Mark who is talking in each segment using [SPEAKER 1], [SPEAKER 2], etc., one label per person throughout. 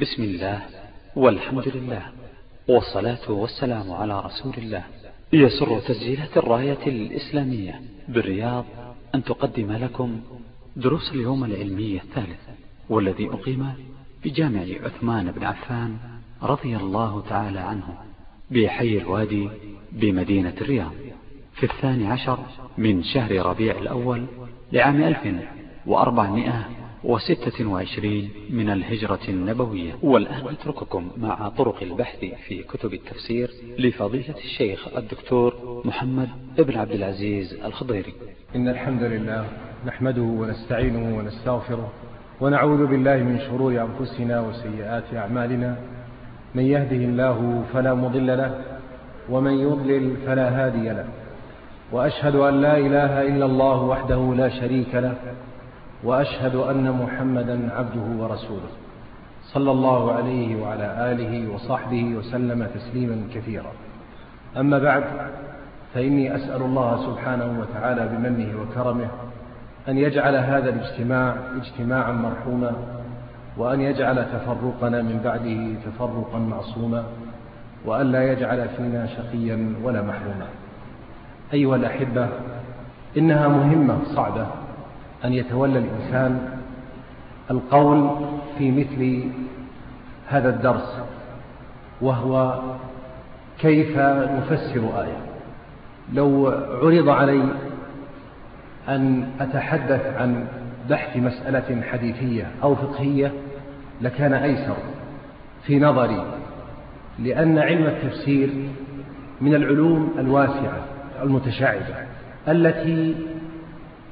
[SPEAKER 1] بسم الله والحمد لله والصلاة والسلام على رسول الله. يسر تسجيلات الراية الإسلامية بالرياض أن تقدم لكم دروس اليوم العلمي الثالث والذي أقيم بجامع عثمان بن عفان رضي الله تعالى عنه بحي الوادي بمدينة الرياض في الثاني عشر من شهر ربيع الأول لعام ألف وأربعمائة وستة وعشرين من الهجرة النبوية. والآن أترككم مع طرق البحث في كتب التفسير لفضيلة الشيخ الدكتور محمد ابن عبد العزيز الخضيري.
[SPEAKER 2] إن الحمد لله نحمده ونستعينه ونستغفره ونعوذ بالله من شرور أنفسنا وسيئات أعمالنا. من يهده الله فلا مضل له ومن يضلل فلا هادي له. وأشهد أن لا إله إلا الله وحده لا شريك له وأشهد أن محمدا عبده ورسوله. صلى الله عليه وعلى آله وصحبه وسلم تسليما كثيرا. أما بعد فإني أسأل الله سبحانه وتعالى بمنه وكرمه أن يجعل هذا الاجتماع اجتماعا مرحوما وأن يجعل تفرقنا من بعده تفرقا معصوما وأن لا يجعل فينا شقيا ولا محروما. أيها الأحبة إنها مهمة صعبة أن يتولى الإنسان القول في مثل هذا الدرس وهو كيف نفسر آية. لو عرض علي أن أتحدث عن بحث مسألة حديثية أو فقهية لكان أيسر في نظري لأن علم التفسير من العلوم الواسعة المتشعبة التي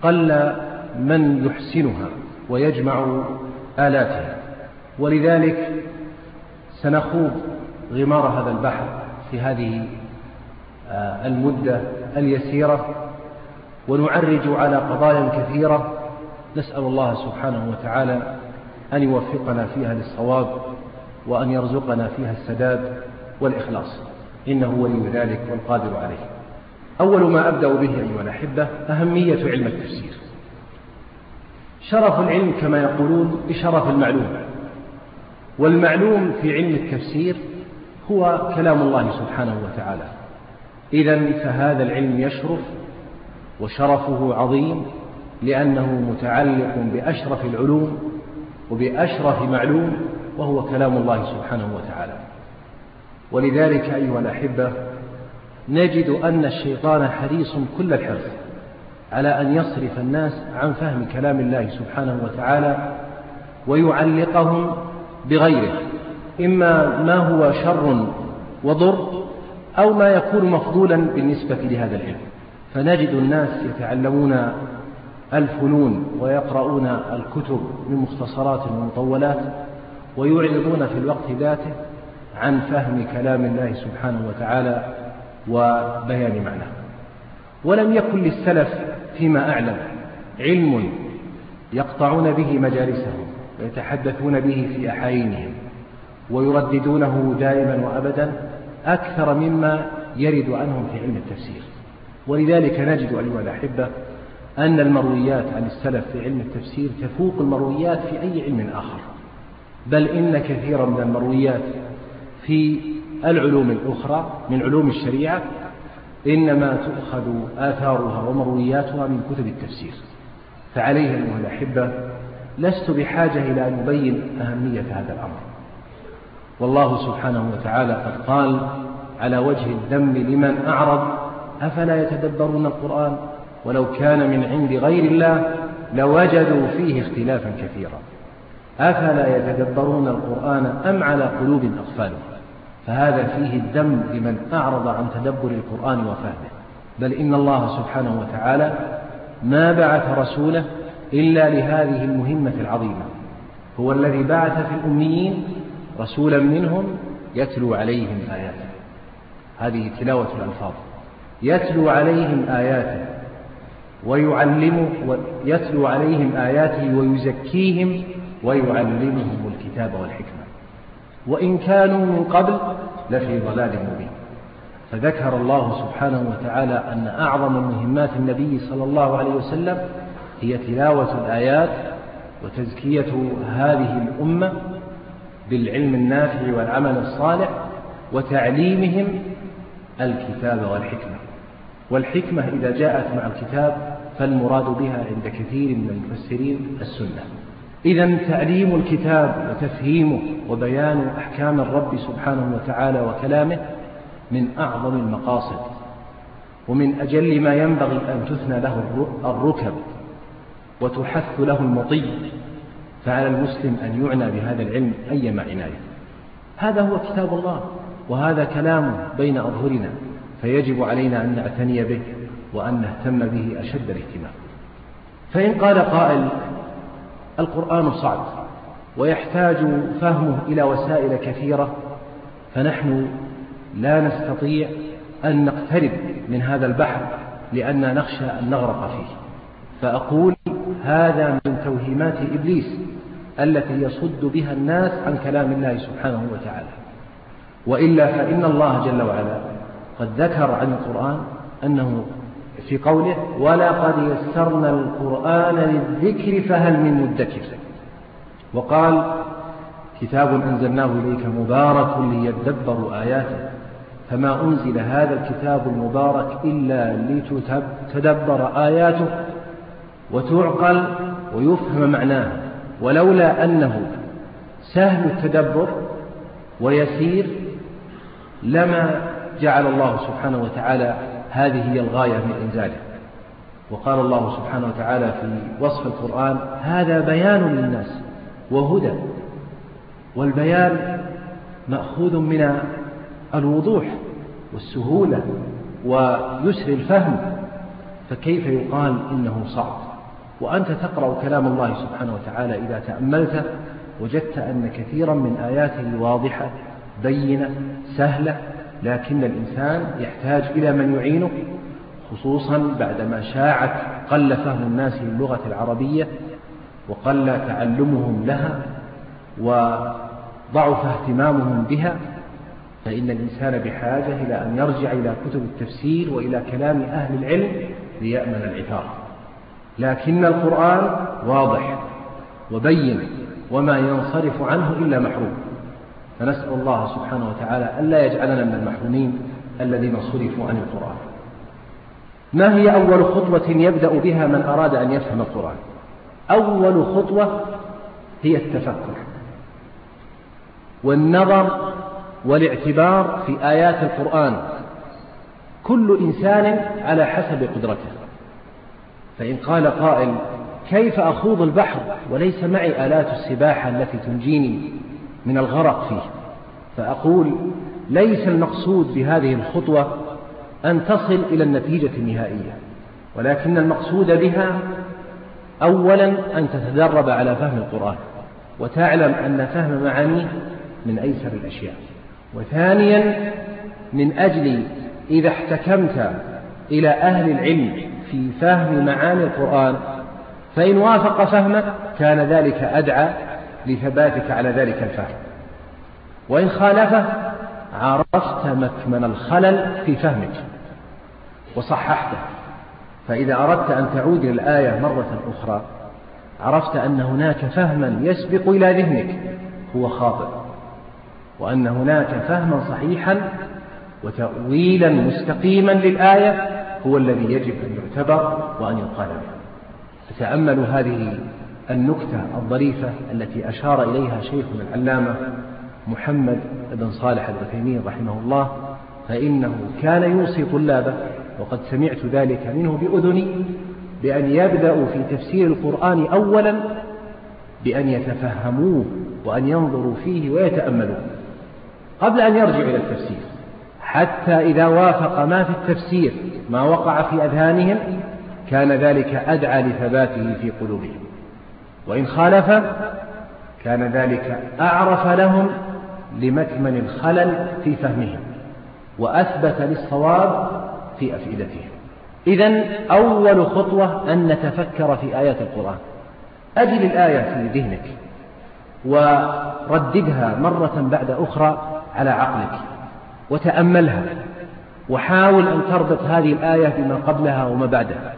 [SPEAKER 2] قل من يحسنها ويجمع آلاتها. ولذلك سنخوض غمار هذا البحر في هذه المدة اليسيرة ونعرج على قضايا كثيرة. نسأل الله سبحانه وتعالى أن يوفقنا فيها للصواب وأن يرزقنا فيها السداد والإخلاص. إنه ولي ذلك والقادر عليه. أول ما أبدأ به أيها الأحبة أهمية علم التفسير. شرف العلم كما يقولون بشرف المعلوم. والمعلوم في علم التفسير هو كلام الله سبحانه وتعالى. إذا فهذا العلم يشرف وشرفه عظيم لأنه متعلق بأشرف العلوم وبأشرف معلوم وهو كلام الله سبحانه وتعالى. ولذلك أيها الأحبة نجد أن الشيطان حريص كل الحرص. على أن يصرف الناس عن فهم كلام الله سبحانه وتعالى ويعلقهم بغيره إما ما هو شر وضر أو ما يكون مفضولا بالنسبة لهذا العلم. فنجد الناس يتعلمون الفنون ويقرؤون الكتب من مختصرات ومطولات ويعرضون في الوقت ذاته عن فهم كلام الله سبحانه وتعالى وبيان معناه. ولم يكن للسلف فيما أعلم علم يقطعون به مجالسهم ويتحدثون به في أحايينهم ويرددونه دائما وأبدا أكثر مما يرد عنهم في علم التفسير. ولذلك نجد أيها الأحبة أن المرويات عن السلف في علم التفسير تفوق المرويات في أي علم آخر. بل إن كثيرا من المرويات في العلوم الأخرى من علوم الشريعة إنما تؤخذ آثارها ومروياتها من كتب التفسير فعليه أيها الأحبة لست بحاجة إلى أن أبين أهمية هذا الأمر. والله سبحانه وتعالى قد قال على وجه الذم لمن أعرض أفلا يتدبرون القرآن؟ ولو كان من عند غير الله لوجدوا فيه اختلافا كثيرا. أفلا يتدبرون القرآن أم على قلوب أقفالها فهذا فيه الذم لمن أعرض عن تدبر القرآن وفهمه. بل إن الله سبحانه وتعالى ما بعث رسوله إلا لهذه المهمة العظيمة. هو الذي بعث في الأميين رسولا منهم يتلو عليهم آياته. هذه تلاوة الألفاظ. يتلو عليهم آياته ويعلمه يتلو عليهم آياته ويزكيهم ويعلمهم الكتاب والحكمة. وإن كانوا من قبل لفي ضلال مبين. فذكر الله سبحانه وتعالى أن أعظم مهمات النبي صلى الله عليه وسلم هي تلاوة الآيات وتزكية هذه الأمة بالعلم النافع والعمل الصالح وتعليمهم الكتاب والحكمة. والحكمة إذا جاءت مع الكتاب فالمراد بها عند كثير من المفسرين السنة. إذا تعليم الكتاب وتفهيمه وبيان أحكام الرب سبحانه وتعالى وكلامه من أعظم المقاصد ومن أجل ما ينبغي أن تثنى له الركب وتحث له المطي فعلى المسلم أن يعنى بهذا العلم أيما عناية هذا هو كتاب الله وهذا كلام بين أظهرنا فيجب علينا أن نعتني به وأن نهتم به أشد الاهتمام. فإن قال قائل القرآن صعب ويحتاج فهمه إلى وسائل كثيرة فنحن لا نستطيع أن نقترب من هذا البحر لأننا نخشى أن نغرق فيه. فأقول هذا من توهيمات إبليس التي يصد بها الناس عن كلام الله سبحانه وتعالى. وإلا فإن الله جل وعلا قد ذكر عن القرآن أنه في قوله ولقد يسرنا القرآن للذكر فهل من مدكر وقال كتاب أنزلناه إليك مبارك ليدبروا آياته فما أنزل هذا الكتاب المبارك إلا لتتدبر آياته وتعقل ويفهم معناه ولولا أنه سهل التدبر ويسير لما جعل الله سبحانه وتعالى هذه هي الغاية من إنزاله. وقال الله سبحانه وتعالى في وصف القرآن هذا بيان للناس وهدى والبيان مأخوذ من الوضوح والسهولة ويسر الفهم فكيف يقال إنه صعب؟ وأنت تقرأ كلام الله سبحانه وتعالى إذا تأملت وجدت أن كثيرا من آياته واضحة بينة سهلة لكن الإنسان يحتاج إلى من يعينه خصوصا بعدما شاعت قل فهم الناس للغة العربية وقل تعلمهم لها وضعف اهتمامهم بها فإن الإنسان بحاجة إلى أن يرجع إلى كتب التفسير وإلى كلام أهل العلم ليأمن العثار لكن القرآن واضح وبين وما ينصرف عنه إلا محروم. فنسأل الله سبحانه وتعالى ألا يجعلنا من المحرومين الذين صرفوا عن القرآن. ما هي أول خطوة يبدأ بها من أراد أن يفهم القرآن؟ أول خطوة هي التفكر والنظر والاعتبار في آيات القرآن. كل إنسان على حسب قدرته. فإن قال قائل كيف أخوض البحر وليس معي آلات السباحة التي تنجيني؟ من الغرق فيه. فأقول ليس المقصود بهذه الخطوة أن تصل إلى النتيجة النهائية ولكن المقصود بها أولا أن تتدرب على فهم القرآن وتعلم أن فهم معانيه من أيسر الأشياء وثانيا من أجل إذا احتكمت إلى أهل العلم في فهم معاني القرآن فإن وافق فهمك كان ذلك أدعى لثباتك على ذلك الفهم. وإن خالفه عرفت مكمن الخلل في فهمك وصححته. فإذا أردت أن تعود إلى الآية مرة أخرى عرفت أن هناك فهما يسبق إلى ذهنك هو خاطئ وأن هناك فهما صحيحا وتأويلا مستقيما للآية هو الذي يجب أن يعتبر وأن يقال به. فتأملوا هذه النكتة الظريفة التي أشار إليها شيخنا العلامة محمد بن صالح العثيمين رحمه الله فإنه كان يوصي طلابه وقد سمعت ذلك منه بأذني بأن يبدأوا في تفسير القرآن أولا بأن يتفهموه وأن ينظروا فيه ويتأملوه قبل أن يرجعوا إلى التفسير حتى إذا وافق ما في التفسير ما وقع في أذهانهم كان ذلك أدعى لثباته في قلوبهم. وإن خالف كان ذلك أعرف لهم لمكمن الخلل في فهمهم وأثبت للصواب في أفئدتهم. إذا أول خطوة أن نتفكر في آيات القرآن. أجل الآية في ذهنك ورددها مرة بعد أخرى على عقلك وتأملها وحاول أن تربط هذه الآية بما قبلها وما بعدها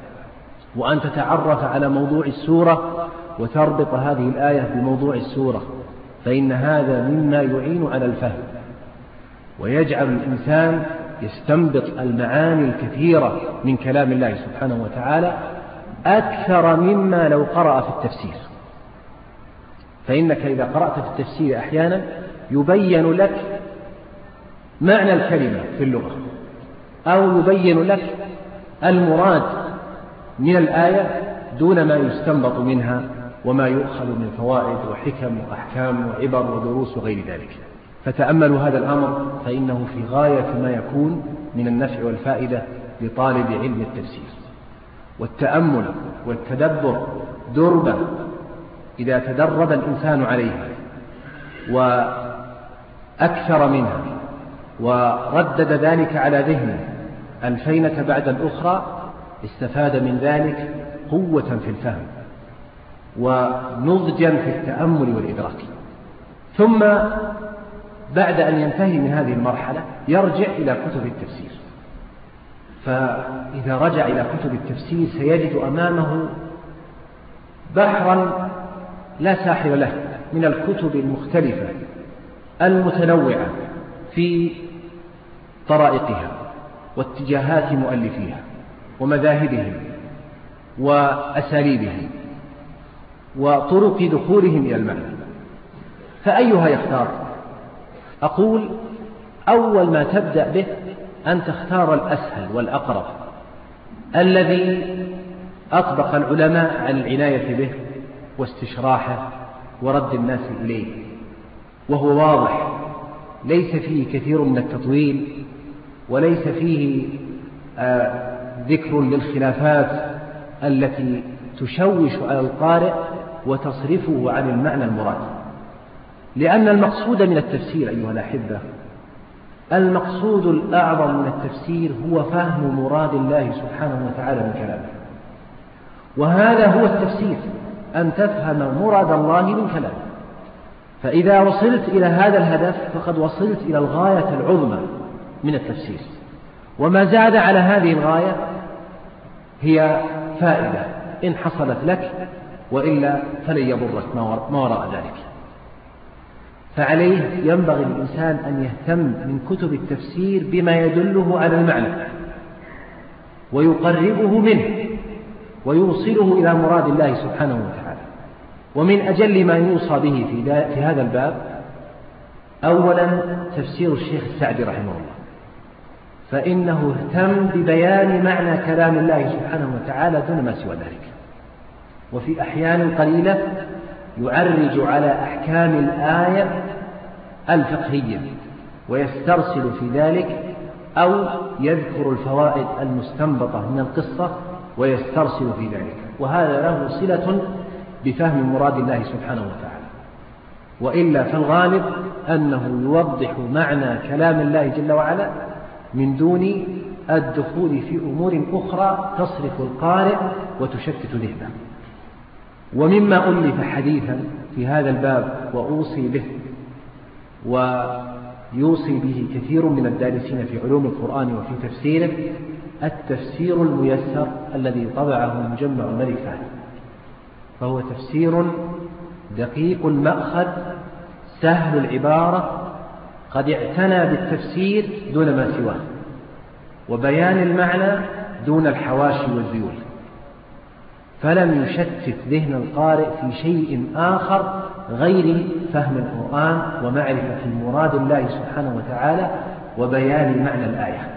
[SPEAKER 2] وأن تتعرف على موضوع السورة وتربط هذه الآية بموضوع السورة فإن هذا مما يعين على الفهم. ويجعل الإنسان يستنبط المعاني الكثيرة من كلام الله سبحانه وتعالى أكثر مما لو قرأ في التفسير. فإنك إذا قرأت في التفسير أحيانا يبين لك معنى الكلمة في اللغة أو يبين لك المراد من الآية دون ما يستنبط منها وما يؤخذ من فوائد وحكم وأحكام وعبر ودروس وغير ذلك. فتأملوا هذا الأمر فإنه في غاية ما يكون من النفع والفائدة لطالب علم التفسير. والتأمل والتدبر دربة إذا تدرب الإنسان عليها وأكثر منها وردد ذلك على ذهنه ألفينة بعد الأخرى استفاد من ذلك قوة في الفهم. ونضجا في التأمل والإدراك. ثم بعد أن ينتهي من هذه المرحلة يرجع إلى كتب التفسير. فإذا رجع إلى كتب التفسير سيجد أمامه بحرا لا ساحل له من الكتب المختلفة المتنوعة في طرائقها واتجاهات مؤلفيها ومذاهبهم وأساليبهم. وطرق دخولهم إلى المعنى فأيها يختار؟ أقول أول ما تبدأ به أن تختار الأسهل والأقرب الذي أطبق العلماء على العناية به واستشراحه ورد الناس إليه وهو واضح ليس فيه كثير من التطويل وليس فيه آه ذكر للخلافات التي تشوش على القارئ وتصرفه عن المعنى المراد. لأن المقصود من التفسير أيها الأحبة المقصود الأعظم من التفسير هو فهم مراد الله سبحانه وتعالى من كلامه. وهذا هو التفسير أن تفهم مراد الله من كلامه. فإذا وصلت إلى هذا الهدف فقد وصلت إلى الغاية العظمى من التفسير. وما زاد على هذه الغاية هي فائدة إن حصلت لك وإلا فلن يضرك ما وراء ذلك. فعليه ينبغي الإنسان أن يهتم من كتب التفسير بما يدله على المعنى ويقربه منه ويوصله إلى مراد الله سبحانه وتعالى. ومن أجل ما يوصى به في هذا الباب أولا تفسير الشيخ السعدي رحمه الله. فإنه اهتم ببيان معنى كلام الله سبحانه وتعالى دون ما سوى ذلك. وفي أحيان قليلة يعرج على أحكام الآية الفقهية ويسترسل في ذلك أو يذكر الفوائد المستنبطة من القصة ويسترسل في ذلك. وهذا له صلة بفهم مراد الله سبحانه وتعالى. وإلا فالغالب أنه يوضح معنى كلام الله جل وعلا من دون الدخول في أمور أخرى تصرف القارئ وتشتت ذهنه. ومما ألف حديثا في هذا الباب وأوصي به ويوصي به كثير من الدارسين في علوم القرآن وفي تفسيره التفسير الميسر الذي طبعه مجمع الملك فهد فهو تفسير دقيق المأخذ سهل العبارة قد اعتنى بالتفسير دون ما سواه وبيان المعنى دون الحواشي والذيول فلم يشتت ذهن القارئ في شيء آخر غير فهم القرآن ومعرفة مراد الله سبحانه وتعالى وبيان معنى الآية.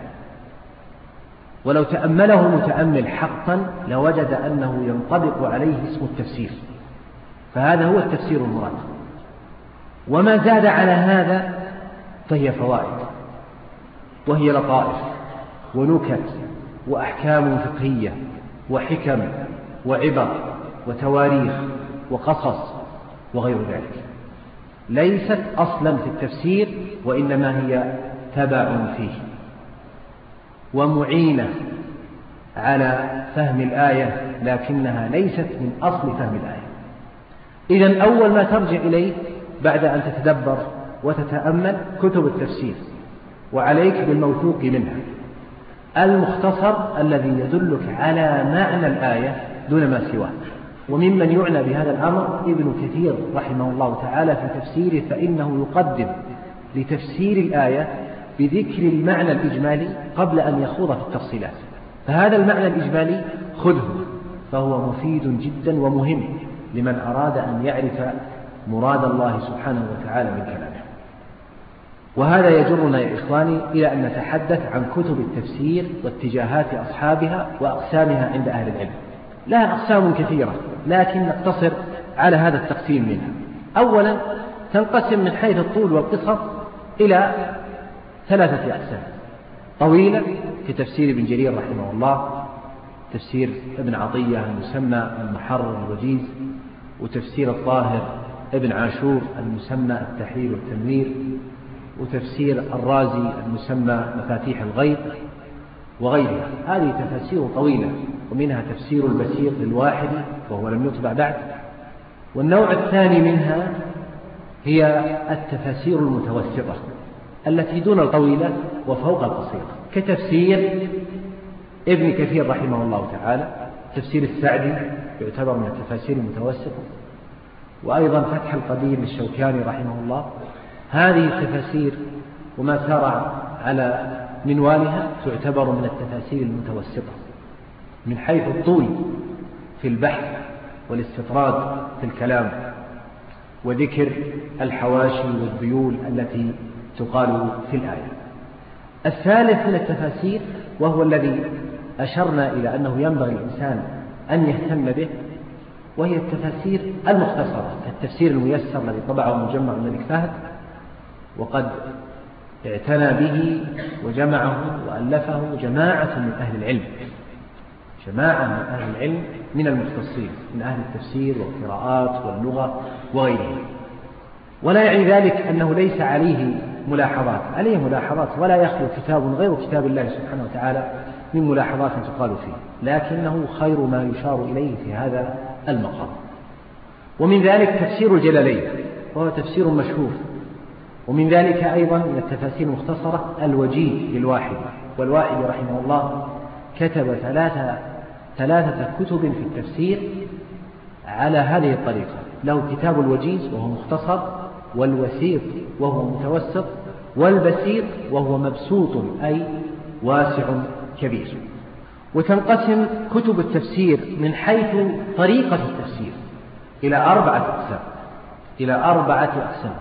[SPEAKER 2] ولو تأمله متأمل حقا لوجد أنه ينطبق عليه اسم التفسير. فهذا هو التفسير المراد. وما زاد على هذا فهي فوائد وهي لطائف ونكت وأحكام فقهية وحكم وعبر وتواريخ وقصص وغير ذلك. ليست أصلا في التفسير وإنما هي تبع فيه ومعينة على فهم الآية لكنها ليست من أصل فهم الآية. إذا أول ما ترجع إليه بعد أن تتدبر وتتأمل كتب التفسير وعليك بالموثوق منها. المختصر الذي يدلك على معنى الآية دون ما سواه. وممن يعنى بهذا الأمر ابن كثير رحمه الله تعالى في تفسيره فإنه يقدم لتفسير الآية بذكر المعنى الإجمالي قبل أن يخوض في التفصيلات. فهذا المعنى الإجمالي خذه فهو مفيد جدا ومهم لمن أراد أن يعرف مراد الله سبحانه وتعالى من كلامه. وهذا يجرنا يا إخواني إلى أن نتحدث عن كتب التفسير واتجاهات أصحابها وأقسامها عند أهل العلم. لها أقسام كثيرة لكن نقتصر على هذا التقسيم منها. أولا تنقسم من حيث الطول والقصر إلى ثلاثة أقسام. طويلة في تفسير ابن جرير رحمه الله تفسير ابن عطية المسمى المحرر الوجيز وتفسير الطاهر ابن عاشور المسمى التحرير والتنوير وتفسير الرازي المسمى مفاتيح الغيب وغيرها. هذه تفاسير طويلة. ومنها تفسير البسيط للواحد وهو لم يطبع بعد. والنوع الثاني منها هي التفاسير المتوسطة التي دون الطويلة وفوق القصيرة كتفسير ابن كثير رحمه الله تعالى تفسير السعدي يعتبر من التفاسير المتوسطة وأيضا فتح القدير للشوكاني رحمه الله. هذه التفاسير وما سار على منوالها تعتبر من التفاسير المتوسطة من حيث الطول في البحث والاستطراد في الكلام وذكر الحواشي والذيول التي تقال في الآية. الثالث من التفاسير وهو الذي أشرنا إلى أنه ينبغي الإنسان أن يهتم به وهي التفاسير المختصرة كالتفسير الميسر الذي طبعه مجمع الملك فهد وقد اعتنى به وجمعه وألفه جماعة من أهل العلم. جماعة من أهل العلم من المختصين من أهل التفسير والقراءات واللغة وغيرهم. ولا يعني ذلك أنه ليس عليه ملاحظات. عليه ملاحظات ولا يخلو كتاب غير كتاب الله سبحانه وتعالى من ملاحظات تقال فيه لكنه خير ما يشار إليه في هذا المقام. ومن ذلك تفسير الجلالين وهو تفسير مشهور. ومن ذلك أيضا من التفاسير المختصرة الوجيه للواحد. والواحد رحمه الله كتب ثلاثة ثلاثة كتب في التفسير على هذه الطريقة. له كتاب الوجيز وهو مختصر والوسيط وهو متوسط والبسيط وهو مبسوط أي واسع كبير. وتنقسم كتب التفسير من حيث طريقة التفسير إلى أربعة أقسام إلى أربعة أقسام.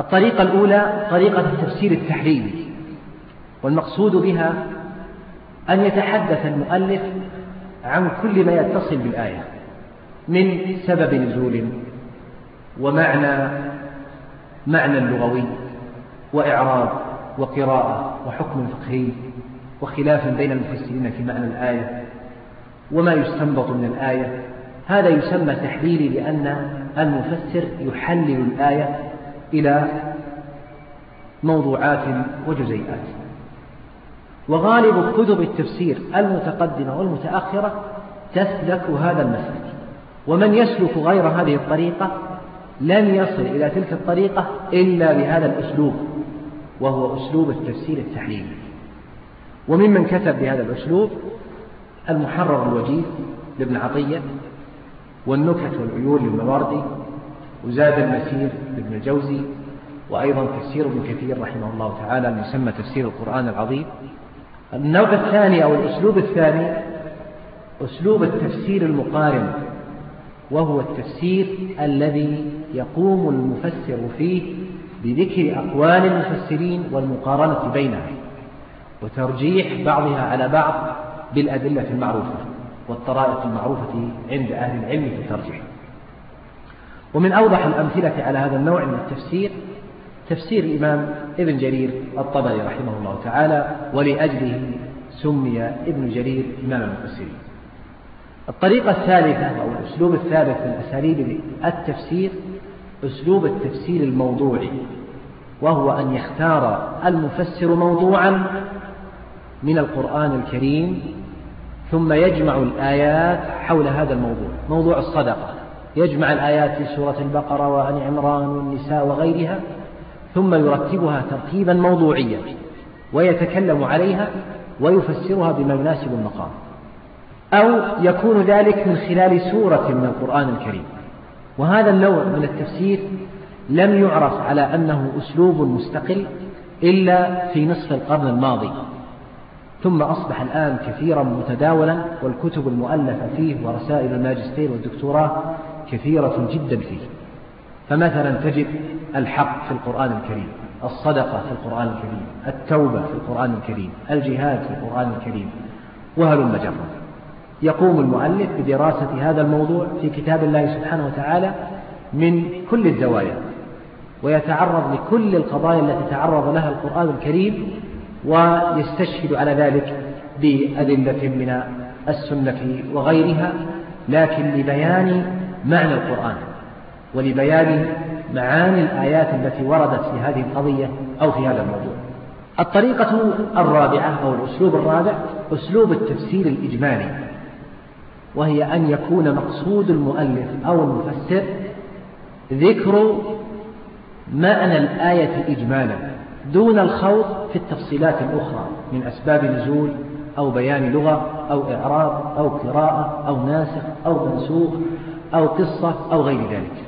[SPEAKER 2] الطريقة الأولى طريقة التفسير التحريري والمقصود بها أن يتحدث المؤلف عن كل ما يتصل بالآية. من سبب نزول ومعنى معنى لغوي وإعراب وقراءة وحكم فقهي وخلاف بين المفسرين في معنى الآية وما يستنبط من الآية. هذا يسمى تحليلي لأن المفسر يحلل الآية إلى موضوعات وجزيئات. وغالب كتب التفسير المتقدمة والمتأخرة تسلك هذا المسلك. ومن يسلك غير هذه الطريقة لن يصل إلى تلك الطريقة إلا بهذا الأسلوب وهو أسلوب التفسير التحليلي. وممن كتب بهذا الأسلوب المحرر الوجيز لابن عطية والنكت والعيون للمواردي وزاد المسير لابن الجوزي وأيضا تفسير ابن كثير رحمه الله تعالى المسمى تفسير القرآن العظيم. النوع الثاني أو الأسلوب الثاني أسلوب التفسير المقارن وهو التفسير الذي يقوم المفسر فيه بذكر أقوال المفسرين والمقارنة بينها وترجيح بعضها على بعض بالأدلة المعروفة والطرائق المعروفة عند أهل العلم في الترجيح. ومن أوضح الأمثلة على هذا النوع من التفسير تفسير الإمام ابن جرير الطبري رحمه الله تعالى ولأجله سمي ابن جرير إمام المفسرين. الطريقة الثالثة أو الأسلوب الثالث من أساليب التفسير أسلوب التفسير الموضوعي وهو أن يختار المفسر موضوعا من القرآن الكريم ثم يجمع الآيات حول هذا الموضوع. موضوع الصدقة يجمع الآيات في سورة البقرة وآل عمران والنساء وغيرها ثم يرتبها ترتيبا موضوعيا ويتكلم عليها ويفسرها بما يناسب المقام. أو يكون ذلك من خلال سورة من القرآن الكريم. وهذا النوع من التفسير لم يعرف على أنه أسلوب مستقل إلا في نصف القرن الماضي. ثم أصبح الآن كثيرا متداولا والكتب المؤلفة فيه ورسائل الماجستير والدكتوراه كثيرة جدا فيه. فمثلا تجد الحق في القرآن الكريم الصدقة في القرآن الكريم التوبة في القرآن الكريم الجهاد في القرآن الكريم. وهلم جرا يقوم المؤلف بدراسة هذا الموضوع في كتاب الله سبحانه وتعالى من كل الزوايا ويتعرض لكل القضايا التي تعرض لها القرآن الكريم ويستشهد على ذلك بأدلة من السنة وغيرها لكن لبيان معنى القرآن. ولبيان معاني الآيات التي وردت في هذه القضية أو في هذا الموضوع. الطريقة الرابعة أو الأسلوب الرابع أسلوب التفسير الإجمالي وهي أن يكون مقصود المؤلف أو المفسر ذكر معنى الآية إجمالا دون الخوض في التفصيلات الأخرى من أسباب نزول أو بيان لغة أو إعراب أو قراءة أو ناسخ أو منسوخ أو قصة أو غير ذلك.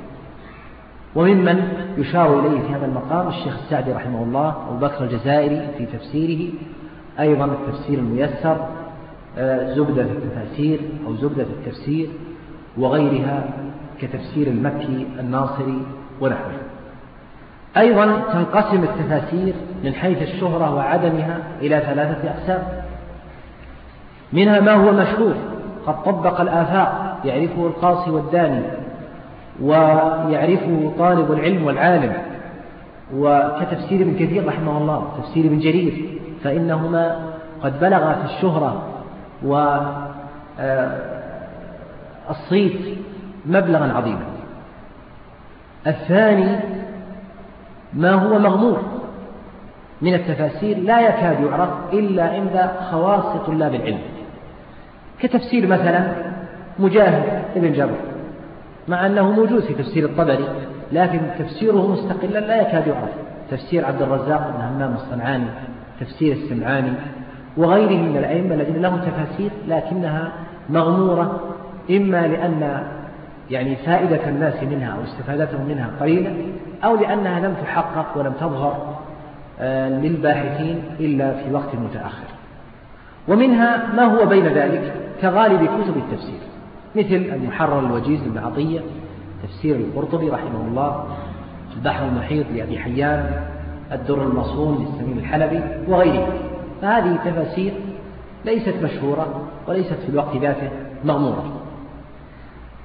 [SPEAKER 2] وممن يشار إليه في هذا المقام الشيخ السعدي رحمه الله أبو بكر الجزائري في تفسيره أيضا التفسير الميسر آه، زبدة التفاسير أو زبدة التفسير وغيرها كتفسير المكي الناصري ونحوه. أيضا تنقسم التفاسير من حيث الشهرة وعدمها إلى ثلاثة أقسام. منها ما هو مشهور قد طبق الآفاق يعرفه القاصي والداني ويعرفه طالب العلم والعالم وكتفسير ابن كثير رحمه الله تفسير ابن جرير فإنهما قد بلغا في الشهرة والصيت آه، مبلغا عظيما. الثاني ما هو مغمور من التفاسير لا يكاد يعرف إلا عند خواص طلاب العلم. كتفسير مثلا مجاهد ابن جبر مع أنه موجود في تفسير الطبري لكن تفسيره مستقلا لا يكاد يعرف. تفسير عبد الرزاق بن همام الصنعاني تفسير السمعاني وغيره من الأئمة الذين لهم تفاسير لكنها مغمورة إما لأن يعني فائدة الناس منها أو استفادتهم منها قليلة أو لأنها لم تحقق ولم تظهر آه، للباحثين إلا في وقت متأخر. ومنها ما هو بين ذلك؟ كغالب كتب التفسير. مثل المحرر الوجيز لابن عطية تفسير القرطبي رحمه الله البحر المحيط لأبي حيان الدر المصون للسمين الحلبي وغيره. فهذه تفاسير ليست مشهورة وليست في الوقت ذاته مغمورة.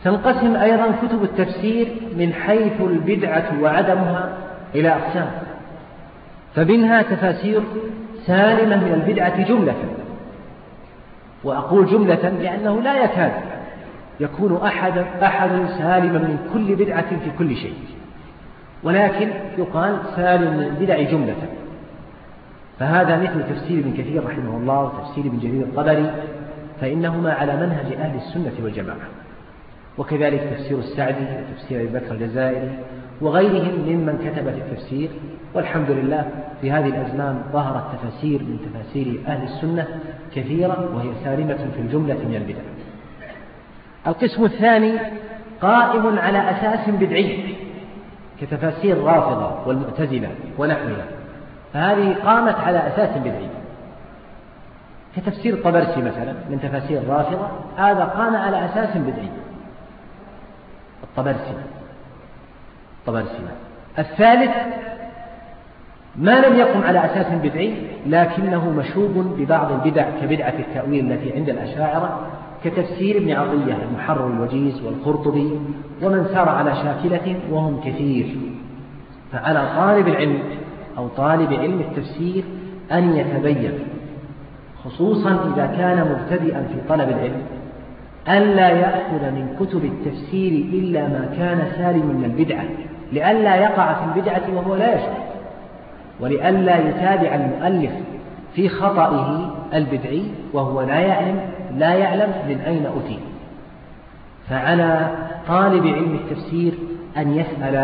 [SPEAKER 2] تنقسم أيضا كتب التفسير من حيث البدعة وعدمها إلى أقسام. فمنها تفاسير سالمة من البدعة جملة. وأقول جملة لأنه لا يكاد يكون أحد أحد سالما من كل بدعة في كل شيء. ولكن يقال سالم من البدع جملة. فهذا مثل تفسير ابن كثير رحمه الله وتفسير ابن جرير الطبري فإنهما على منهج أهل السنة والجماعة. وكذلك تفسير السعدي وتفسير أبي بكر الجزائري وغيرهم ممن كتب في التفسير. والحمد لله في هذه الأزمان ظهرت تفاسير من تفاسير أهل السنة كثيرة وهي سالمة في الجملة من البدع. القسم الثاني قائم على أساس بدعي كتفاسير الرافضة والمعتزلة ونحوها. فهذه قامت على أساس بدعي. كتفسير الطبرسي مثلا من تفاسير الرافضة هذا قام على أساس بدعي. الطبرسي. الطبرسي. الثالث ما لم يقم على أساس بدعي لكنه مشوب ببعض البدع كبدعة التأويل التي عند الأشاعرة كتفسير ابن عطية المحرر الوجيز والقرطبي ومن سار على شاكلة وهم كثير. فعلى طالب العلم أو طالب علم التفسير أن يتبين خصوصا إذا كان مبتدئا في طلب العلم ألا يأخذ من كتب التفسير إلا ما كان سالما من البدعة لئلا يقع في البدعة وهو لا يشعر ولئلا يتابع المؤلف في خطئه البدعي وهو لا يعلم لا يعلم من أين أتي. فعلى طالب علم التفسير أن يسأل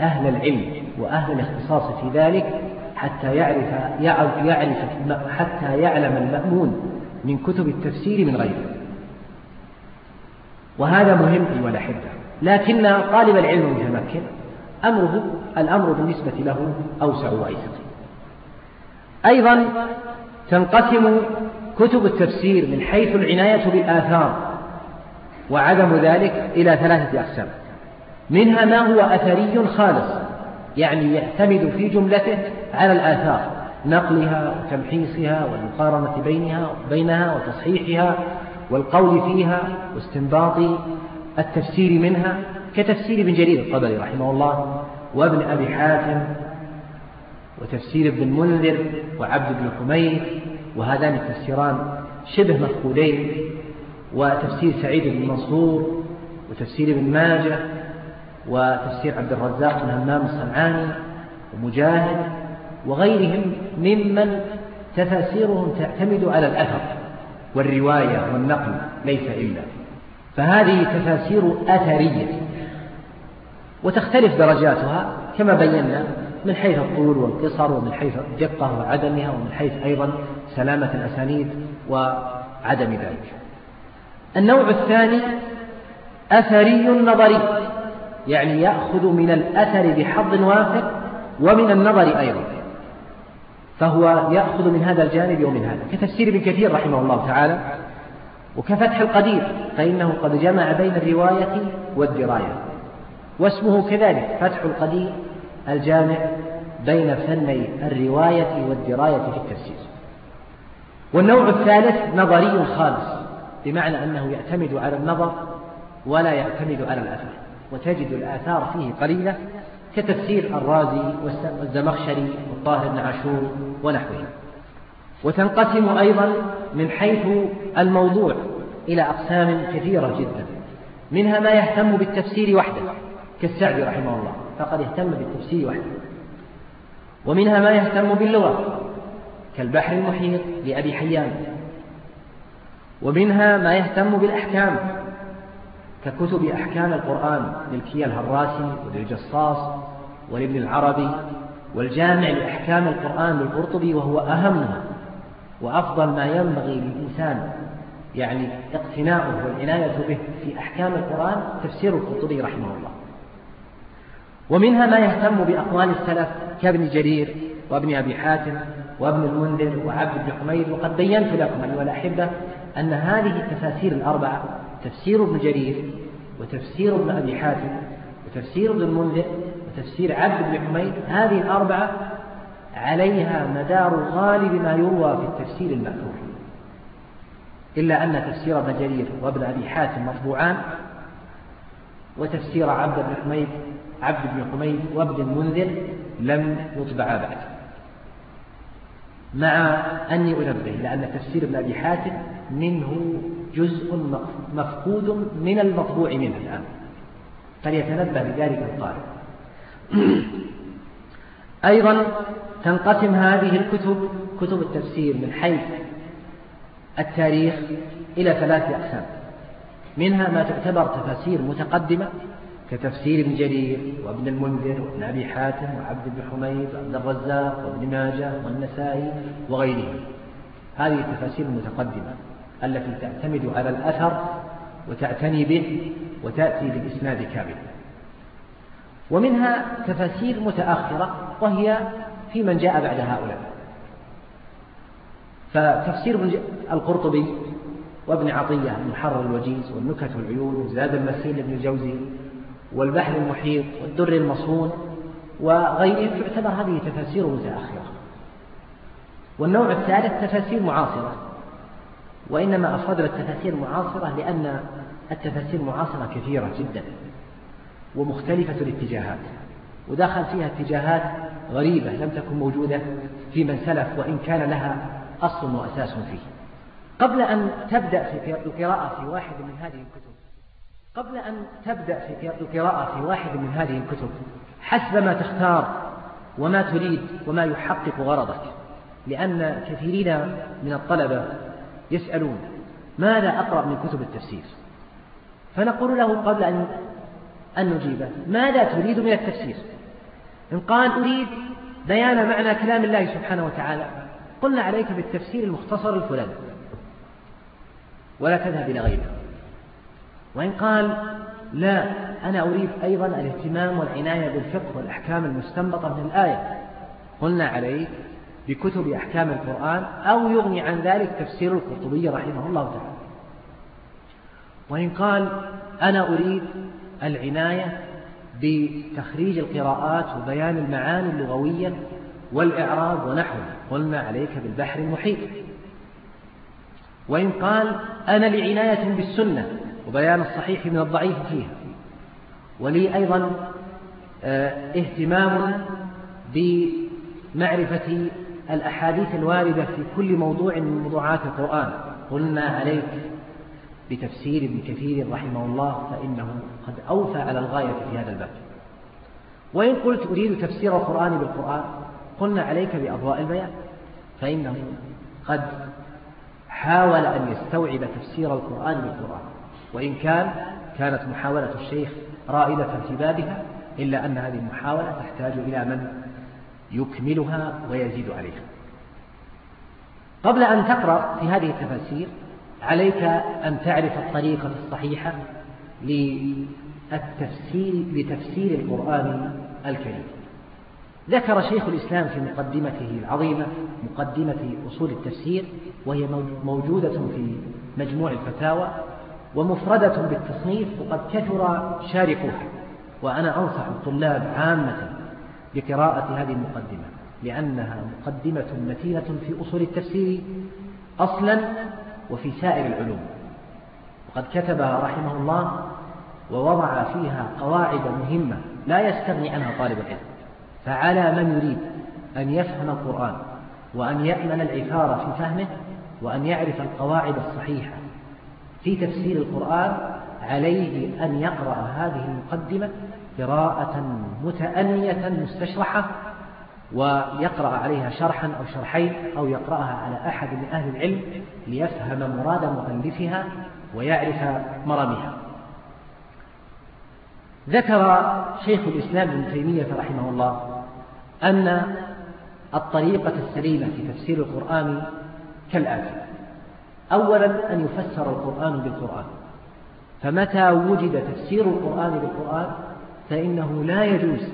[SPEAKER 2] أهل العلم وأهل الاختصاص في ذلك حتى يعرف يعرف حتى يعلم المأمون من كتب التفسير من غيره. وهذا مهم أيها الأحبة لكن طالب العلم المتمكن أمره الأمر بالنسبة له أوسع وأيسر. أيضا تنقسم كتب التفسير من حيث العناية بالآثار وعدم ذلك إلى ثلاثة أقسام. منها ما هو أثري خالص يعني يعتمد في جملته على الآثار نقلها وتمحيصها والمقارنة بينها بينها وتصحيحها والقول فيها واستنباط التفسير منها كتفسير ابن جرير الطبري رحمه الله وابن أبي حاتم وتفسير ابن المنذر وعبد بن حميد وهذان التفسيران شبه مفقودين وتفسير سعيد بن منصور وتفسير ابن ماجه وتفسير عبد الرزاق بن همام الصنعاني ومجاهد وغيرهم ممن تفاسيرهم تعتمد على الأثر والرواية والنقل ليس إلا. فهذه تفاسير أثرية وتختلف درجاتها كما بينا من حيث الطول والقصر ومن حيث الدقة وعدمها ومن حيث أيضا سلامة الأسانيد وعدم ذلك. النوع الثاني أثري نظري يعني يأخذ من الأثر بحظ وافر ومن النظر أيضا فهو يأخذ من هذا الجانب ومن هذا. كتفسير ابن كثير رحمه الله تعالى وكفتح القدير فإنه قد جمع بين الرواية والدراية واسمه كذلك فتح القدير الجامع بين فني الرواية والدراية في التفسير. والنوع الثالث نظري خالص بمعنى أنه يعتمد على النظر ولا يعتمد على الأثر وتجد الآثار فيه قليلة كتفسير الرازي والزمخشري والطاهر بن عاشور ونحوه. وتنقسم أيضا من حيث الموضوع إلى أقسام كثيرة جدا منها ما يهتم بالتفسير وحده كالسعدي رحمه الله. فقد يهتم بالتفسير وحده. ومنها ما يهتم باللغة كالبحر المحيط لأبي حيان. ومنها ما يهتم بالأحكام ككتب أحكام القرآن للكيا الهراسي وللجصاص ولابن العربي والجامع لأحكام القرآن للقرطبي وهو أهمها وأفضل ما ينبغي للإنسان يعني اقتناؤه والعناية به في أحكام القرآن تفسير القرطبي رحمه الله. ومنها ما يهتم بأقوال السلف كابن جرير وابن أبي حاتم وابن المنذر وعبد بن حميد وقد بينت لكم أيها الأحبة أن هذه التفاسير الأربعة تفسير ابن جرير وتفسير ابن أبي حاتم وتفسير ابن المنذر وتفسير عبد بن حميد هذه الأربعة عليها مدار غالب ما يروى في التفسير المأثور إلا أن تفسير ابن جرير وابن أبي حاتم مطبوعان وتفسير عبد بن حميد عبد بن حميد وابن المنذر لم يطبعا بعد. مع أني أنبه لأن تفسير ابن أبي حاتم منه جزء مفقود من المطبوع منه الآن. فليتنبه لذلك القارئ. أيضا تنقسم هذه الكتب كتب التفسير من حيث التاريخ إلى ثلاث أقسام. منها ما تعتبر تفاسير متقدمة كتفسير ابن جرير وابن المنذر وابن أبي حاتم وعبد بن حميد وعبد الرزاق وابن ماجه والنسائي وغيرهم. هذه التفاسير المتقدمة التي تعتمد على الأثر وتعتني به وتأتي بالإسناد كاملا ومنها تفاسير متأخرة وهي في من جاء بعد هؤلاء. فتفسير القرطبي وابن عطية المحرر الوجيز والنكت والعيون وزاد المسيل لابن الجوزي والبحر المحيط والدر المصون وغيرهم تعتبر هذه تفاسير متأخرة. والنوع الثالث تفاسير معاصرة وإنما أفضل التفاسير المعاصرة لأن التفاسير المعاصرة كثيرة جدا ومختلفة الاتجاهات ودخل فيها اتجاهات غريبة لم تكن موجودة في من سلف وإن كان لها أصل وأساس فيه. قبل أن تبدأ في القراءة في واحد من هذه الكتب. قبل أن تبدأ في القراءة في واحد من هذه الكتب حسب ما تختار وما تريد وما يحقق غرضك. لأن كثيرين من الطلبة يسألون ماذا أقرأ من كتب التفسير؟ فنقول له قبل أن أن نجيبه ماذا تريد من التفسير؟ إن قال أريد بيان معنى كلام الله سبحانه وتعالى قلنا عليك بالتفسير المختصر الفلاني. ولا تذهب إلى غيره. وإن قال لا أنا أريد أيضا الاهتمام والعناية بالفقه والأحكام المستنبطة من الآية. قلنا عليك بكتب أحكام القرآن أو يغني عن ذلك تفسير القرطبي رحمه الله تعالى. وإن قال أنا أريد العناية بتخريج القراءات وبيان المعاني اللغوية والإعراب ونحوه. قلنا عليك بالبحر المحيط. وإن قال أنا لعناية بالسنة وبيان الصحيح من الضعيف فيها. ولي أيضا آه، اهتمام بمعرفة الأحاديث الواردة في كل موضوع من موضوعات القرآن. قلنا عليك بتفسير ابن كثير رحمه الله فإنه قد أوفى على الغاية في هذا الباب. وإن قلت أريد تفسير القرآن بالقرآن قلنا عليك بأضواء البيان فإنه قد حاول أن يستوعب تفسير القرآن بالقرآن. وإن كان كانت محاولة الشيخ رائدة في بابها إلا أن هذه المحاولة تحتاج إلى من يكملها ويزيد عليها. قبل أن تقرأ في هذه التفاسير عليك أن تعرف الطريقة الصحيحة للتفسير لتفسير القرآن الكريم. ذكر شيخ الإسلام في مقدمته العظيمة مقدمة أصول التفسير وهي موجودة في مجموع الفتاوى ومفردة بالتصنيف وقد كثر شارحوها. وأنا أنصح الطلاب عامة بقراءة هذه المقدمة لأنها مقدمة متينة في أصول التفسير أصلا وفي سائر العلوم. وقد كتبها رحمه الله ووضع فيها قواعد مهمة لا يستغني عنها طالب العلم. فعلى من يريد أن يفهم القرآن وأن يأمن العثار في فهمه وأن يعرف القواعد الصحيحة في تفسير القرآن عليه أن يقرأ هذه المقدمة قراءة متأنية مستشرحة ويقرأ عليها شرحا أو شرحين أو يقرأها على أحد من أهل العلم ليفهم مراد مؤلفها ويعرف مرامها. ذكر شيخ الإسلام ابن تيمية رحمه الله أن الطريقة السليمة في تفسير القرآن كالآتي. أولا أن يفسر القرآن بالقرآن. فمتى وجد تفسير القرآن بالقرآن فإنه لا يجوز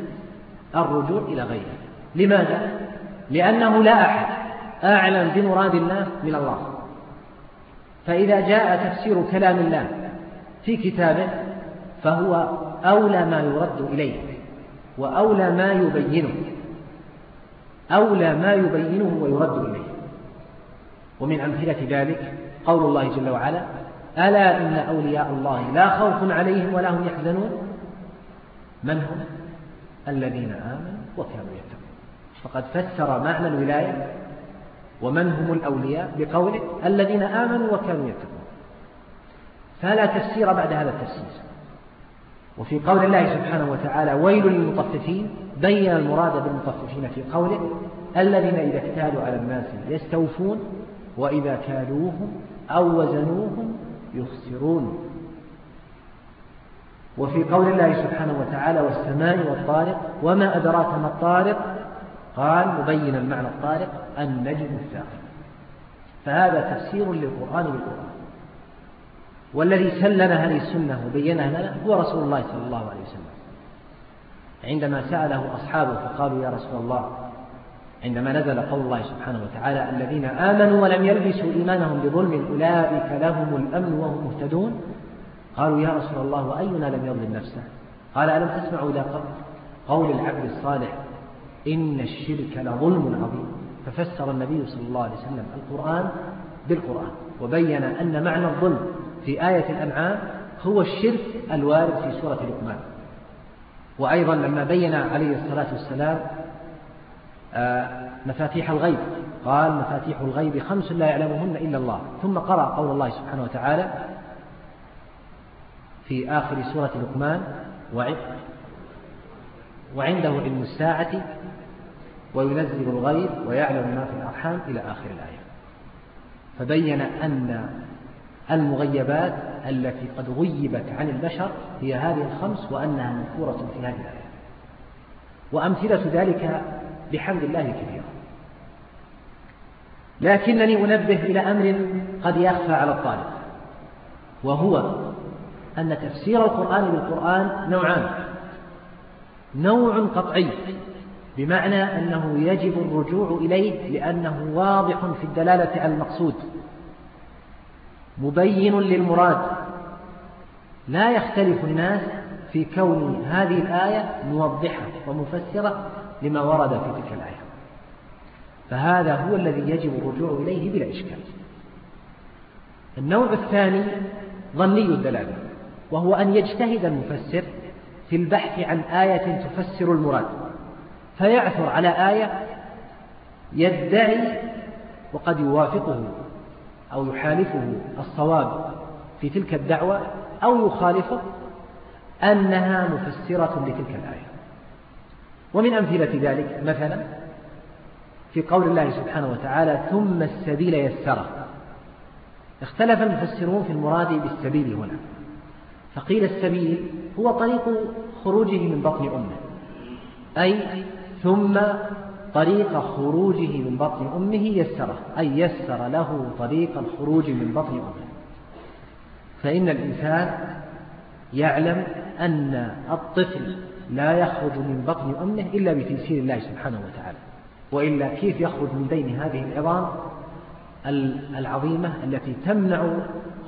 [SPEAKER 2] الرجوع إلى غيره. لماذا؟ لأنه لا أحد أعلم بمراد الله من الله. فإذا جاء تفسير كلام الله في كتابه فهو أولى ما يرد إليه وأولى ما يبينه. أولى ما يبينه ويرد إليه. ومن أمثلة ذلك قول الله جل وعلا ألا إن أولياء الله لا خوف عليهم ولا هم يحزنون؟ من هم؟ الذين آمنوا وكانوا يتقون. فقد فسر معنى الولاية ومن هم الأولياء بقوله الذين آمنوا وكانوا يتقون. فلا تفسير بعد هذا التفسير. وفي قول الله سبحانه وتعالى ويل للمطففين بين المراد بالمطففين في قوله الذين إذا اكتالوا على الناس يستوفون وإذا كالوهم أو وزنوهم يخسرون. وفي قول الله سبحانه وتعالى والسماء والطارق وما أدراك ما الطارق؟ قال مبينا معنى الطارق النجم الثاقب. فهذا تفسير للقرآن بالقرآن. والذي سلنا هذه السنة وبينها لنا هو رسول الله صلى الله عليه وسلم. عندما سأله أصحابه فقالوا يا رسول الله عندما نزل قول الله سبحانه وتعالى الذين آمنوا ولم يلبسوا إيمانهم بظلم أولئك لهم الأمن وهم مهتدون؟ قالوا يا رسول الله وأينا لم يظلم نفسه؟ قال ألم تسمعوا إلى قول العبد الصالح إن الشرك لظلم عظيم؟ ففسر النبي صلى الله عليه وسلم القرآن بالقرآن وبين أن معنى الظلم في آية الأنعام هو الشرك الوارد في سورة لقمان. وأيضا لما بين عليه الصلاة والسلام آه، مفاتيح الغيب. قال مفاتيح الغيب خمس لا يعلمهن إلا الله. ثم قرأ قول الله سبحانه وتعالى في آخر سورة لقمان وعنده علم الساعة وينزل الغيب ويعلم ما في الأرحام إلى آخر الآية. فبين أن المغيبات التي قد غيبت عن البشر هي هذه الخمس وأنها مذكورة في هذه الآية. وأمثلة ذلك بحمد الله كثيرة. لكنني أنبه إلى أمر قد يخفى على الطالب وهو أن تفسير القرآن بالقرآن نوعان. نوع قطعي بمعنى أنه يجب الرجوع إليه لأنه واضح في الدلالة على المقصود. مبين للمراد. لا يختلف الناس في كون هذه الآية موضحة ومفسرة لما ورد في تلك الآية. فهذا هو الذي يجب الرجوع إليه بلا إشكال. النوع الثاني ظني الدلالة وهو أن يجتهد المفسر في البحث عن آية تفسر المراد. فيعثر على آية يدعي وقد يوافقه أو يحالفه الصواب في تلك الدعوة أو يخالفه أنها مفسرة لتلك الآية. ومن أمثلة ذلك مثلا في قول الله سبحانه وتعالى ثم السبيل يسره. اختلف المفسرون في المراد بالسبيل هنا. فقيل السبيل هو طريق خروجه من بطن أمه. أي ثم طريق خروجه من بطن أمه يسره أي يسر له طريق الخروج من بطن أمه. فإن الإنسان يعلم أن الطفل لا يخرج من بطن أمه إلا بتيسير الله سبحانه وتعالى وإلا كيف يخرج من بين هذه العظام العظيمة التي تمنع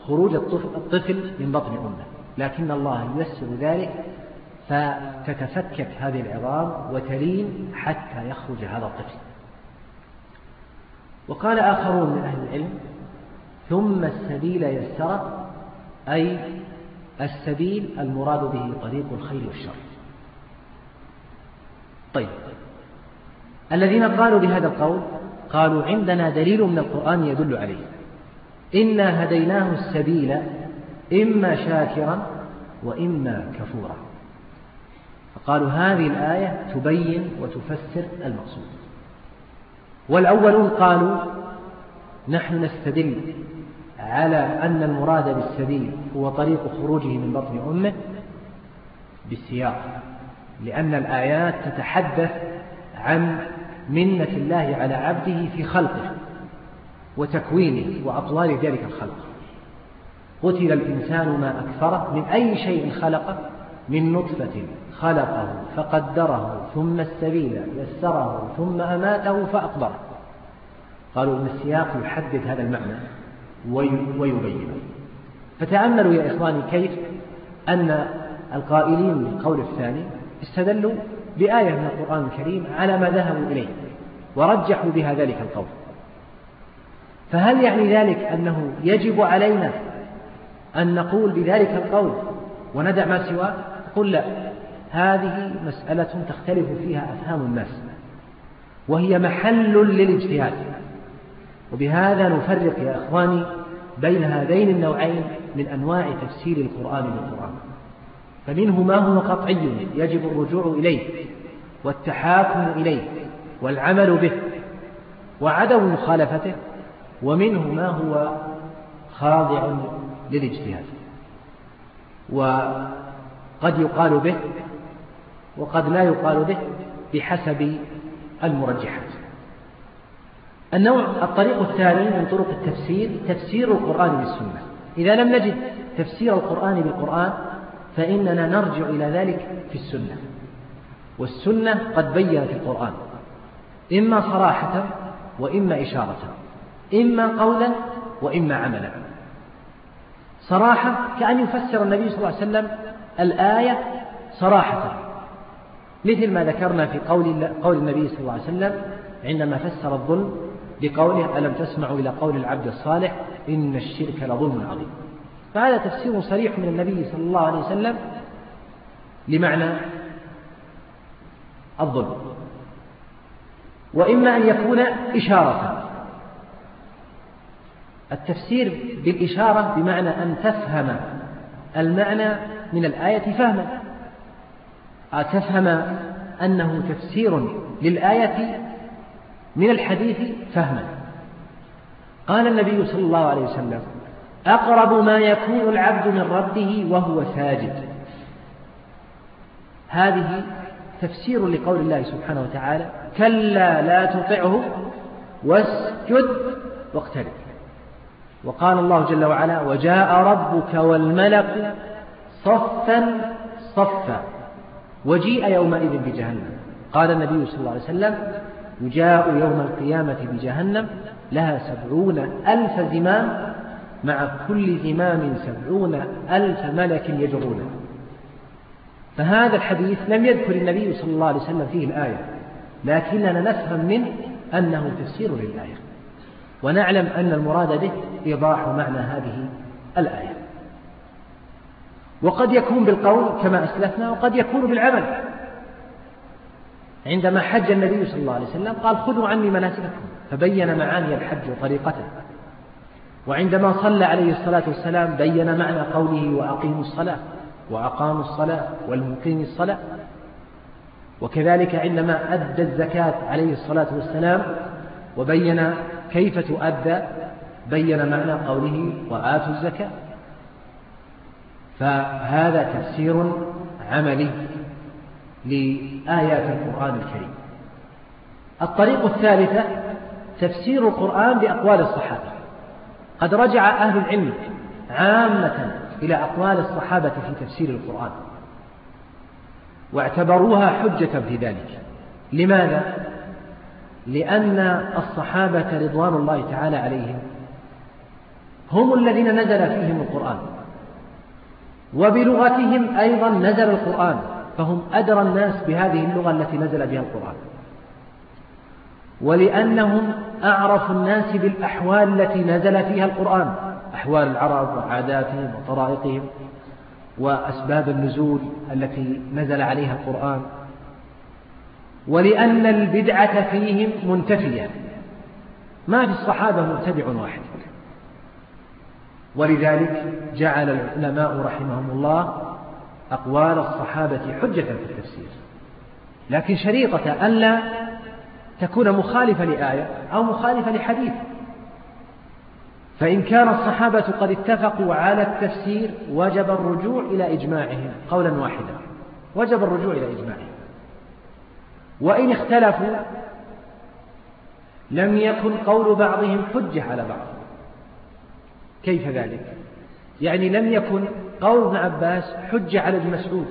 [SPEAKER 2] خروج الطفل من بطن أمه؟ لكن الله ييسر ذلك فتتفكك هذه العظام وتلين حتى يخرج هذا الطفل. وقال آخرون من أهل العلم ثم السبيل يسر أي السبيل المراد به طريق الخير والشر. طيب الذين قالوا بهذا القول قالوا عندنا دليل من القرآن يدل عليه. إنا هديناه السبيل إما شاكرا وإما كفورا. فقالوا هذه الآية تبين وتفسر المقصود. والأولون قالوا نحن نستدل على أن المراد بالسبيل هو طريق خروجه من بطن أمه بالسياق لأن الآيات تتحدث عن منة الله على عبده في خلقه وتكوينه وأطوال ذلك الخلق. قتل الإنسان ما أكثره من أي شيء خلقه من نطفة خلقه فقدره ثم السبيل يسره ثم أماته فأقبره. قالوا إن السياق يحدد هذا المعنى ويبينه. فتأملوا يا إخواني كيف أن القائلين بالقول الثاني استدلوا بآية من القرآن الكريم على ما ذهبوا إليه ورجحوا بها ذلك القول. فهل يعني ذلك أنه يجب علينا أن نقول بذلك القول وندع ما سواه؟ قل لا. هذه مسألة تختلف فيها أفهام الناس وهي محل للاجتهاد. وبهذا نفرق يا إخواني بين هذين النوعين من أنواع تفسير القرآن بالقرآن. فمنه ما هو قطعي يجب الرجوع إليه والتحاكم إليه والعمل به وعدم مخالفته ومنه ما هو خاضع للاجتهاد. وقد يقال به وقد لا يقال به بحسب المرجحات. النوع الطريق الثاني من طرق التفسير تفسير القرآن بالسنة. إذا لم نجد تفسير القرآن بالقرآن فإننا نرجع إلى ذلك في السنة. والسنة قد بينت القرآن. إما صراحة وإما إشارة. إما قولا وإما عملا. صراحة كأن يفسر النبي صلى الله عليه وسلم الآية صراحة. مثل ما ذكرنا في قول قول النبي صلى الله عليه وسلم عندما فسر الظلم بقوله ألم تسمعوا إلى قول العبد الصالح إن الشرك لظلم عظيم. فهذا تفسير صريح من النبي صلى الله عليه وسلم لمعنى الظلم. وإما أن يكون إشارة. التفسير بالإشارة بمعنى أن تفهم المعنى من الآية فهما. تفهم أنه تفسير للآية من الحديث فهما. قال النبي صلى الله عليه وسلم أقرب ما يكون العبد من ربه وهو ساجد. هذه تفسير لقول الله سبحانه وتعالى كلا لا تطعه واسجد واقترب. وقال الله جل وعلا وجاء ربك والملك صفا صفا. وجيء يومئذ بجهنم. قال النبي صلى الله عليه وسلم يجاء يوم القيامة بجهنم لها سبعون ألف زمام مع كل زمام سبعون ألف ملك يجرونه فهذا الحديث لم يذكر النبي صلى الله عليه وسلم فيه الآية لكننا نفهم منه أنه تفسير للآية. ونعلم أن المراد به إيضاح معنى هذه الآية. وقد يكون بالقول كما أسلفنا وقد يكون بالعمل. عندما حج النبي صلى الله عليه وسلم قال خذوا عني مناسككم فبين معاني الحج وطريقته. وعندما صلى عليه الصلاة والسلام بين معنى قوله وأقيموا الصلاة وأقاموا الصلاة والمقيم الصلاة. وكذلك عندما أدى الزكاة عليه الصلاة والسلام وبين كيف تؤدى بين معنى قوله وآتوا الزكاة. فهذا تفسير عملي لآيات القرآن الكريم. الطريق الثالثة تفسير القرآن بأقوال الصحابة. قد رجع أهل العلم عامة إلى أقوال الصحابة في تفسير القرآن واعتبروها حجة في ذلك. لماذا؟ لأن الصحابة رضوان الله تعالى عليهم هم الذين نزل فيهم القرآن. وبلغتهم أيضا نزل القرآن فهم أدرى الناس بهذه اللغة التي نزل بها القرآن. ولأنهم أعرف الناس بالأحوال التي نزل فيها القرآن أحوال العرب وعاداتهم وطرائقهم وأسباب النزول التي نزل عليها القرآن. ولأن البدعة فيهم منتفية. ما في الصحابة مبتدع واحد. ولذلك جعل العلماء رحمهم الله أقوال الصحابة حجة في التفسير. لكن شريطة ألا تكون مخالفة لآية أو مخالفة لحديث. فإن كان الصحابة قد اتفقوا على التفسير وجب الرجوع إلى إجماعهم قولا واحدا. وجب الرجوع إلى إجماعهم. وإن اختلفوا لم يكن قول بعضهم حجة على بعض. كيف ذلك؟ يعني لم يكن قول ابن عباس حجة على ابن مسعود.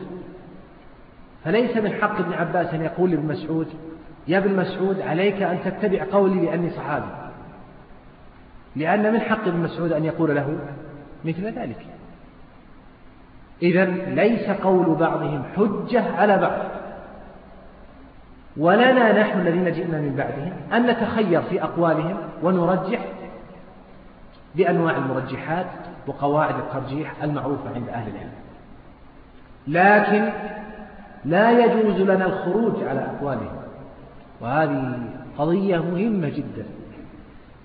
[SPEAKER 2] فليس من حق ابن عباس أن يقول لابن مسعود يا ابن مسعود عليك أن تتبع قولي لأني صحابي. لأن من حق ابن مسعود أن يقول له مثل ذلك. إذا ليس قول بعضهم حجة على بعض. ولنا نحن الذين جئنا من بعدهم أن نتخير في أقوالهم ونرجح بأنواع المرجحات وقواعد الترجيح المعروفة عند أهل العلم. لكن لا يجوز لنا الخروج على أقوالهم. وهذه قضية مهمة جدا.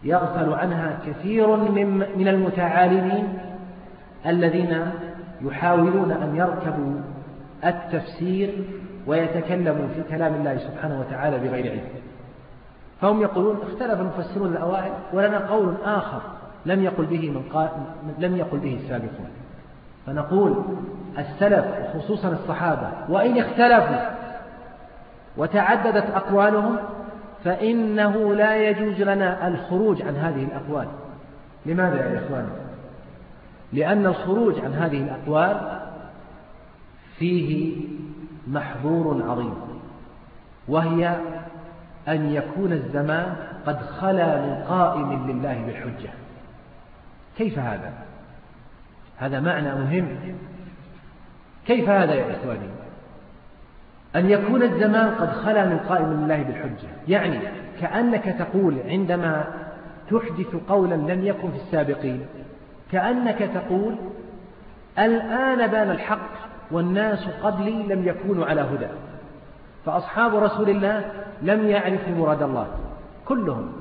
[SPEAKER 2] يغفل عنها كثير من المتعالمين الذين يحاولون أن يركبوا التفسير ويتكلموا في كلام الله سبحانه وتعالى بغير علم. فهم يقولون اختلف المفسرون الأوائل ولنا قول آخر. لم يقل به من قال لم يقل به السابقون. فنقول السلف خصوصا الصحابة وإن اختلفوا وتعددت أقوالهم فإنه لا يجوز لنا الخروج عن هذه الأقوال. لماذا يا إخوان لأن الخروج عن هذه الأقوال فيه محظور عظيم وهي أن يكون الزمان قد خلا من قائم لله بالحجة. كيف هذا؟ هذا معنى مهم. كيف هذا يا إخواني؟ أن يكون الزمان قد خلا من قائم الله بالحجة. يعني كأنك تقول عندما تحدث قولا لم يكن في السابقين كأنك تقول الآن بان الحق والناس قبلي لم يكونوا على هدى. فأصحاب رسول الله لم يعرفوا مراد الله كلهم.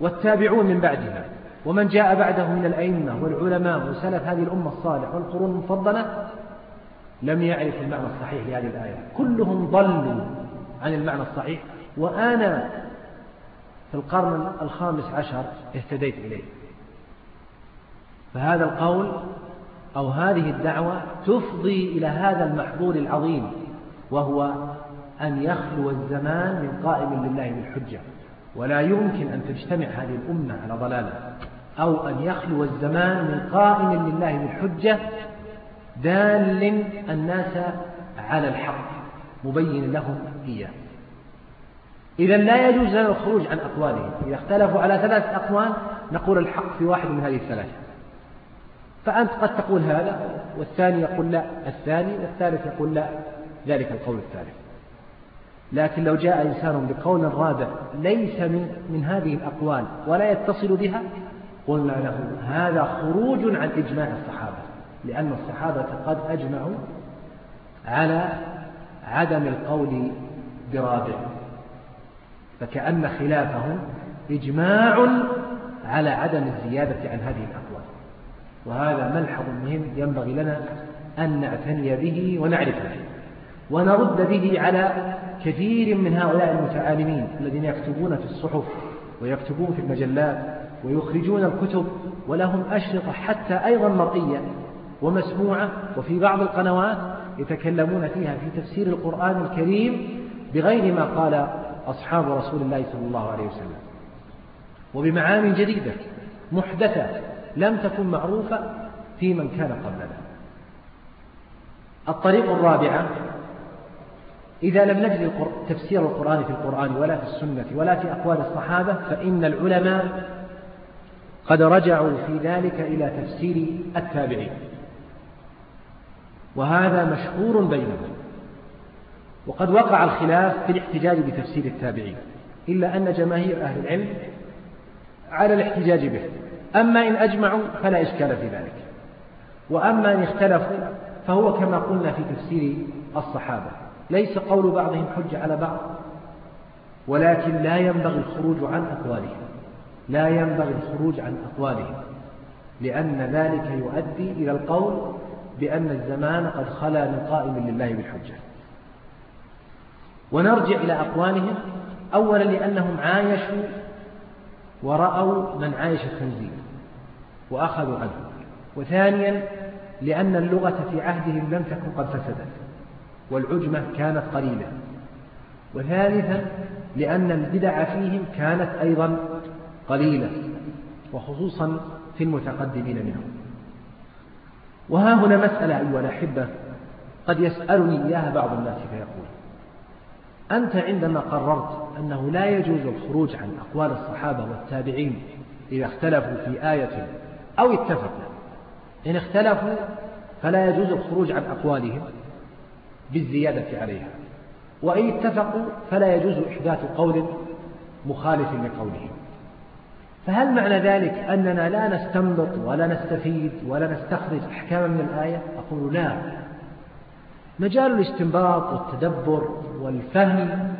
[SPEAKER 2] والتابعون من بعدهم ومن جاء بعده من الأئمة والعلماء وسلف هذه الأمة الصالح والقرون المفضلة لم يعرف المعنى الصحيح لهذه الآية. كلهم ضلوا عن المعنى الصحيح وأنا في القرن الخامس عشر اهتديت إليه. فهذا القول أو هذه الدعوة تفضي إلى هذا المحظور العظيم وهو أن يخلو الزمان من قائم لله بالحجة. ولا يمكن أن تجتمع هذه الأمة على ضلالة. أو أن يخلو الزمان من قائم لله بالحجة دال الناس على الحق مبين لهم إياه إذا لا يجوز لنا الخروج عن أقوالهم. إذا اختلفوا على ثلاث أقوال نقول الحق في واحد من هذه الثلاثة فأنت قد تقول هذا والثاني يقول لا الثاني والثالث يقول لا. ذلك القول الثالث. لكن لو جاء إنسان بقول رابع ليس من, من هذه الأقوال ولا يتصل بها قلنا له هذا خروج عن إجماع الصحابة لأن الصحابة قد أجمعوا على عدم القول برابع فكأن خلافهم إجماع على عدم الزيادة عن هذه الأقوال. وهذا ملحظ مهم ينبغي لنا أن نعتني به ونعرفه ونرد به على كثير من هؤلاء المتعالمين الذين يكتبون في الصحف ويكتبون في المجلات ويخرجون الكتب ولهم أشرطة حتى أيضا مرئية ومسموعة وفي بعض القنوات يتكلمون فيها في تفسير القرآن الكريم بغير ما قال أصحاب رسول الله صلى الله عليه وسلم. وبمعاني جديدة محدثة لم تكن معروفة في من كان قبلنا. الطريقة الرابعة إذا لم نجد تفسير القرآن في القرآن ولا في السنة ولا في أقوال الصحابة فإن العلماء قد رجعوا في ذلك إلى تفسير التابعين. وهذا مشهور بينهم. وقد وقع الخلاف في الاحتجاج بتفسير التابعين. إلا أن جماهير أهل العلم على الاحتجاج به. أما إن أجمعوا فلا إشكال في ذلك. وأما إن اختلفوا فهو كما قلنا في تفسير الصحابة. ليس قول بعضهم حجة على بعض ولكن لا ينبغي الخروج عن أقوالهم. لا ينبغي الخروج عن أقوالهم لأن ذلك يؤدي إلى القول بأن الزمان قد خلا من قائم لله بالحجة. ونرجع إلى أقوالهم. أولا لأنهم عايشوا ورأوا من عايش التنزيل وأخذوا عنه. وثانيا لأن اللغة في عهدهم لم تكن قد فسدت والعجمة كانت قليلة. وثالثا لأن البدع فيهم كانت أيضا قليلة وخصوصا في المتقدمين منهم. وها هنا مسألة أيها الأحبة قد يسألني إياها بعض الناس فيقول أنت عندما قررت أنه لا يجوز الخروج عن أقوال الصحابة والتابعين إذا اختلفوا في آية أو اتفقوا إن اختلفوا فلا يجوز الخروج عن أقوالهم بالزيادة عليها وإن اتفقوا فلا يجوز إحداث قول مخالف لقولهم. فهل معنى ذلك أننا لا نستنبط ولا نستفيد ولا نستخرج أحكاما من الآية؟ أقول لا. مجال الاستنباط والتدبر والفهم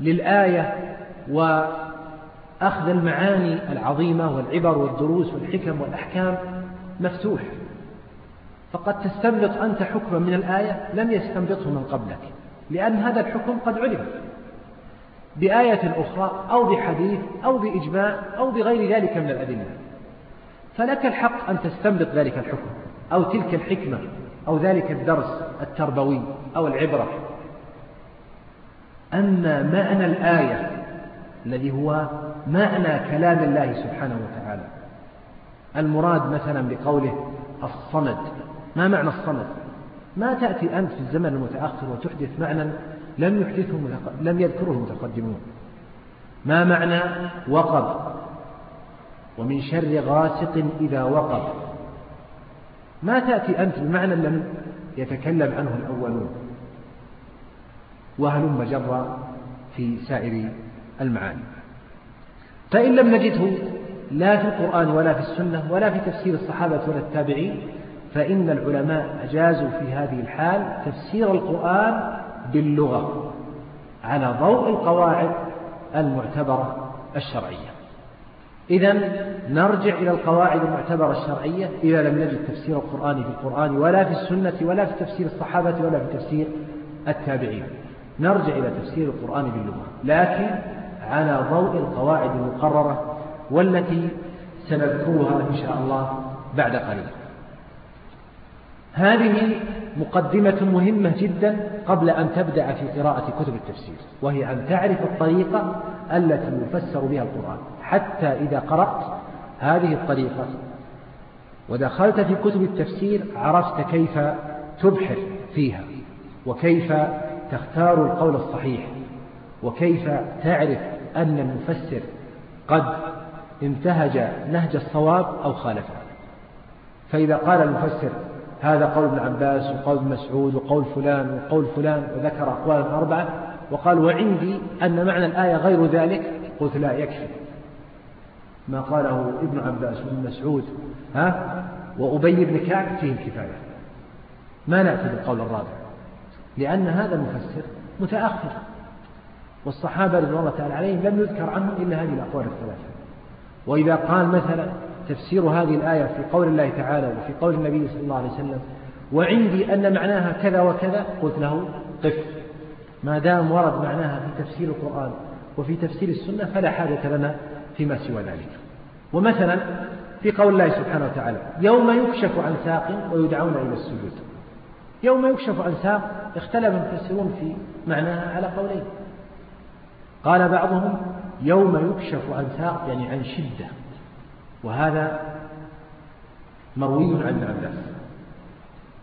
[SPEAKER 2] للآية وأخذ المعاني العظيمة والعبر والدروس والحكم والأحكام مفتوح. فقد تستنبط أنت حكما من الآية لم يستنبطه من قبلك لأن هذا الحكم قد علم. بآية أخرى أو بحديث أو بإجماع أو بغير ذلك من الأدلة. فلك الحق أن تستنبط ذلك الحكم أو تلك الحكمة أو ذلك الدرس التربوي أو العبرة. أما معنى الآية الذي هو معنى كلام الله سبحانه وتعالى المراد مثلا بقوله الصمد. ما معنى الصمد؟ ما تأتي أنت في الزمن المتأخر وتحدث معنى لم يحدثه لم يذكره المتقدمون. ما معنى وقب؟ ومن شر غاسق إذا وقب. ما تأتي أنت بمعنى لم يتكلم عنه الأولون. وهلم جرى في سائر المعاني. فإن لم نجده لا في القرآن ولا في السنة ولا في تفسير الصحابة ولا التابعين فإن العلماء أجازوا في هذه الحال تفسير القرآن باللغة على ضوء القواعد المعتبرة الشرعية. إذا نرجع إلى القواعد المعتبرة الشرعية إذا لم نجد تفسير القرآن في القرآن ولا في السنة ولا في تفسير الصحابة ولا في تفسير التابعين. نرجع إلى تفسير القرآن باللغة لكن على ضوء القواعد المقررة والتي سنذكرها إن شاء الله بعد قليل. هذه مقدمة مهمة جدا قبل أن تبدأ في قراءة كتب التفسير وهي أن تعرف الطريقة التي يفسر بها القرآن. حتى إذا قرأت هذه الطريقة ودخلت في كتب التفسير عرفت كيف تبحر فيها وكيف تختار القول الصحيح وكيف تعرف أن المفسر قد انتهج نهج الصواب أو خالفه. فإذا قال المفسر هذا قول ابن عباس وقول ابن مسعود وقول فلان وقول فلان وذكر أقوالا أربعة وقال وعندي أن معنى الآية غير ذلك؟ قلت لا يكفي. ما قاله ابن عباس وابن مسعود ها؟ وأبي بن كعب فيه الكفاية ما نأتي بالقول الرابع لأن هذا المفسر متأخر. والصحابة رضوان الله تعالى عليهم لم يذكر عنهم إلا هذه الأقوال الثلاثة. وإذا قال مثلا تفسير هذه الآية في قول الله تعالى وفي قول النبي صلى الله عليه وسلم وعندي أن معناها كذا وكذا قلت له قف ما دام ورد معناها في تفسير القرآن وفي تفسير السنة فلا حاجة لنا فيما سوى ذلك. ومثلا في قول الله سبحانه وتعالى يوم يكشف عن ساق ويدعون إلى السجود. يوم يكشف عن ساق اختلف المفسرون في معناها على قولين. قال بعضهم يوم يكشف عن ساق يعني عن شدة. وهذا مروي عن ابن عباس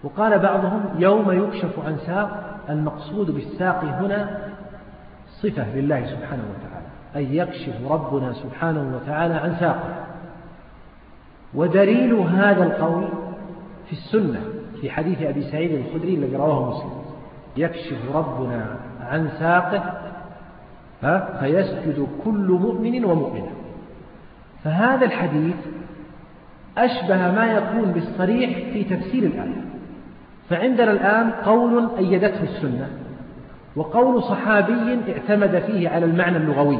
[SPEAKER 2] وقال بعضهم يوم يكشف عن ساق المقصود بالساق هنا صفة لله سبحانه وتعالى أي يكشف ربنا سبحانه وتعالى عن ساقه. ودليل هذا القول في السنة في حديث أبي سعيد الخدري الذي رواه مسلم يكشف ربنا عن ساقه ها فيسجد كل مؤمن ومؤمنة. فهذا الحديث أشبه ما يكون بالصريح في تفسير الآية. فعندنا الآن قول أيدته السنة وقول صحابي اعتمد فيه على المعنى اللغوي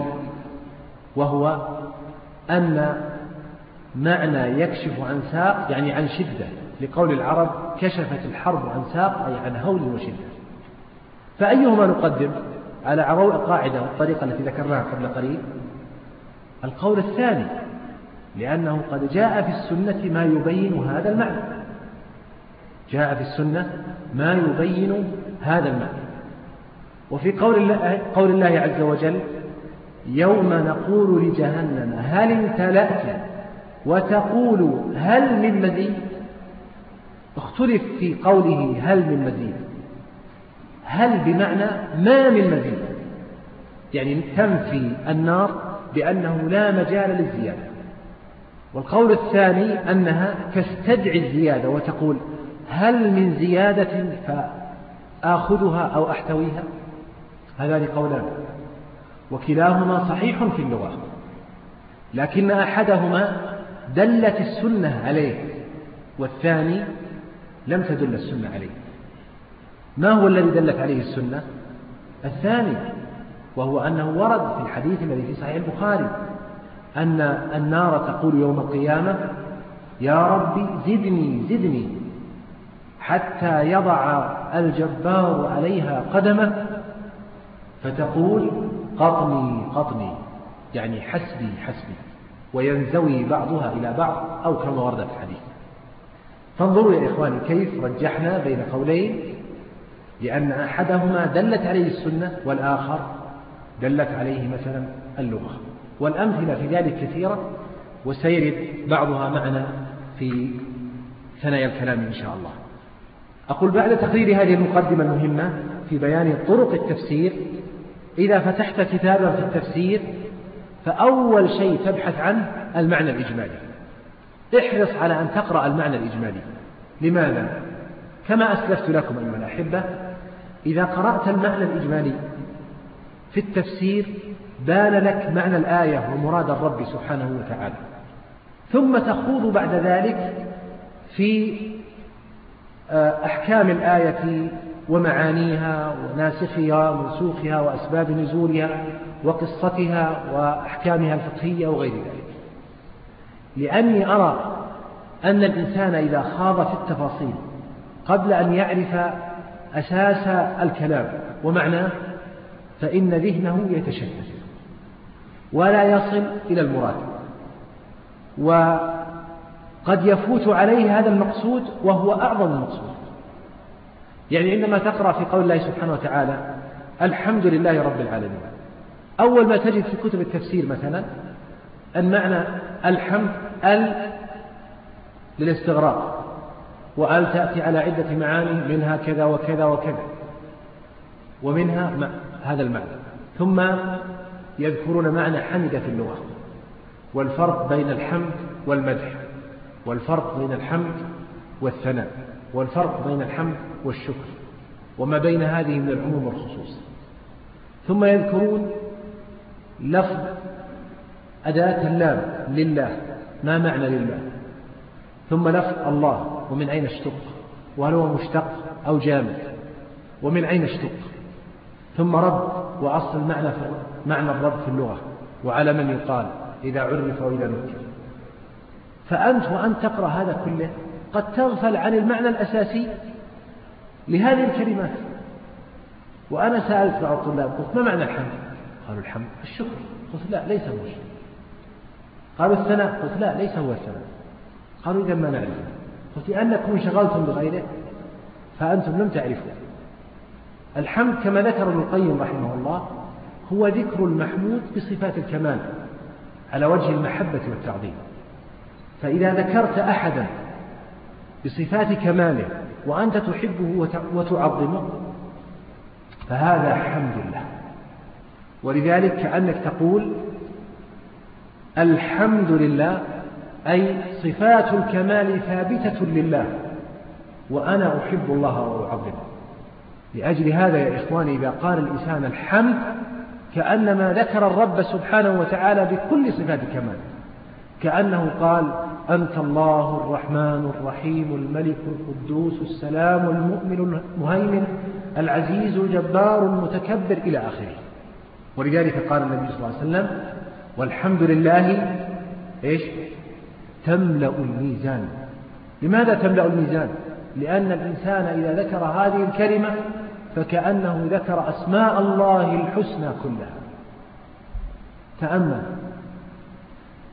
[SPEAKER 2] وهو أن معنى يكشف عن ساق يعني عن شدة لقول العرب كشفت الحرب عن ساق أي عن هول وشدة. فأيهما نقدم على عروء قاعدة الطريقة التي ذكرناها قبل قليل؟ القول الثاني لأنه قد جاء في السنة ما يبين هذا المعنى. جاء في السنة ما يبين هذا المعنى. وفي قول الله, قول الله عز وجل يوم نقول لجهنم هل امتلأت؟ وتقول هل من مزيد؟ اختلف في قوله هل من مزيد. هل بمعنى ما من مزيد؟ يعني تنفي النار بأنه لا مجال للزيادة. والقول الثاني أنها تستدعي الزيادة وتقول هل من زيادة فآخذها أو أحتويها؟ هذان قولان. وكلاهما صحيح في اللغة. لكن أحدهما دلت السنة عليه والثاني لم تدل السنة عليه. ما هو الذي دلت عليه السنة؟ الثاني وهو أنه ورد في الحديث الذي في صحيح البخاري أن النار تقول يوم القيامة يا رب زدني زدني حتى يضع الجبار عليها قدمه فتقول قطني قطني يعني حسبي حسبي وينزوي بعضها إلى بعض أو كما ورد في الحديث. فانظروا يا إخواني كيف رجحنا بين قولين لأن أحدهما دلت عليه السنة والآخر دلت عليه مثلا اللغة. والأمثلة في ذلك كثيرة وسيرد بعضها معنا في ثنايا الكلام إن شاء الله. أقول بعد تقرير هذه المقدمة المهمة في بيان طرق التفسير إذا فتحت كتابا في التفسير فأول شيء تبحث عنه المعنى الإجمالي. احرص على أن تقرأ المعنى الإجمالي. لماذا؟ كما أسلفت لكم أيها الأحبة إذا قرأت المعنى الإجمالي في التفسير بان لك معنى الآية ومراد الرب سبحانه وتعالى. ثم تخوض بعد ذلك في آه، أحكام الآية ومعانيها وناسخها ومنسوخها وأسباب نزولها وقصتها وأحكامها الفقهية وغير ذلك. لأني أرى أن الإنسان إذا خاض في التفاصيل قبل أن يعرف أساس الكلام ومعناه فإن ذهنه يتشتت. ولا يصل إلى المراد. وقد يفوت عليه هذا المقصود وهو أعظم المقصود. يعني عندما تقرأ في قول الله سبحانه وتعالى الحمد لله رب العالمين. أول ما تجد في كتب التفسير مثلا المعنى الحمد ال للاستغراق وآل تأتي على عدة معاني منها كذا وكذا وكذا ومنها هذا المعنى. ثم يذكرون معنى حمد في اللغة. والفرق بين الحمد والمدح. والفرق بين الحمد والثناء. والفرق بين الحمد والشكر. وما بين هذه من العموم والخصوص. ثم يذكرون لفظ أداة اللام لله. ما معنى لله؟ ثم لفظ الله. ومن أين اشتق؟ وهل هو مشتق أو جامد؟ ومن أين اشتق؟ ثم رب وأصل المعنى في معنى الرب في اللغة وعلى من يقال إذا عرف وإذا نكر. فأنت وأن تقرأ هذا كله قد تغفل عن المعنى الأساسي لهذه الكلمات. وأنا سألت بعض الطلاب قلت ما معنى الحمد؟ قالوا الحمد الشكر. قلت لا ليس هو الشكر. قالوا الثناء؟ قلت لا ليس هو الثناء. قالوا إذا ما نعرفه قلت لأنكم انشغلتم بغيره فأنتم لم تعرفوا الحمد كما ذكر ابن القيم رحمه الله هو ذكر المحمود بصفات الكمال على وجه المحبة والتعظيم. فإذا ذكرت أحدا بصفات كماله وأنت تحبه وتعظمه فهذا حمد الله. ولذلك كأنك تقول الحمد لله أي صفات الكمال ثابتة لله وأنا أحب الله وأعظمه. لأجل هذا يا إخواني إذا قال الإنسان الحمد كأنما ذكر الرب سبحانه وتعالى بكل صفات كمال كأنه قال أنت الله الرحمن الرحيم الملك القدوس السلام المؤمن المهيمن العزيز الجبار المتكبر إلى آخره. ولذلك قال النبي صلى الله عليه وسلم والحمد لله إيش؟ تملأ الميزان. لماذا تملأ الميزان؟ لأن الإنسان إذا ذكر هذه الكلمة فكأنه ذكر أسماء الله الحسنى كلها. تأمل.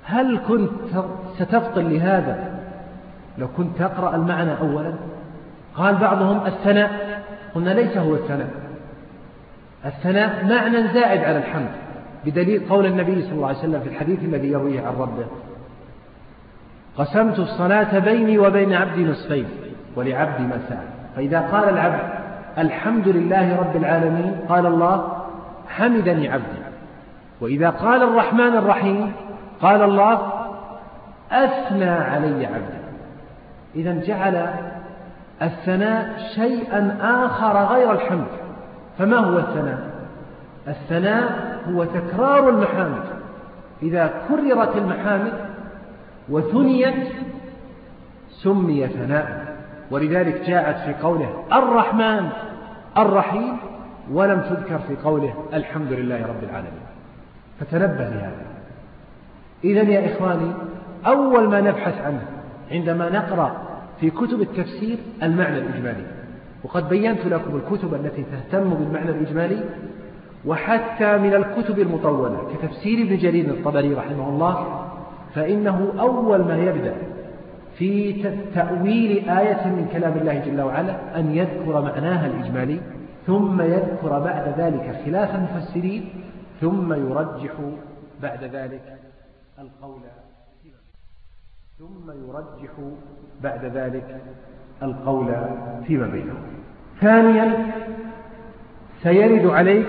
[SPEAKER 2] هل كنت ستفطن لهذا لو كنت تقرأ المعنى أولا؟ قال بعضهم الثناء. قلنا ليس هو الثناء. الثناء معنى زائد على الحمد بدليل قول النبي صلى الله عليه وسلم في الحديث الذي يرويه عن ربه قسمت الصلاة بيني وبين عبدي نصفين ولعبدي ما سأل فإذا قال العبد الحمد لله رب العالمين. قال الله حمدني عبدي. وإذا قال الرحمن الرحيم قال الله أثنى علي عبدي. إذا جعل الثناء شيئا آخر غير الحمد. فما هو الثناء؟ الثناء هو تكرار المحامد. إذا كررت المحامد وثنيت سمي ثناء ولذلك جاءت في قوله الرحمن. الرحيم ولم تذكر في قوله الحمد لله رب العالمين. فتنبه لهذا. إذا يا إخواني أول ما نبحث عنه عندما نقرأ في كتب التفسير المعنى الإجمالي وقد بينت لكم الكتب التي تهتم بالمعنى الإجمالي وحتى من الكتب المطولة كتفسير ابن جرير الطبري رحمه الله فإنه أول ما يبدأ في تأويل آية من كلام الله جل وعلا أن يذكر معناها الإجمالي ثم يذكر بعد ذلك خلاف المفسرين ثم يرجح بعد ذلك القول ثم يرجح بعد ذلك القول فيما بينهم. ثانيا سيرد عليك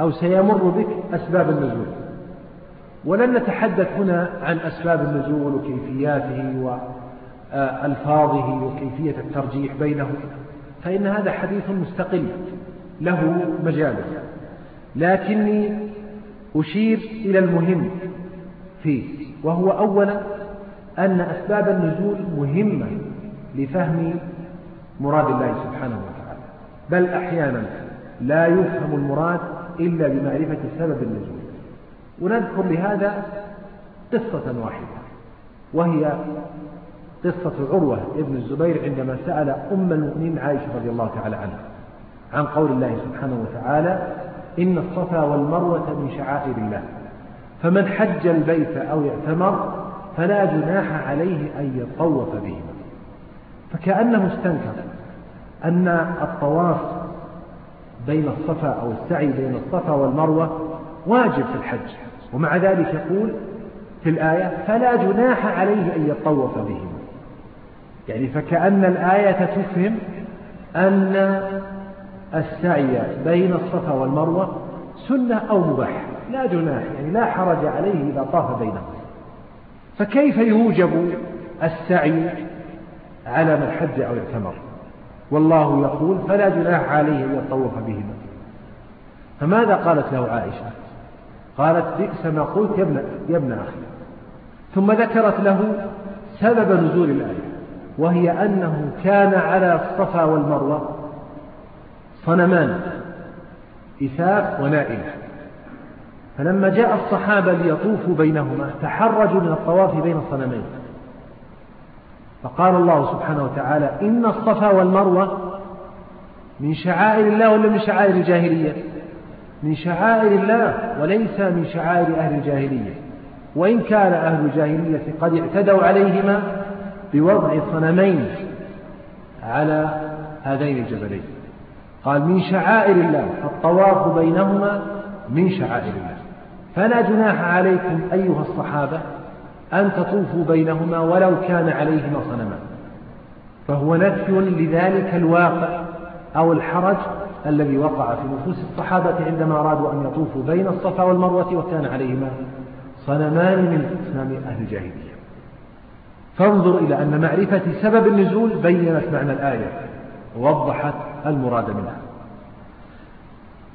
[SPEAKER 2] أو سيمر بك أسباب النزول. ولن نتحدث هنا عن أسباب النزول وكيفياته وألفاظه وكيفية الترجيح بينه. فإن هذا حديث مستقل له مجاله لكني أشير إلى المهم فيه وهو أولا أن أسباب النزول مهمة لفهم مراد الله سبحانه وتعالى. بل أحيانا لا يفهم المراد إلا بمعرفة سبب النزول. ونذكر لهذا قصة واحدة وهي قصة عروة ابن الزبير عندما سأل أم المؤمنين عائشة رضي الله تعالى عنها عن قول الله سبحانه وتعالى إن الصفا والمروة من شعائر الله. فمن حج البيت أو اعتمر فلا جناح عليه أن يطوف بهما. فكأنه استنكر أن الطواف بين الصفا أو السعي بين الصفا والمروة واجب في الحج. ومع ذلك يقول في الآية فلا جناح عليه أن يطوف بهما. يعني فكأن الآية تفهم أن السعي بين الصفا والمروة سنة أو مباح لا جناح يعني لا حرج عليه إذا طاف بينهم فكيف يوجب السعي على من حج أو اعتمر؟ والله يقول فلا جناح عليه أن يطوف بهما. فماذا قالت له عائشة؟ قالت بئس ما قلت يا ابن, يا ابن أخي. ثم ذكرت له سبب نزول الآية. وهي أنه كان على الصفا والمروة صنمان إثاف ونائلة فلما جاء الصحابة ليطوفوا بينهما تحرجوا من الطواف بين الصنمين. فقال الله سبحانه وتعالى إن الصفا والمروة من شعائر الله ولا من شعائر الجاهلية؟ من شعائر الله وليس من شعائر أهل الجاهلية. وإن كان أهل الجاهلية قد اعتدوا عليهما بوضع صنمين على هذين الجبلين. قال من شعائر الله فالطواف بينهما من شعائر الله. فلا جناح عليكم أيها الصحابة أن تطوفوا بينهما ولو كان عليهما صنمان فهو نفي لذلك الواقع أو الحرج الذي وقع في نفوس الصحابة عندما أرادوا أن يطوفوا بين الصفا والمروة وكان عليهما صنمان من أصنام أهل الجاهلية. فانظر إلى أن معرفة سبب النزول بينت معنى الآية ووضحت المراد منها.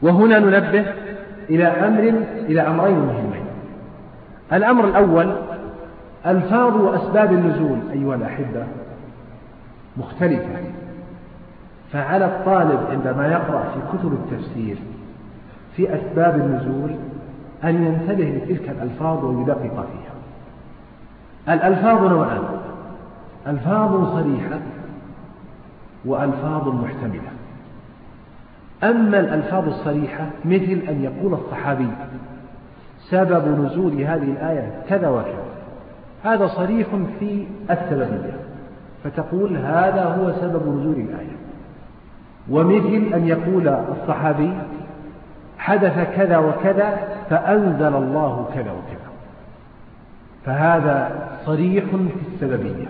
[SPEAKER 2] وهنا ننبه إلى أمر إلى أمرين مهمين. الأمر الأول ألفاظ وأسباب النزول أيها الأحبة مختلفة. فعلى الطالب عندما يقرأ في كتب التفسير في أسباب النزول أن ينتبه لتلك الألفاظ ويدقق فيها. الألفاظ نوعان ألفاظ صريحة وألفاظ محتملة. أما الألفاظ الصريحة مثل أن يقول الصحابي سبب نزول هذه الآية كذا وكذا. هذا صريح في السببية فتقول هذا هو سبب نزول الآية. ومثل أن يقول الصحابي حدث كذا وكذا فأنزل الله كذا وكذا. فهذا صريح في السببية.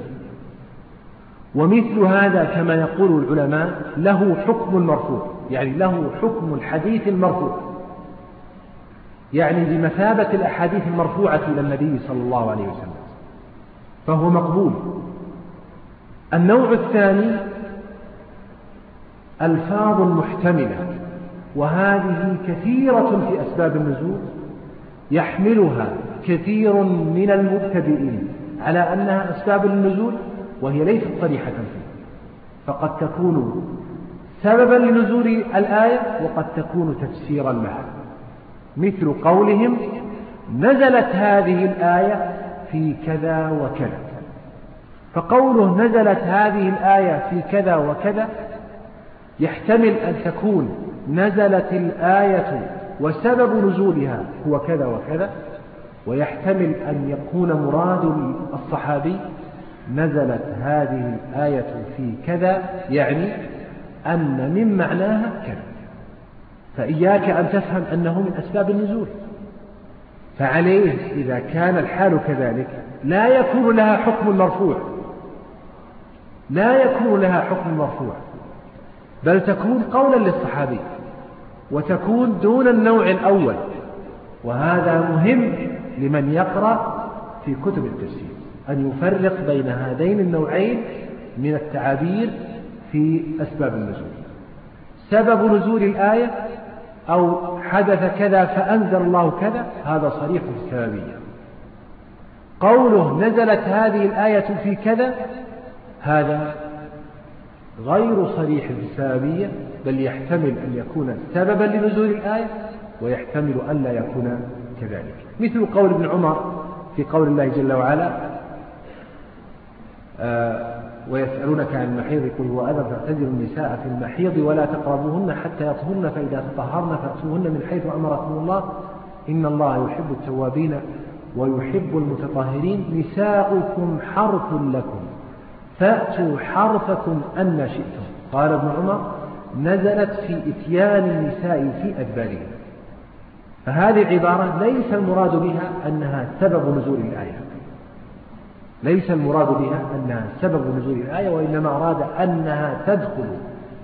[SPEAKER 2] ومثل هذا كما يقول العلماء له حكم المرفوع يعني له حكم الحديث المرفوع. يعني بمثابة الأحاديث المرفوعة إلى النبي صلى الله عليه وسلم فهو مقبول. النوع الثاني ألفاظ محتملة وهذه كثيرة في أسباب النزول يحملها كثير من المبتدئين. على أنها أسباب النزول وهي ليست صريحة فيه. فقد تكون سببا لنزول الآية وقد تكون تفسيرا لها. مثل قولهم نزلت هذه الآية في كذا وكذا. فقوله نزلت هذه الآية في كذا وكذا يحتمل أن تكون نزلت الآية وسبب نزولها هو كذا وكذا ويحتمل أن يكون مراد الصحابي نزلت هذه الآية في كذا يعني أن من معناها كذا. فإياك أن تفهم أنه من أسباب النزول. فعليه إذا كان الحال كذلك لا يكون لها حكم مرفوع. لا يكون لها حكم مرفوع. بل تكون قولا للصحابي وتكون دون النوع الأول. وهذا مهم لمن يقرأ في كتب التفسير. أن يفرق بين هذين النوعين من التعابير في أسباب النزول. سبب نزول الآية أو حدث كذا فأنزل الله كذا هذا صريح في السببية قوله نزلت هذه الآية في كذا هذا غير صريح في السببية بل يحتمل أن يكون سببا لنزول الآية ويحتمل أن لا يكون كذلك. مثل قول ابن عمر في قول الله جل وعلا آه ويسألونك عن المحيض قل هو أذى فاعتزلوا النساء في المحيض ولا تقربوهن حتى يطهرن فإذا تطهرن فأتوهن من حيث أمركم الله. إن الله يحب التوابين ويحب المتطهرين. نساؤكم حرث لكم فأتوا حرثكم أن شئتم. قال ابن عمر نزلت في إتيان النساء في أدبارهم. فهذه العبارة ليس المراد بها أنها سبب نزول الآية. ليس المراد بها أنها سبب نزول الآية وإنما أراد أنها تدخل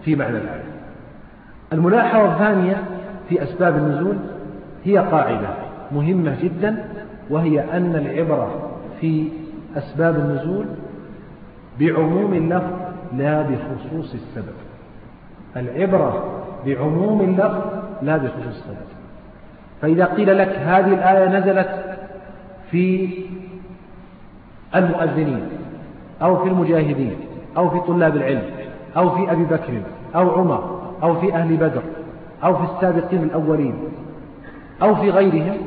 [SPEAKER 2] في معنى الآية. الملاحظة الثانية في أسباب النزول هي قاعدة مهمة جدا وهي أن العبرة في أسباب النزول بعموم اللفظ لا بخصوص السبب. العبرة بعموم اللفظ لا بخصوص السبب. فإذا قيل لك هذه الآية نزلت في المؤذنين أو في المجاهدين أو في طلاب العلم أو في أبي بكر أو عمر أو في أهل بدر أو في السابقين الأولين أو في غيرهم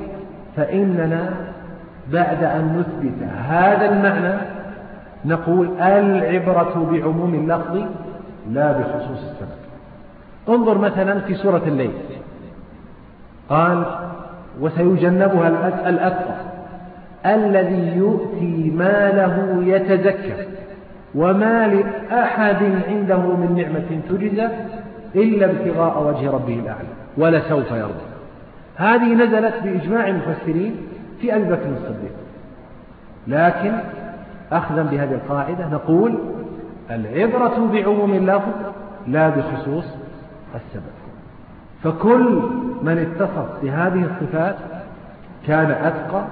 [SPEAKER 2] فإننا بعد أن نثبت هذا المعنى نقول العبرة بعموم اللفظ لا بخصوص السبب. انظر مثلا في سورة الليل. قال وسيجنبها الأتقى الذي يؤتي ماله يتزكى وما لأحد عنده من نعمة تجزى إلا ابتغاء وجه ربه الأعلى ولسوف يرضى. هذه نزلت بإجماع المفسرين في أبي بكر الصديق. لكن أخذا بهذه القاعدة نقول العبرة بعموم اللفظ لا بخصوص السبب. فكل من اتصف بهذه الصفات كان أتقى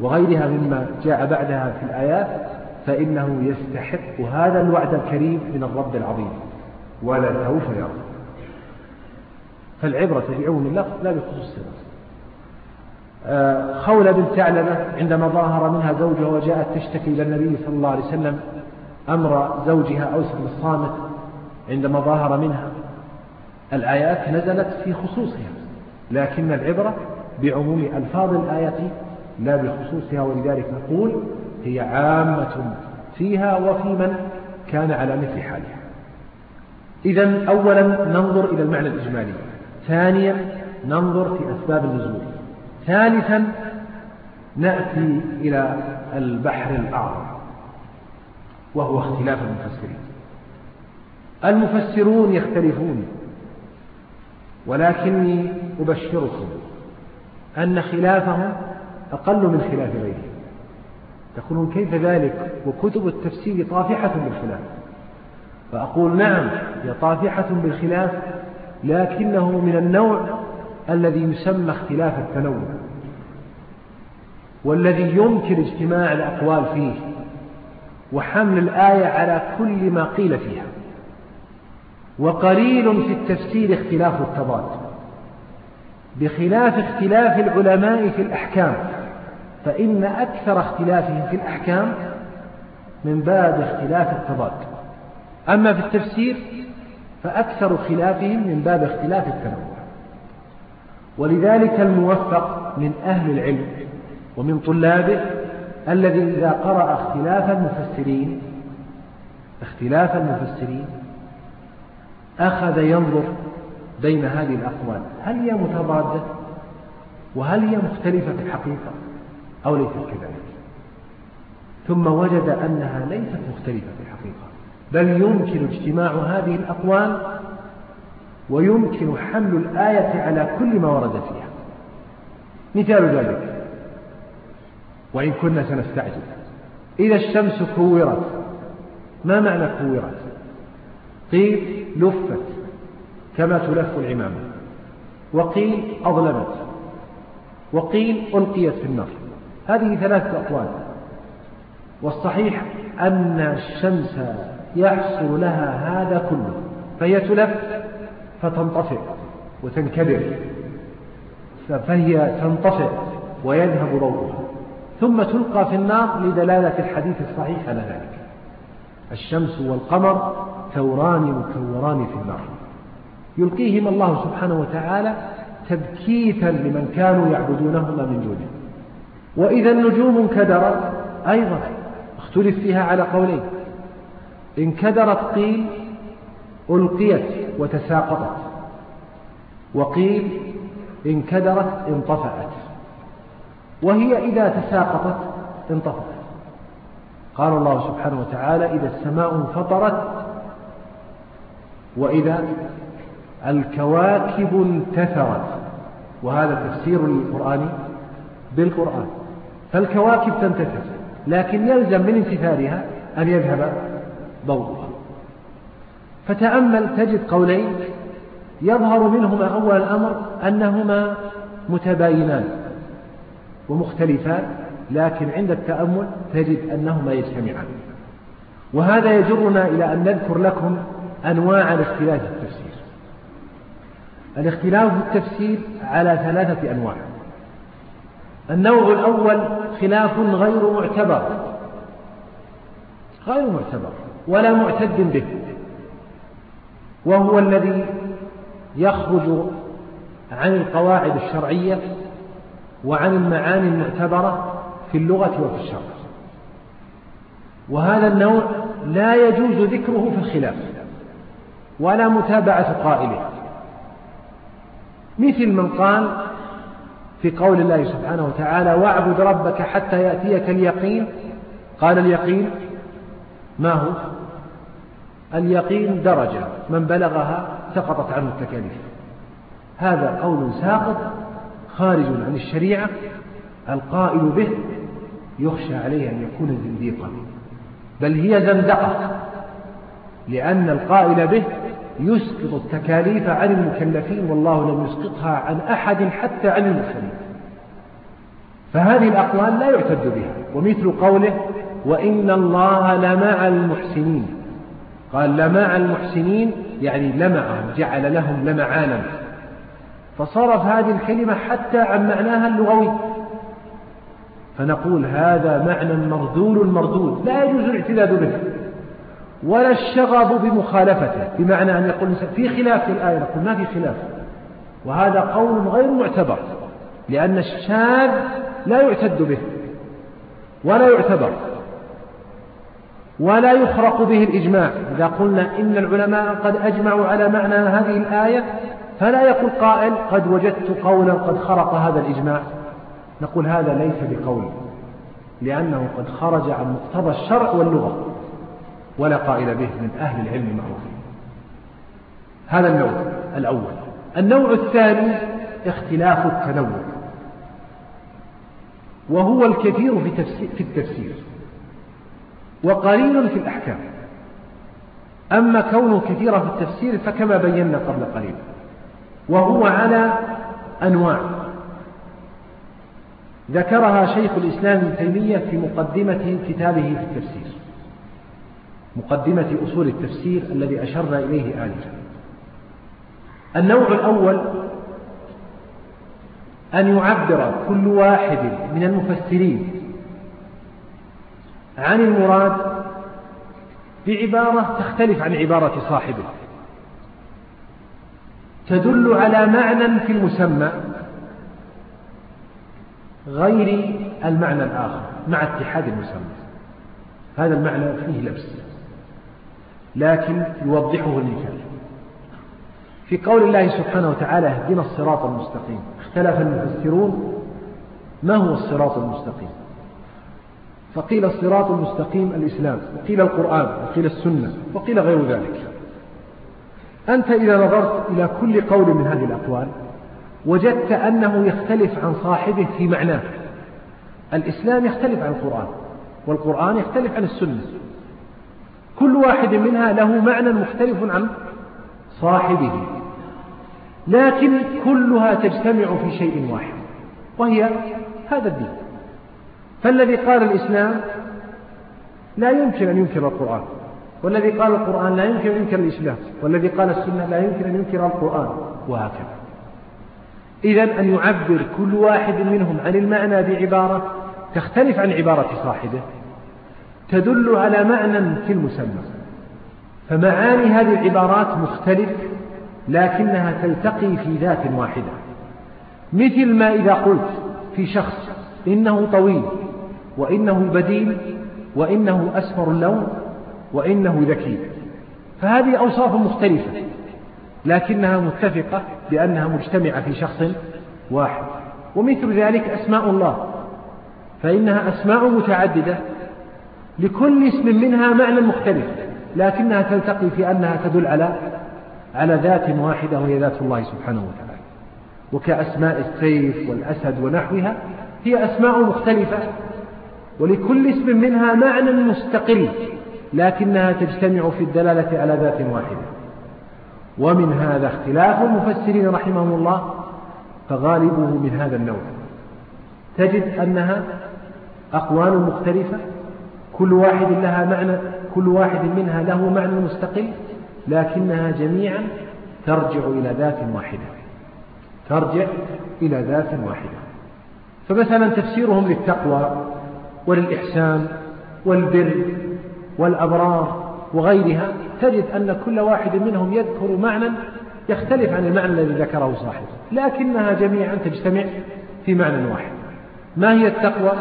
[SPEAKER 2] وغيرها مما جاء بعدها في الآيات فإنه يستحق هذا الوعد الكريم من الرب العظيم. ولا سوف يرضى فالعبرة بعموم اللفظ لا بخصوص السبب. آه، خولة بنت ثعلبة عندما ظاهر منها زوجها وجاءت تشتكي إلى النبي صلى الله عليه وسلم أمر زوجها أوس بن الصامت عندما ظاهر منها. الآيات نزلت في خصوصها لكن العبرة بعموم ألفاظ الآية لا بخصوصها ولذلك نقول هي عامة فيها وفي من كان على مثل حالها. إذا أولا ننظر إلى المعنى الإجمالي ثانيا ننظر في أسباب النزول ثالثا نأتي إلى البحر الأعظم وهو اختلاف المفسرين. المفسرون يختلفون ولكني أبشركم أن خلافهم أقل من خلاف غيرهم تقولون كيف ذلك؟ وكتب التفسير طافحة بالخلاف. فأقول نعم هي طافحة بالخلاف لكنه من النوع الذي يسمى اختلاف التنوع والذي يمكن اجتماع الأقوال فيه وحمل الآية على كل ما قيل فيها. وقليل في التفسير اختلاف التضاد بخلاف اختلاف العلماء في الأحكام فإن أكثر اختلافهم في الأحكام من باب اختلاف التضاد أما في التفسير فأكثر خلافهم من باب اختلاف التنوع. ولذلك الموفق من أهل العلم ومن طلابه الذي إذا قرأ اختلاف المفسرين اختلاف المفسرين أخذ ينظر بين هذه الأقوال. هل هي متضادة؟ وهل هي مختلفة في الحقيقة؟ أو ليست كذلك؟ ثم وجد أنها ليست مختلفة في الحقيقة. بل يمكن اجتماع هذه الأقوال ويمكن حمل الآية على كل ما ورد فيها. مثال ذلك. وإن كنا سنستعجل. إذا الشمس كورت ما معنى كورت؟ قيل لفت كما تلف العمامة. وقيل أظلمت. وقيل ألقيت في النار. هذه ثلاثة أقوال. والصحيح أن الشمس يحصل لها هذا كله. فهي تلف فتنطفئ وتنكدر فهي تنطفئ ويذهب ضوءها ثم تلقى في النار لدلالة الحديث الصحيح على ذلك. الشمس والقمر ثوران مكوران في النار يلقيهما الله سبحانه وتعالى تبكيتا لمن كانوا يعبدونهما من دونه. وإذا النجوم انكدرت أيضا اختلف فيها على قولين. انكدرت قيل ألقيت وتساقطت. وقيل انكدرت انطفأت. وهي إذا تساقطت انطفأت. قال الله سبحانه وتعالى إذا السماء انفطرت وإذا الكواكب انتثرت وهذا تفسير القرآن بالقرآن. فالكواكب تنتثر لكن يلزم من امتثالها أن يذهب ضوءها. فتأمل تجد قولين يظهر منهما أول الأمر أنهما متباينان ومختلفان لكن عند التأمل تجد أنهما يجتمعان. وهذا يجرنا إلى أن نذكر لكم أنواع الاختلاف في التفسير. الاختلاف في التفسير على ثلاثة أنواع. النوع الأول خلاف غير معتبر. غير معتبر ولا معتد به. وهو الذي يخرج عن القواعد الشرعية وعن المعاني المعتبرة في اللغة وفي الشرع. وهذا النوع لا يجوز ذكره في الخلاف. ولا متابعة قائله. مثل من قال في قول الله سبحانه وتعالى واعبد ربك حتى يأتيك اليقين. قال اليقين ما هو؟ اليقين درجة من بلغها سقطت عنه التكاليف. هذا قول ساقط خارج عن الشريعة القائل به يخشى عليه أن يكون زنديقا. بل هي زندقة لأن القائل به يسقط التكاليف عن المكلفين والله لم يسقطها عن أحد حتى عن المرسلين فهذه الأقوال لا يعتد بها. ومثل قوله وإن الله لمع المحسنين. قال لمع المحسنين يعني لمعهم جعل لهم لمعانا. فصرف هذه الكلمة حتى عن معناها اللغوي. فنقول هذا معنى مردول مردود. لا يجوز الاعتداد به. ولا الشغب بمخالفته بمعنى أن يقول في خلاف في الآية نقول ما في خلاف. وهذا قول غير معتبر لأن الشاذ لا يعتد به ولا يعتبر ولا يخرق به الإجماع. إذا قلنا إن العلماء قد أجمعوا على معنى هذه الآية فلا يقول قائل قد وجدت قولا قد خرق هذا الإجماع. نقول هذا ليس بقول لأنه قد خرج عن مقتضى الشرع واللغة. ولا قائل به من أهل العلم المعروفين. هذا النوع الأول. النوع الثاني اختلاف التنوع. وهو الكثير في, تفسير في التفسير. وقليل في الأحكام. أما كونه كثيرا في التفسير فكما بينا قبل قليل. وهو على أنواع. ذكرها شيخ الإسلام ابن تيمية في مقدمة كتابه في التفسير. مقدمة أصول التفسير الذي أشرنا إليه آنفا. النوع الأول أن يعبر كل واحد من المفسرين عن المراد بعبارة تختلف عن عبارة صاحبه. تدل على معنى في المسمى غير المعنى الآخر مع اتحاد المسمى. هذا المعنى فيه لبس. لكن يوضحه المثال. في قول الله سبحانه وتعالى اهدنا الصراط المستقيم. اختلف المفسرون ما هو الصراط المستقيم؟ فقيل الصراط المستقيم الإسلام. وقيل القرآن. وقيل السنة. وقيل غير ذلك. أنت إذا نظرت إلى كل قول من هذه الأقوال وجدت أنه يختلف عن صاحبه في معناه. الإسلام يختلف عن القرآن والقرآن يختلف عن السنة. كل واحد منها له معنى مختلف عن صاحبه. لكن كلها تجتمع في شيء واحد وهي هذا الدين. فالذي قال الإسلام لا يمكن أن ينكر القرآن والذي قال القرآن لا يمكن أن ينكر الإسلام والذي قال السنة لا يمكن أن ينكر القرآن وهكذا. إذا أن يعبر كل واحد منهم عن المعنى بعبارة تختلف عن عبارة صاحبه. تدل على معنى في المسمى. فمعاني هذه العبارات مختلف لكنها تلتقي في ذات واحدة. مثل ما إذا قلت في شخص إنه طويل وإنه بديل وإنه أسفر اللون وإنه ذكي. فهذه أوصاف مختلفة لكنها متفقة بأنها مجتمعة في شخص واحد. ومثل ذلك أسماء الله. فإنها أسماء متعددة لكل اسم منها معنى مختلف لكنها تلتقي في أنها تدل على على ذات واحدة وهي ذات الله سبحانه وتعالى. وكأسماء السيف والأسد ونحوها هي أسماء مختلفة ولكل اسم منها معنى مستقل لكنها تجتمع في الدلالة على ذات واحدة. ومن هذا اختلاف المفسرين رحمهم الله فغالبه من هذا النوع. تجد أنها أقوال مختلفة كل واحد لها معنى كل واحد منها له معنى مستقل لكنها جميعا ترجع إلى ذات واحدة. ترجع إلى ذات واحدة. فمثلا تفسيرهم للتقوى وللإحسان والبر والأبرار وغيرها تجد أن كل واحد منهم يذكر معنى يختلف عن المعنى الذي ذكره صاحبه لكنها جميعا تجتمع في معنى واحد. ما هي التقوى؟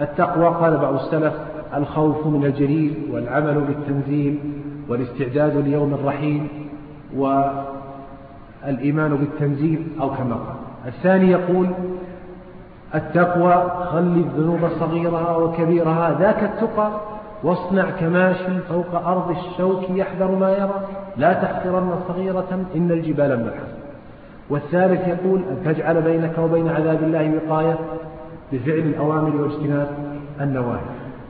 [SPEAKER 2] التقوى قال بعض السلف الخوف من الجليل والعمل بالتنزيل والاستعداد ليوم الرحيل والإيمان بالتنزيل أو كما قال. الثاني يقول التقوى خل الذنوب صغيرها وكبيرها ذاك التقى واصنع كماش فوق أرض الشوك يحذر ما يرى لا تحقرن صغيرة إن الجبال ملحة والثالث يقول أن تجعل بينك وبين عذاب الله وقاية بفعل الأوامر واجتناب النواهي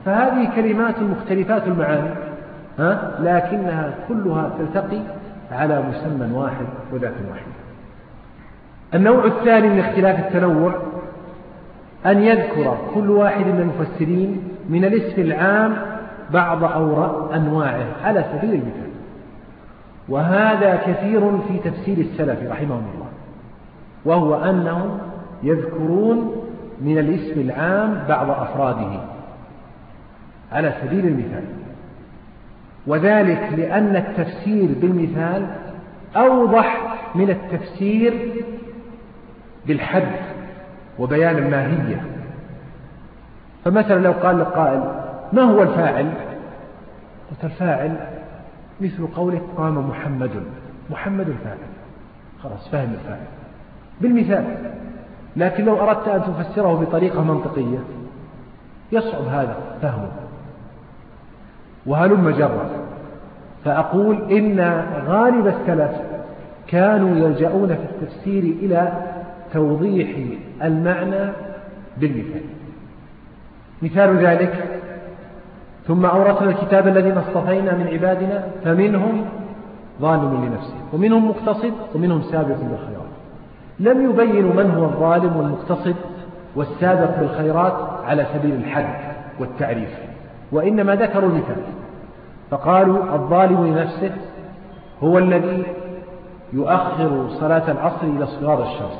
[SPEAKER 2] فهذه كلمات مختلفات المعاني ها؟ لكنها كلها تلتقي على مسمى واحد وذات واحدة النوع الثاني من اختلاف التنوع أن يذكر كل واحد من المفسرين من الاسم العام بعض أنواعه على سبيل المثال وهذا كثير في تفسير السلف رحمهم الله وهو أنهم يذكرون من الاسم العام بعض أفراده. على سبيل المثال. وذلك لأن التفسير بالمثال أوضح من التفسير بالحد وبيان الماهية. فمثلا لو قال القائل ما هو الفاعل؟ قلت الفاعل مثل قولك قام محمد. محمد الفاعل. خلاص فهم الفاعل. بالمثال. لكن لو أردت أن تفسره بطريقة منطقية يصعب هذا فهمه. وهلم جرا فأقول إن غالب السلف كانوا يلجؤون في التفسير إلى توضيح المعنى بالمثال. مثال ذلك ثم أورثنا الكتاب الذين اصطفينا من عبادنا فمنهم ظالم لنفسه ومنهم مقتصد ومنهم سابق بالخيرات لم يبينوا من هو الظالم والمقتصد والسابق بالخيرات على سبيل الحد والتعريف وإنما ذكروا المثال. فقالوا الظالم لنفسه هو الذي يؤخر صلاة العصر إلى صغار الشمس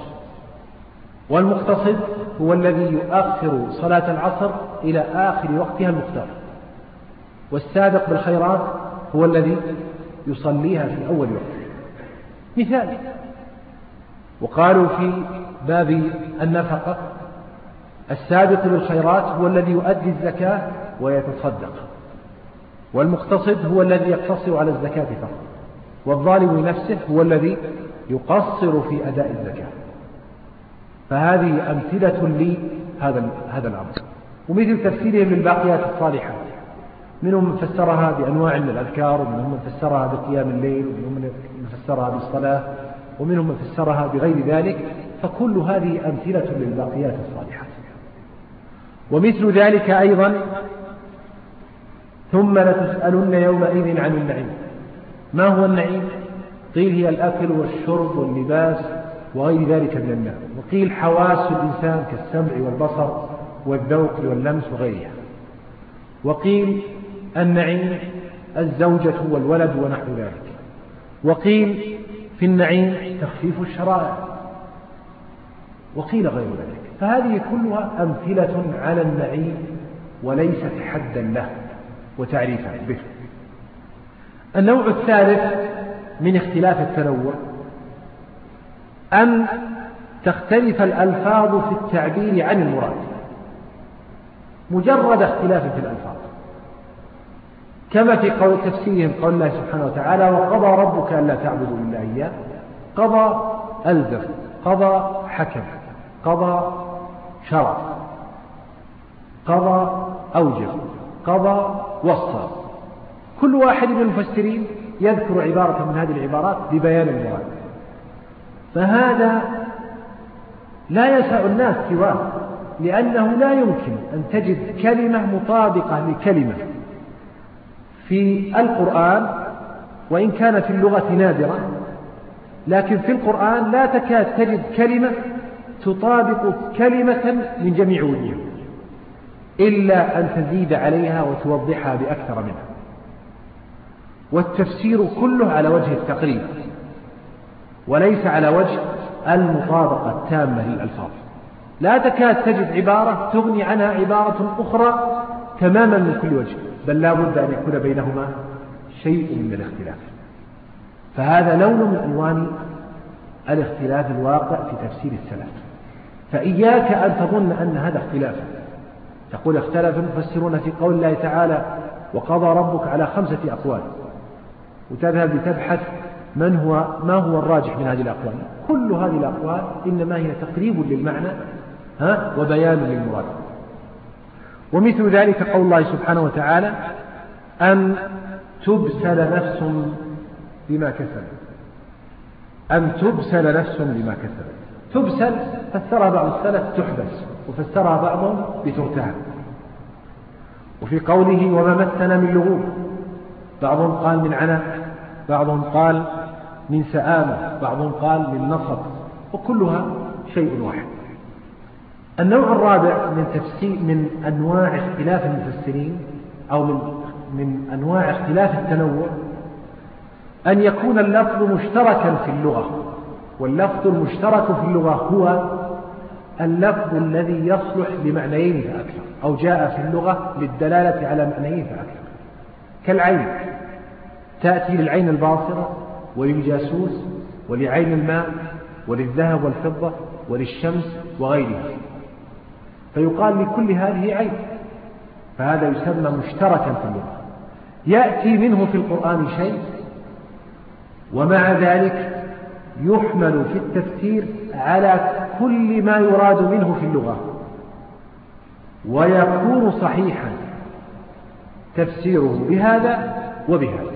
[SPEAKER 2] والمقتصد هو الذي يؤخر صلاة العصر إلى آخر وقتها المختار والسابق بالخيرات هو الذي يصليها في أول وقت. مثال. وقالوا في باب النفقة السابق بالخيرات هو الذي يؤدي الزكاة ويتصدق. والمقتصد هو الذي يقتصر على الزكاة فقط. والظالم لنفسه هو الذي يقصر في أداء الزكاة. فهذه أمثلة لهذا هذا الأمر. ومثل تفسيرهم للباقيات الصالحات منهم من فسرها بأنواع من الأذكار ومنهم من فسرها بقيام الليل ومنهم من فسرها بالصلاة. ومنهم من فسرها بغير ذلك فكل هذه أمثلة للباقيات الصالحات. ومثل ذلك أيضا ثم لتسألن يومئذ عن النعيم. ما هو النعيم؟ قيل هي الأكل والشرب واللباس وغير ذلك من النعم. وقيل حواس الإنسان كالسمع والبصر والذوق واللمس وغيرها. وقيل النعيم الزوجة والولد ونحو ذلك. وقيل في النعيم تخفيف الشرائع. وقيل غير ذلك. فهذه كلها أمثلة على النعيم وليست حدا له وتعريفا به. النوع الثالث من اختلاف التنوع أن تختلف الألفاظ في التعبير عن المراد. مجرد اختلاف في الألفاظ. كما في قول تفسيرهم قول الله سبحانه وتعالى وقضى ربك ألا تعبدوا إلا إياه. قضى ألزم قضى حكم قضى شرع قضى أوجب قضى وصى كل واحد من المفسرين يذكر عبارة من هذه العبارات ببيان المراد فهذا لا يسع الناس سواه لأنه لا يمكن أن تجد كلمة مطابقة لكلمة. في القرآن وإن كان في اللغة نادرة لكن في القرآن لا تكاد تجد كلمة تطابق كلمة من جميع وجوهها إلا أن تزيد عليها وتوضحها بأكثر منها. والتفسير كله على وجه التقريب وليس على وجه المطابقة التامة للألفاظ. لا تكاد تجد عبارة تغني عنها عبارة أخرى تماما من كل وجه. بل لا بد أن يكون بينهما شيء من الاختلاف. فهذا لون من ألوان الاختلاف الواقع في تفسير السلف. فإياك أن تظن أن هذا اختلاف. تقول اختلف المفسرون في قول الله تعالى وقضى ربك على خمسة أقوال وتذهب لتبحث من هو ما هو الراجح من هذه الأقوال. كل هذه الأقوال إنما هي تقريب للمعنى ها وبيان للمراد. ومثل ذلك قول الله سبحانه وتعالى أن تبسل نفس بما كسبت. أن تبسل نفس بما كسبت. تبسل فسرها بعض السلف تحبس وفسرها بعضهم بترتهب وفي قوله وما مسنا من لغوب. بعضهم قال من عناء بعضهم قال من سآمة بعضهم قال من نصب وكلها شيء واحد. النوع الرابع من تفسير من أنواع اختلاف المفسرين أو من من أنواع اختلاف التنوع أن يكون اللفظ مشتركا في اللغة واللفظ المشترك في اللغة هو اللفظ الذي يصلح لمعنيين فأكثر أو جاء في اللغة للدلالة على معنيين فأكثر. كالعين تأتي للعين الباصرة وللجاسوس ولعين الماء وللذهب والفضة وللشمس وغيرها. فيقال لكل هذه عين فهذا يسمى مشتركا في اللغة. يأتي منه في القرآن شيء ومع ذلك يحمل في التفسير على كل ما يراد منه في اللغة. ويكون صحيحا تفسيره بهذا وبهذا.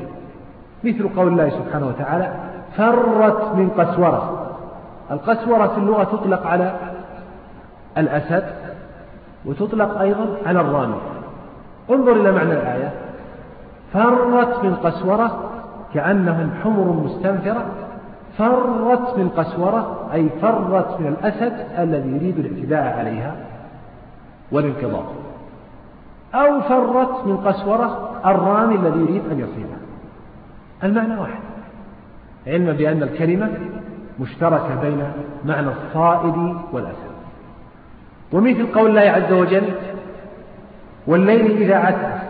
[SPEAKER 2] مثل قول الله سبحانه وتعالى فرت من قسورة. القسورة في اللغة تطلق على الأسد. وتطلق أيضا على الرامي. انظر إلى معنى الآية. فرت من قسورة كأنهم حمر مستنفرة. فرت من قسورة أي فرت من الأسد الذي يريد الاعتداء عليها والانقضاض أو فرت من قسورة الرامي الذي يريد أن يصيبها. المعنى واحد. علما بأن الكلمة مشتركة بين معنى الصائد والأسد. ومثل قول الله عز وجل والليل إذا عسعس.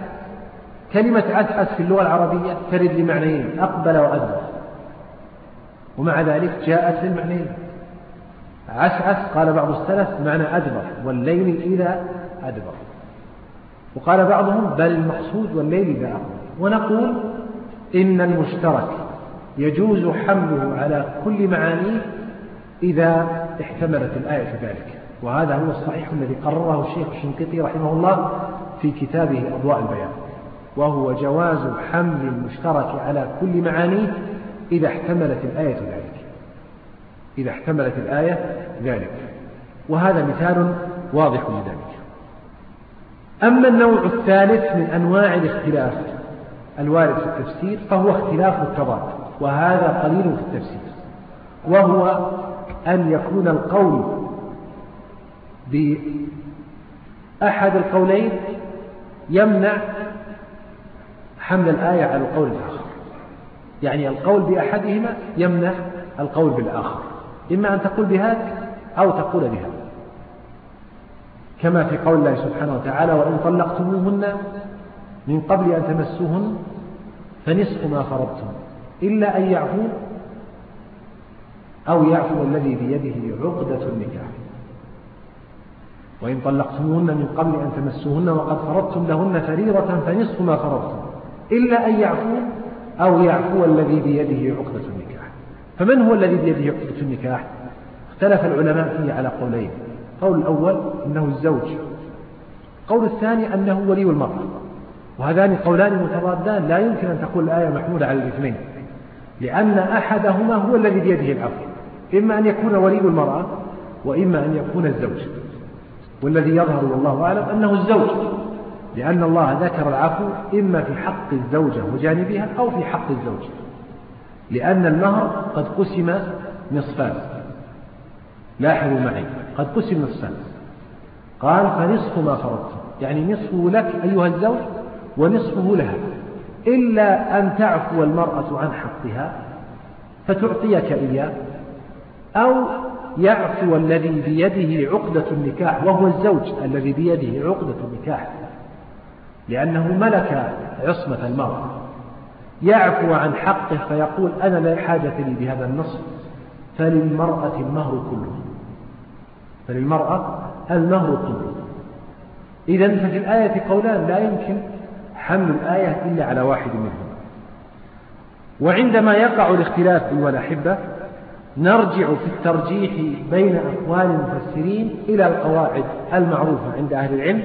[SPEAKER 2] كلمة عسعس في اللغة العربية ترد لمعنيين أقبل وأدبر. ومع ذلك جاءت للمعنيين. عسعس قال بعض السلف معنى أدبر والليل إذا أدبر. وقال بعضهم بل المقصود والليل إذا أقبل. ونقول إن المشترك يجوز حمله على كل معانيه إذا احتملت الآية ذلك. وهذا هو الصحيح الذي قرره الشيخ الشنقيطي رحمه الله في كتابه أضواء البيان وهو جواز حمل المشترك على كل معانيه إذا احتملت الآية ذلك. إذا احتملت الآية ذلك. وهذا مثال واضح لذلك. أما النوع الثالث من أنواع الاختلاف الوارد في التفسير فهو اختلاف التضاد وهذا قليل في التفسير وهو أن يكون القول بأحد القولين يمنع حمل الآية على القول الآخر. يعني القول بأحدهما يمنع القول بالآخر. إما أن تقول بهذا أو تقول بهذا. كما في قول الله سبحانه وتعالى وإن طلقتموهن من قبل أن تمسوهن فنصف ما فرضتم إلا أن يعفو أو يعفو الذي بيده عقدة النكاح. وإن طلقتموهن من قبل أن تمسوهن وقد فرضتم لهن فريضة فنصف ما فرضتم إلا أن يعفو أو يعفو الذي بيده عقدة النكاح. فمن هو الذي بيده عقدة النكاح؟ اختلف العلماء فيه على قولين. قول الأول إنه الزوج. قول الثاني أنه ولي المرأة. وهذان قولان متضادان لا يمكن أن تقول الآية محمولة على الاثنين. لأن أحدهما هو الذي بيده العفو. إما أن يكون ولي المرأة وإما أن يكون الزوج. والذي يظهر والله أعلم أنه الزوج لأن الله ذكر العفو إما في حق الزوجة وجانبها أو في حق الزوج لأن المهر قد قسم نصفان. لاحظوا معي قد قسم نصفان. قال فنصف ما فرضت. يعني نصفه لك أيها الزوج ونصفه لها. إلا أن تعفو المرأة عن حقها فتعطيك إياه أو يعفو الذي بيده عقدة النكاح وهو الزوج الذي بيده عقدة النكاح لأنه ملك عصمة المرأة يعفو عن حقه فيقول أنا لا حاجة لي بهذا النصف فللمرأة المهر كله. فللمرأة المهر كله. إذا ففي الآية قولان لا يمكن حمل الآية إلا على واحد منهم وعندما يقع الاختلاف أيها الأحبة نرجع في الترجيح بين أقوال المفسرين إلى القواعد المعروفة عند أهل العلم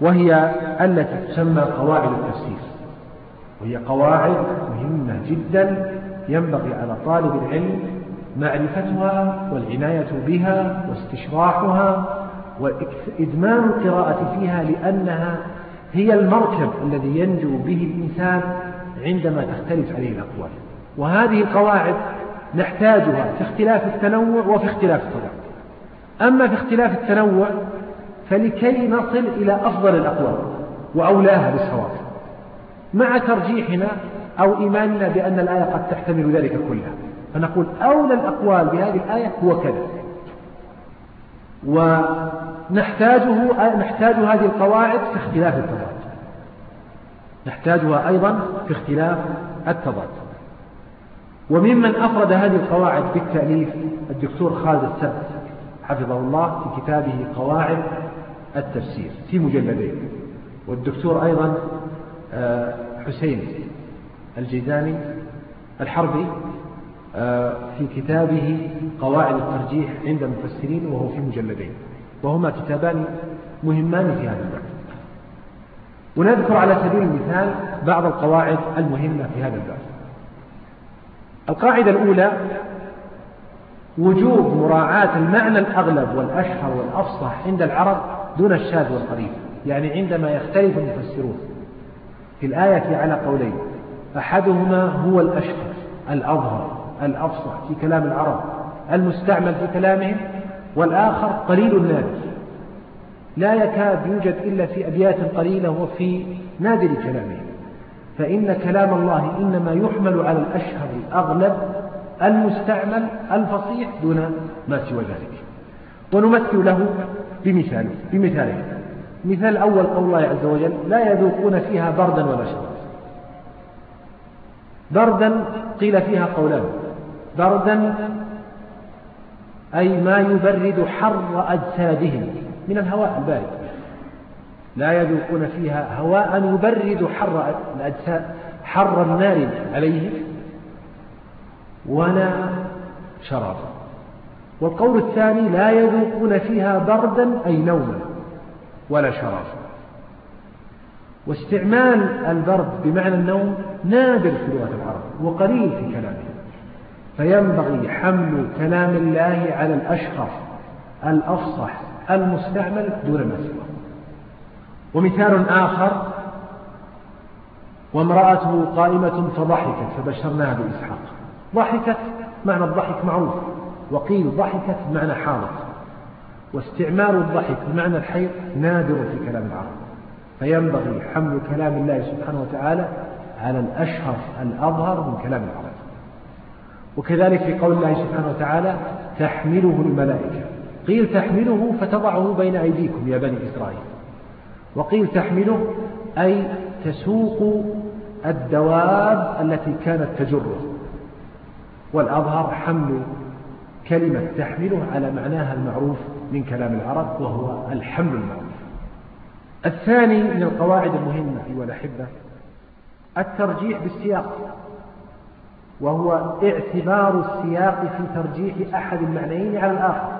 [SPEAKER 2] وهي التي تسمى قواعد التفسير. وهي قواعد مهمة جدا ينبغي على طالب العلم معرفتها والعناية بها واستشراحها وإدمان القراءة فيها لأنها هي المركب الذي ينجو به الإنسان عندما تختلف عليه الأقوال. وهذه القواعد نحتاجها في اختلاف التنوع وفي اختلاف التضاد أما في اختلاف التنوع فلكي نصل إلى أفضل الأقوال وأولاها بالصواب مع ترجيحنا أو إيماننا بأن الآية قد تحتمل ذلك كله فنقول أولى الأقوال بهذه الآية هو كذا. ونحتاجه نحتاج هذه القواعد في اختلاف التضاد. نحتاجها أيضا في اختلاف التضاد. وممن أفرد هذه القواعد بالتأليف الدكتور خالد السبت حفظه الله في كتابه قواعد التفسير في مجلدين. والدكتور أيضا آه، حسين الجيزاني الحربي آه، في كتابه قواعد الترجيح عند المفسرين وهو في مجلدين. وهما كتابان مهمان في هذا الباب. ونذكر على سبيل المثال بعض القواعد المهمة في هذا الباب. القاعدة الأولى وجوب مراعاة المعنى الأغلب والأشهر والأفصح عند العرب دون الشاذ والقريب يعني عندما يختلف المفسرون. في الآية على قولين أحدهما هو الأشهر الأظهر الأفصح في كلام العرب المستعمل في كلامهم والآخر قليل النادر. لا يكاد يوجد إلا في أبيات قليلة وفي نادر كلامهم. فإن كلام الله إنما يحمل على الأشهر الأغلب المستعمل الفصيح دون ما سوى ذلك. ونمثل له بمثال بمثالين مثال الأول قول الله عز وجل لا يذوقون فيها بردا ولا شرا بردا قيل فيها قولان بردا أي ما يبرد حر أجسادهم من الهواء البارد. لا يذوقون فيها هواء يبرد حر الأجساد حر النار عليهم ولا شرابا والقول الثاني لا يذوقون فيها بردا أي نوما ولا شرابا واستعمال البرد بمعنى النوم نادر في لغة العرب وقليل في كلامهم. فينبغي حمل كلام الله على الأشهر الأفصح المستعمل دون ما سواه ومثال آخر وامرأته قائمة فضحكت فبشرناها بإسحاق. ضحكت معنى الضحك معروف وقيل ضحكت بمعنى حاضر. واستعمال الضحك بمعنى الحيض نادر في كلام العرب. فينبغي حمل كلام الله سبحانه وتعالى على الأشهر الأظهر من كلام العرب. وكذلك في قول الله سبحانه وتعالى تحمله الملائكة قيل تحمله فتضعه بين أيديكم يا بني إسرائيل. وقيل تحمله أي تسوق الدواب التي كانت تجره. والأظهر حمل كلمة تحمله على معناها المعروف من كلام العرب وهو الحمل المعروف. الثاني من القواعد المهمة أيها الأحبة الترجيح بالسياق وهو اعتبار السياق في ترجيح أحد المعنيين على الآخر.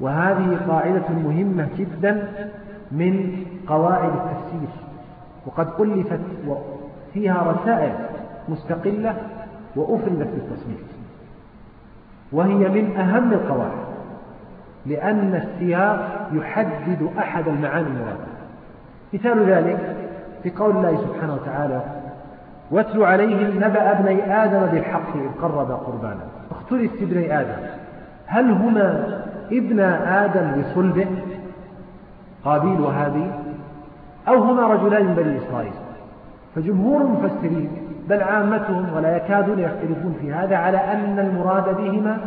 [SPEAKER 2] وهذه قاعدة مهمة جدا من قواعد التفسير. وقد ألفت فيها رسائل مستقلة وأفردت بالتصنيف وهي من أهم القواعد لأن السياق يحدد أحد المعاني المرادة. مثال ذلك في قول الله سبحانه وتعالى واتل عليهم نبأ ابني آدم بالحق إذ قربا قربانا. اختلف ابني آدم. هل هما ابن آدم لصلبه قابيل وهابيل أو هما رجلان من بني إسرائيل. فجمهور المفسرين بل عامتهم ولا يكادون يختلفون في هذا على أن المراد بهما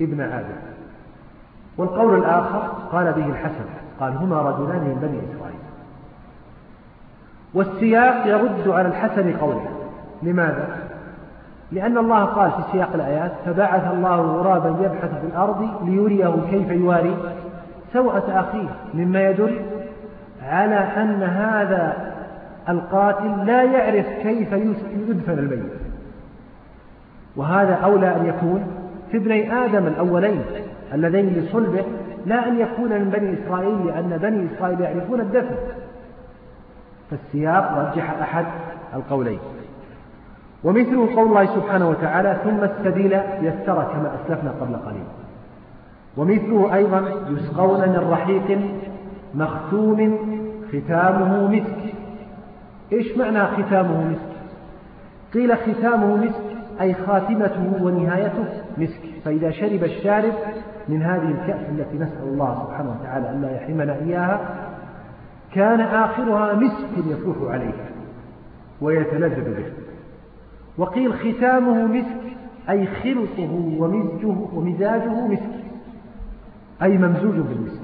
[SPEAKER 2] ابن آدم. والقول الآخر قال به الحسن قال هما رجلان من بني إسرائيل. والسياق يرد على الحسن قوله. لماذا؟ لأن الله قال في سياق الآيات فبعث الله غرابا يبحث في الأرض ليريه كيف يواري. سوءة أخيه مما يدل على أن هذا القاتل لا يعرف كيف يدفن الميت. وهذا أولى أن يكون في ابني آدم الأولين اللذين لصلبه لا أن يكون من بني إسرائيل لأن بني إسرائيل يعرفون الدفن. فالسياق رجح أحد القولين. ومثله قول الله سبحانه وتعالى ثم السبيل يسر كما أسلفنا قبل قليل. ومثله أيضا يسقون من رحيق مختوم ختامه مسك. إيش معنى ختامه مسك؟ قيل ختامه مسك أي خاتمته ونهايته مسك. فإذا شرب الشارب من هذه الكأس التي نسأل الله سبحانه وتعالى أن لا يحرمنا إياها كان آخرها مسك يطوف عليه ويتلذذ به. وقيل ختامه مسك أي خلطه ومزجه ومزاجه مسك. أي ممزوج بالمسك.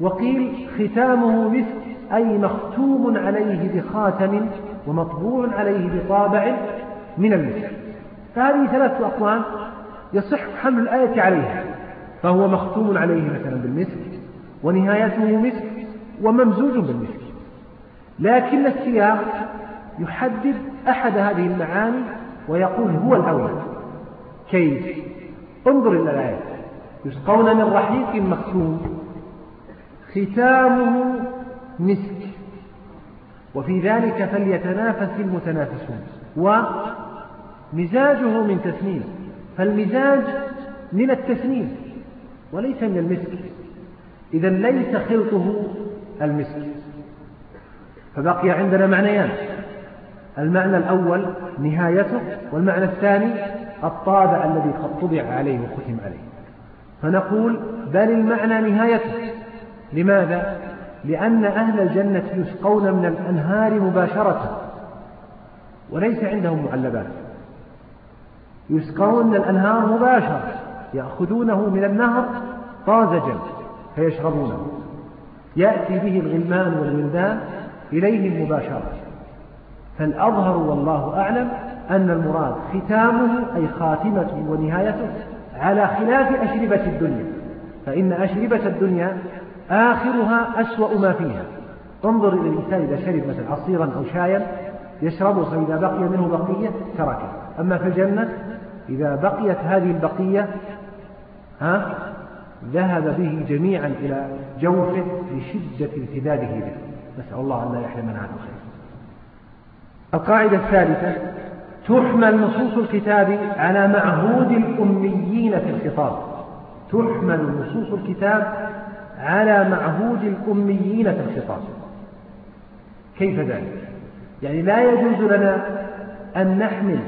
[SPEAKER 2] وقيل ختامه مسك أي مختوم عليه بخاتم ومطبوع عليه بطابع من المسك. فهذه ثلاثة أقوال يصح حمل الآية عليها. فهو مختوم عليه مثلا بالمسك ونهايته مسك وممزوج بالمسك. لكن السياق يحدد أحد هذه المعاني ويقول هو الأول. كيف؟ انظر إلى الآية. يسقون من رحيق مختوم ختامه مسك. وفي ذلك فليتنافس المتنافسون. ومزاجه من تسنيم. فالمزاج من التسنيم وليس من المسك. إذا ليس خلطه المسك. فبقي عندنا معنيان. المعنى الأول نهايته والمعنى الثاني الطابع الذي قد طبع عليه وختم عليه. فنقول بل المعنى نهايته. لماذا؟ لأن أهل الجنة يسقون من الأنهار مباشرة وليس عندهم معلبات. يسقون من الأنهار مباشرة يأخذونه من النهر طازجا فيشربونه. يأتي به الغلمان والولدان إليهم مباشرة. فالأظهر والله أعلم أن المراد ختامه أي خاتمته ونهايته على خلاف أشربة الدنيا. فإن أشربة الدنيا آخرها أسوأ ما فيها. انظر إلى الإنسان إذا شرب مثلا عصيرا أو شايا يشربه فإذا بقي منه بقية تركه. أما في الجنة إذا بقيت هذه البقية ها ذهب به جميعا إلى جوفه لشدة امتداده به نسأل الله أن لا يحرمنا عنه خير القاعدة الثالثة تحمل نصوص الكتاب على معهود الأميين في الخطاب. تحمل نصوص الكتاب على معهود الأميين في الخطاب. كيف ذلك؟ يعني لا يجوز لنا أن نحمل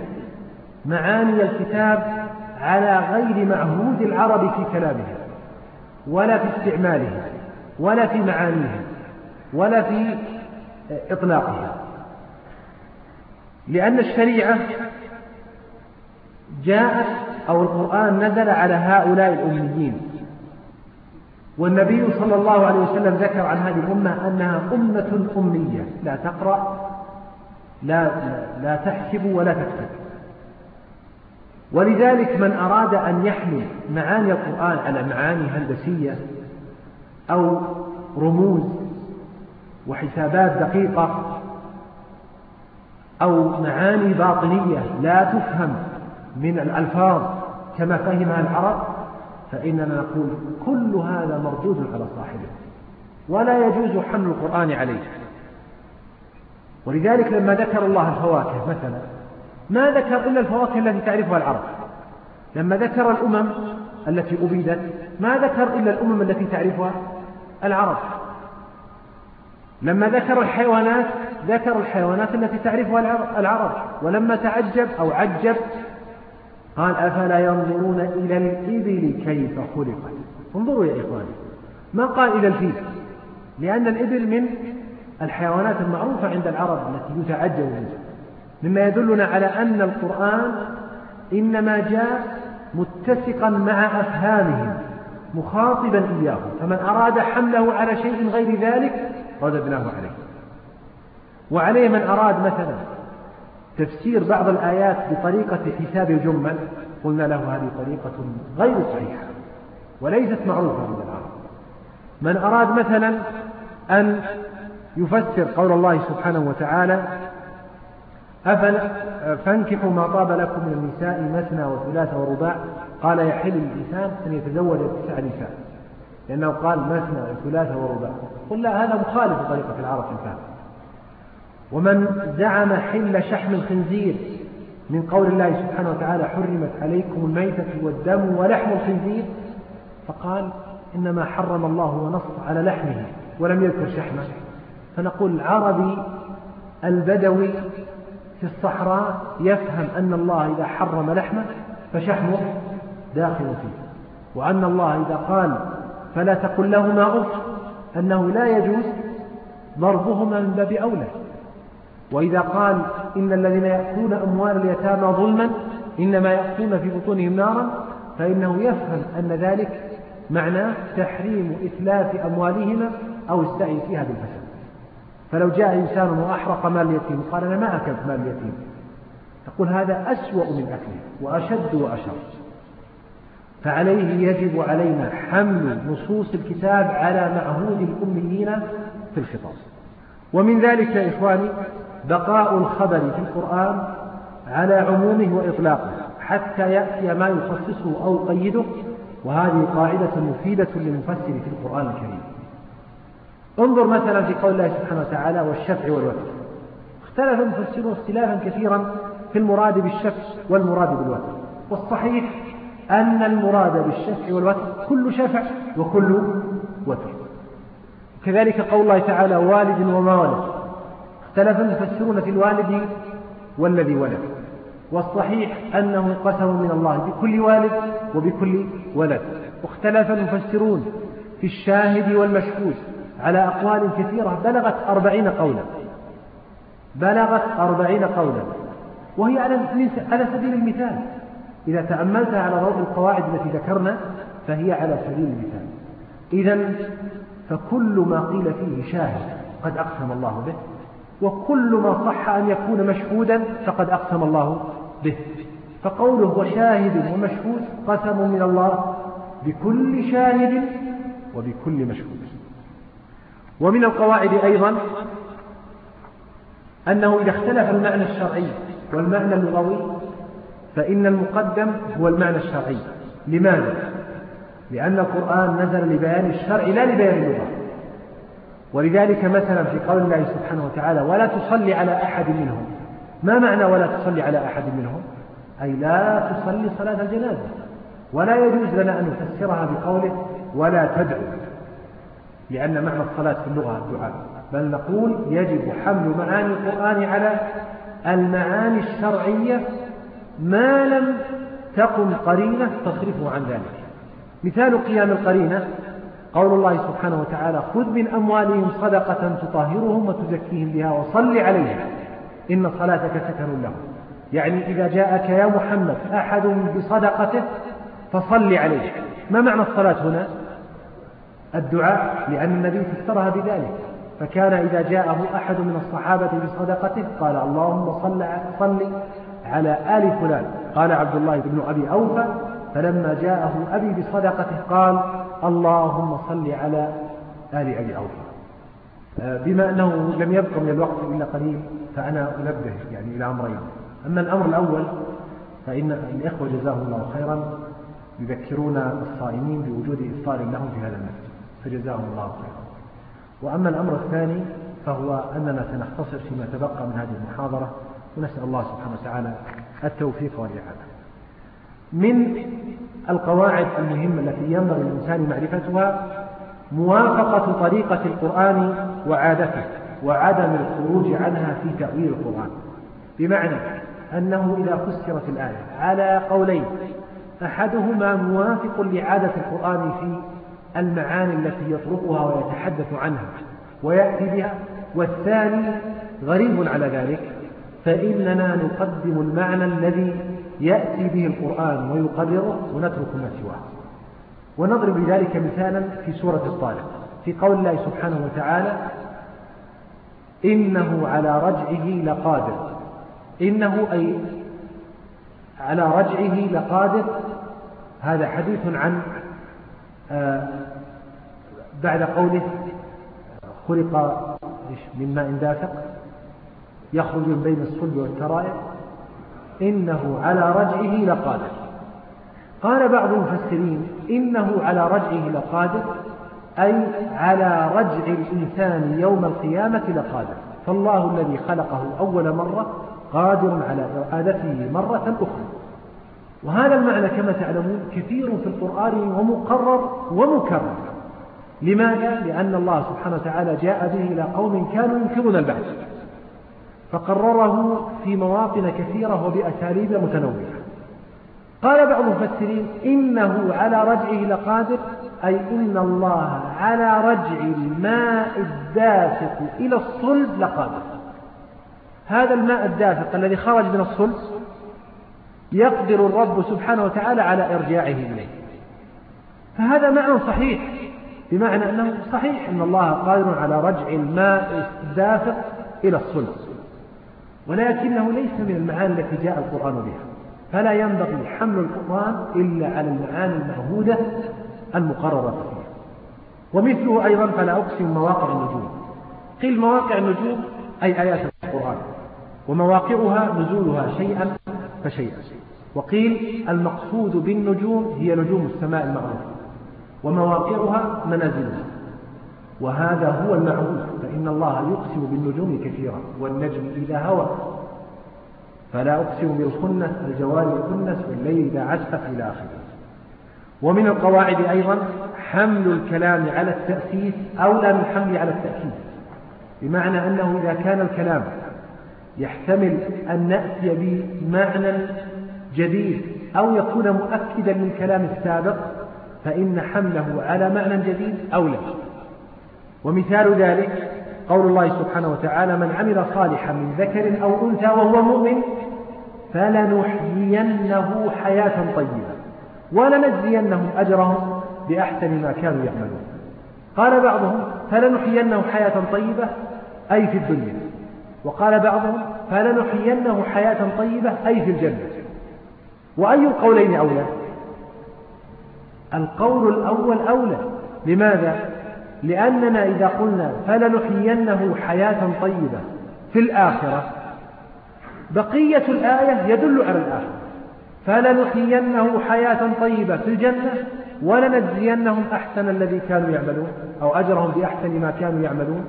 [SPEAKER 2] معاني الكتاب على غير معهود العرب في كلامهم ولا في استعمالهم ولا في معانيهم ولا في إطلاقها لأن الشريعة جاءت أو القرآن نزل على هؤلاء الأميين. والنبي صلى الله عليه وسلم ذكر عن هذه الأمة أنها أمة أمية. لا تقرأ لا, لا تحسب ولا تكتب. ولذلك من أراد أن يحمل معاني القرآن على معاني هندسية أو رموز وحسابات دقيقة أو معاني باطنية لا تفهم من الألفاظ كما فهمها العرب فإننا نقول كل هذا مردود على صاحبه ولا يجوز حمل القرآن عليه. ولذلك لما ذكر الله الفواكه مثلا ما ذكر إلا الفواكه التي تعرفها العرب. لما ذكر الأمم التي أبيدت ما ذكر إلا الأمم التي تعرفها العرب. لما ذكر الحيوانات ذكر الحيوانات التي تعرفها العرب ولما تعجب أو عجب قال أفلا ينظرون إلى الإبل كيف خلقت؟ انظروا يا إخواني ما قال إلى الفيل؟ لأن الإبل من الحيوانات المعروفة عند العرب التي يتعجب منها. مما يدلنا على أن القرآن إنما جاء متسقا مع أفهامهم مخاطبا إياهم فمن أراد حمله على شيء غير ذلك رددناه عليه. وعليه من أراد مثلا تفسير بعض الآيات بطريقة حساب الجمل قلنا له هذه طريقة غير صحيحة وليست معروفة عند العرب. من أراد مثلا أن يفسر قول الله سبحانه وتعالى أفلا فانكحوا ما طاب لكم من النساء مثنى وثلاث ورباع قال يحل للإنسان أن يتزوج تسع نساء لأنه قال مثنى وثلاث ورباع. قل لا هذا مخالف لطريقة العرب في الفهم. ومن زعم حل شحم الخنزير من قول الله سبحانه وتعالى حرمت عليكم الميتة والدم ولحم الخنزير فقال إنما حرم الله ونص على لحمه ولم يذكر شحمه. فنقول العربي البدوي في الصحراء يفهم أن الله إذا حرم لحمه فشحمه داخل فيه وأن الله إذا قال فلا تقل لهما أف أنه لا يجوز ضربهما من باب أولى. وإذا قال إن الذين يأكلون أموال اليتامى ظلما إنما يأكلون في بطونهم نارا فإنه يفهم أن ذلك معناه تحريم إتلاف أموالهما أو السعي فيها بالفساد. فلو جاء إنسان وأحرق مال اليتيم قال أنا ما أكلت مال اليتيم. تقول هذا أسوأ من أكله وأشد وأشر. فعليه يجب علينا حمل نصوص الكتاب على معهود الأميين في الخطاب. ومن ذلك يا إخواني بقاء الخبر في القرآن على عمومه وإطلاقه حتى يأتي ما يخصصه أو يقيده وهذه قاعدة مفيدة للمفسر في القرآن الكريم. انظر مثلا في قول الله سبحانه وتعالى والشفع والوتر. اختلف المفسرون اختلافا كثيرا في المراد بالشفع والمراد بالوتر. والصحيح أن المراد بالشفع والوتر كل شفع وكل وتر. كذلك قول الله تعالى والد وما ولد اختلف المفسرون في الوالد والذي ولد. والصحيح أنه قسم من الله بكل والد وبكل ولد. واختلف المفسرون في الشاهد والمشهود على أقوال كثيرة. بلغت أربعين قولا. بلغت أربعين قولا. وهي على سبيل المثال. إذا تأملتها على ضوء القواعد التي ذكرنا فهي على سبيل المثال. إذا فكل ما قيل فيه شاهد. قد أقسم الله به. وكل ما صح أن يكون مشهودا فقد أقسم الله به. فقوله وشاهد ومشهود قسم من الله بكل شاهد وبكل مشهود. ومن القواعد أيضا أنه إذا اختلف المعنى الشرعي والمعنى اللغوي فإن المقدم هو المعنى الشرعي. لماذا؟ لأن القرآن نزل لبيان الشرع لا لبيان اللغة. ولذلك مثلا في قول الله سبحانه وتعالى ولا تصلي على أحد منهم. ما معنى ولا تصلي على أحد منهم؟ أي لا تصلي صلاة الجنازة. ولا يجوز لنا أن نفسرها بقوله ولا تدعو لأن معنى الصلاة في اللغة الدعاء. بل نقول يجب حمل معاني القرآن على المعاني الشرعية ما لم تقم قرينة تصرفه عن ذلك. مثال قيام القرينة قول الله سبحانه وتعالى خذ من أموالهم صدقة تطهرهم وتزكيهم بها وصل عليهم إن صلاتك سكن لهم. يعني إذا جاءك يا محمد أحد بصدقته فصل عليه ما معنى الصلاة هنا؟ الدعاء لأن النبي فسرها بذلك. فكان إذا جاءه أحد من الصحابة بصدقته قال اللهم صل على آل فلان. قال عبد الله بن أبي أوفى فلما جاءه أبي بصدقته قال اللهم صل على آل أبي أوفى آه، بما أنه لم يبق من الوقت إلا قليل فأنا أنبه يعني إلى أمرين. أما الأمر الأول فإن الإخوة جزاهم الله خيرا يذكرون الصائمين بوجود إفطار لهم في هذا المسجد فجزاهم الله خيرا. وأما الأمر الثاني فهو أننا سنختصر فيما تبقى من هذه المحاضرة ونسأل الله سبحانه وتعالى التوفيق والإعانة. من القواعد المهمة التي ينبغي للإنسان معرفتها موافقة طريقة القرآن وعادته وعدم الخروج عنها في تأويل القرآن. بمعنى أنه إذا فسرت الآية على قولين أحدهما موافق لعادة القرآن في المعاني التي يطرقها ويتحدث عنها ويأتي بها والثاني غريب على ذلك فإننا نقدم المعنى الذي يأتي به القرآن ويقرره ونترك ما سواه. ونضرب لذلك مثالا في سورة الطارق في قول الله سبحانه وتعالى إنه على رجعه لقادر. إنه أي على رجعه لقادر. هذا حديث عن آه، بعد قوله خلق من ماء دافق يخرج من بين الصلب والترائب. إنه على رجعه لقادر. قال بعض المفسرين إنه على رجعه لقادر أي على رجع الإنسان يوم القيامة لقادر. فالله الذي خلقه أول مرة قادر على إعادته مرة أخرى. وهذا المعنى كما تعلمون كثير في القرآن ومقرر ومكرر. لماذا؟ لأن الله سبحانه وتعالى جاء به إلى قوم كانوا ينكرون البعث. فقرره في مواطن كثيرة وبأساليب متنوعة. قال بعض المفسرين إنه على رجعه لقادر أي إن الله على رجع الماء الدافق إلى الصلب لقادر. هذا الماء الدافق الذي خرج من الصلب يقدر الرب سبحانه وتعالى على إرجاعه إليه. فهذا معنى صحيح بمعنى أنه صحيح أن الله قادر على رجع الماء الدافق إلى الصلب. ولكنه ليس من المعاني التي جاء القرآن بها. فلا ينبغي حمل القرآن إلا على المعاني المعهودة المقررة فيه ومثله أيضا فلا أقسم مواقع النجوم. قيل مواقع النجوم أي آيات القرآن. ومواقعها نزولها شيئا فشيئا. وقيل المقصود بالنجوم هي نجوم السماء المعروفة. ومواقعها منازلها. وهذا هو المعهود فإن الله يقسم بالنجوم كثيرا والنجم إذا هوى. فلا أقسم بالخنس الجوار الكنس والليل إذا عسف إلى آخره. ومن القواعد أيضا حمل الكلام على التأسيس أولى من حمله على التأكيد بمعنى أنه إذا كان الكلام يحتمل أن نأتي بمعنى جديد أو يكون مؤكدا للكلام السابق فإن حمله على معنى جديد أولى ومثال ذلك قول الله سبحانه وتعالى من عمل صالحا من ذكر أو أنثى وهو مؤمن فلنحيينه حياة طيبة ولنجزينهم أجرهم بأحسن ما كانوا يعملون. قال بعضهم فلنحيينه حياة طيبة أي في الدنيا. وقال بعضهم فلنحيينه حياة طيبة أي في الجنة. وأي القولين أولى؟ القول الأول أولى. لماذا؟ لأننا إذا قلنا فلنحيينه حياة طيبة في الآخرة بقية الآية يدل على الآخرة. فلنحيينه حياة طيبة في الجنة ولنجزينهم أحسن الذي كانوا يعملون أو أجرهم بأحسن ما كانوا يعملون.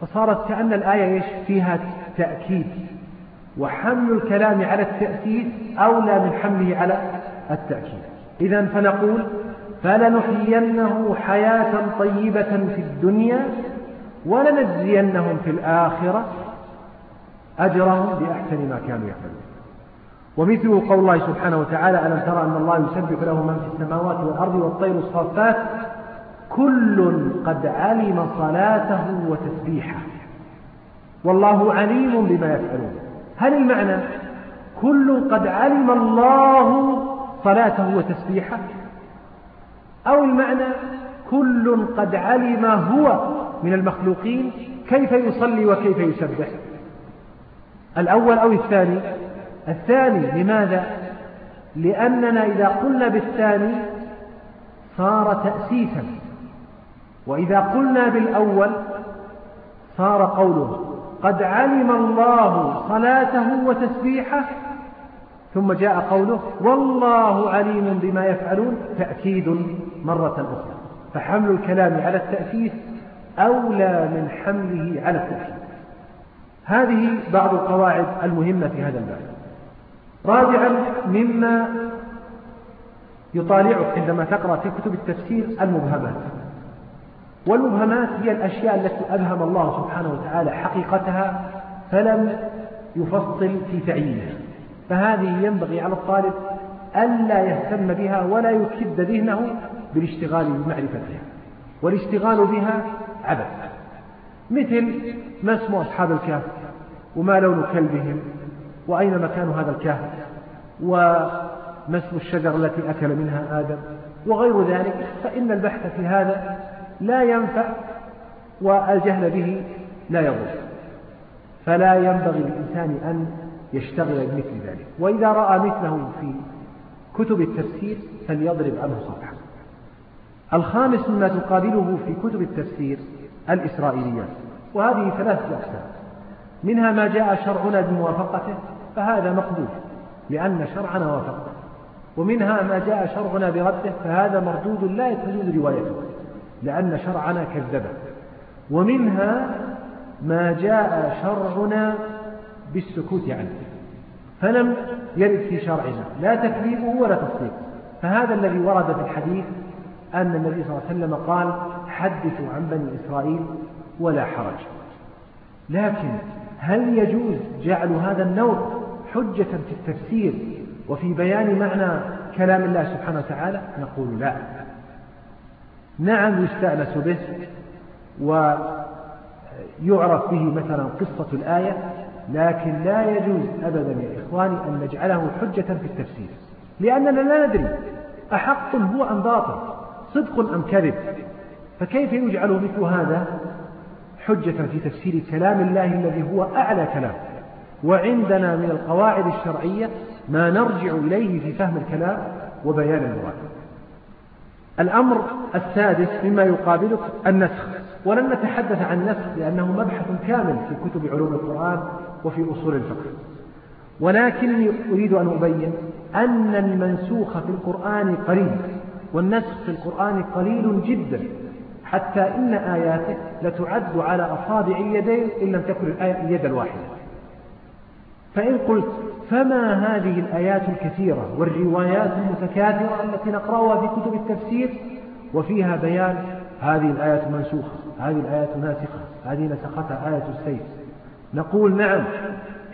[SPEAKER 2] فصارت كأن الآية إيش؟ فيها تأكيد. وحمل الكلام على التأكيد أولى من حمله على التأكيد. إذا فنقول فلنحيينه حياة طيبة في الدنيا ولنجزينهم في الآخرة أجرهم بأحسن ما كانوا يعملون. ومثله قول الله سبحانه وتعالى ألم ترى أن الله يسبح له من في السماوات والأرض والطير الصافات؟ كل قد علم صلاته وتسبيحه. والله عليم بما يفعلون. هل المعنى كل قد علم الله صلاته وتسبيحه؟ أو المعنى كل قد علم هو من المخلوقين كيف يصلي وكيف يسبح. الأول أو الثاني؟ الثاني لماذا؟ لأننا إذا قلنا بالثاني صار تأسيسا وإذا قلنا بالأول صار قوله قد علم الله صلاته وتسبيحه ثم جاء قوله والله عليم بما يفعلون تأكيد. مرة أخرى. فحمل الكلام على التأسيس أولى من حمله على التأكيد هذه بعض القواعد المهمة في هذا الباب. رابعا مما يطالعك عندما تقرأ في كتب التفسير المبهمات. والمبهمات هي الأشياء التي أبهم الله سبحانه وتعالى حقيقتها فلم يفصل في تعيينها. فهذه ينبغي على الطالب ألا يهتم بها ولا يكد ذهنه بالاشتغال بمعرفتها والاشتغال بها عبث. مثل ما اسم أصحاب الكهف وما لون كلبهم وأين مكان هذا الكهف وما اسم الشجرة التي أكل منها آدم وغير ذلك فإن البحث في هذا لا ينفع والجهل به لا يضر. فلا ينبغي للإنسان أن يشتغل بمثل ذلك. وإذا رأى مثله في كتب التفسير فليضرب عنه صفحة. الخامس مما تقابله في كتب التفسير الإسرائيليات وهذه ثلاثة أقسام. منها ما جاء شرعنا بموافقته فهذا مقبول لأن شرعنا وافقه. ومنها ما جاء شرعنا برده فهذا مردود لا تجوز روايته لأن شرعنا كذبه. ومنها ما جاء شرعنا بالسكوت عنه فلم يرد في شرعنا لا تكذيبه ولا تصديقه. فهذا الذي ورد في الحديث أن النبي صلى الله عليه وسلم قال حدثوا عن بني إسرائيل ولا حرج. لكن هل يجوز جعل هذا النوع حجة في التفسير وفي بيان معنى كلام الله سبحانه وتعالى؟ نقول لا. نعم يستأنس به ويعرف به مثلا قصة الآية لكن لا يجوز أبدا يا إخواني أن نجعله حجة في التفسير لأننا لا ندري أحق هو أم باطل. صدق أم كذب؟ فكيف يجعل مثل هذا حجة في تفسير كلام الله الذي هو أعلى كلام؟ وعندنا من القواعد الشرعية ما نرجع إليه في فهم الكلام وبيان المراد. الأمر السادس مما يقابلك النسخ. ولن نتحدث عن النسخ لأنه مبحث كامل في كتب علوم القرآن وفي أصول الفقه. ولكني أريد أن أبين أن المنسوخ في القرآن قليل والنسخ في القرآن قليل جدا حتى إن آياته لتعد على أصابع اليدين إن لم تكن الآية اليد الواحدة. فإن قلت فما هذه الآيات الكثيرة والروايات المتكاثرة التي نقرأها في كتب التفسير؟ وفيها بيان هذه الآية منسوخة هذه الآية ناسخة هذه نسختها آية السيف. نقول نعم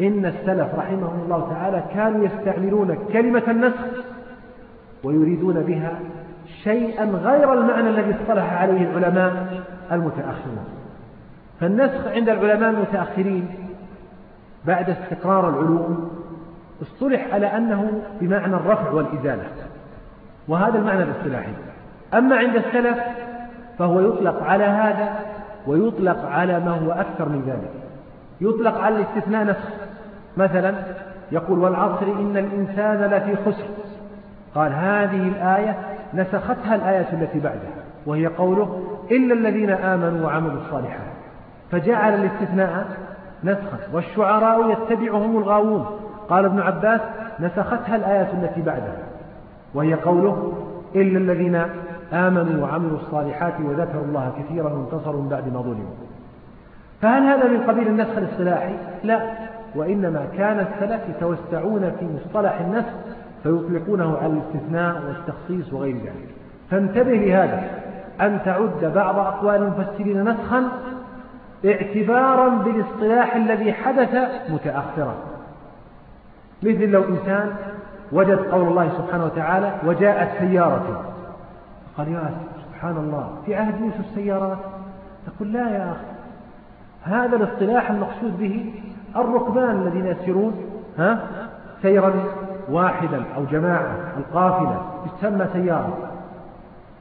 [SPEAKER 2] إن السلف رحمهم الله تعالى كانوا يستعملون كلمة النسخ ويريدون بها شيئا غير المعنى الذي اصطلح عليه العلماء المتأخرون. فالنسخ عند العلماء المتأخرين بعد استقرار العلوم اصطلح على أنه بمعنى الرفع والإزالة وهذا المعنى الاصطلاحي. أما عند السلف فهو يطلق على هذا ويطلق على ما هو أكثر من ذلك. يطلق على الاستثناء نسخ. مثلا يقول والعصر إن الإنسان لفي خسر. قال هذه الآية نسختها الآية التي بعدها وهي قوله إلا الذين آمنوا وعملوا الصالحات فجعل الاستثناء نسخا والشعراء يتبعهم الغاوون قال ابن عباس نسختها الآية التي بعدها وهي قوله إلا الذين آمنوا وعملوا الصالحات وذكروا الله كثيرا وانتصروا بعد ما ظلموا فهل هذا من قبيل النسخ الاصطلاحي؟ لا وإنما كان السلف يتوسعون في مصطلح النسخ فيطلقونه على الاستثناء والتخصيص وغير ذلك. فانتبه لهذا. أن تعد بعض أقوال المفسرين نسخا اعتبارا بالاصطلاح الذي حدث متأخرا. مثل لو إنسان وجد قول الله سبحانه وتعالى وجاءت سيارة. قال يا سبحان الله في عهد يوسف سيارات تقول لا يا أخي. هذا الاصطلاح المقصود به الركبان الذين يسيرون ها؟ سيرا. واحدا أو جماعة القافلة تسمى سيارة.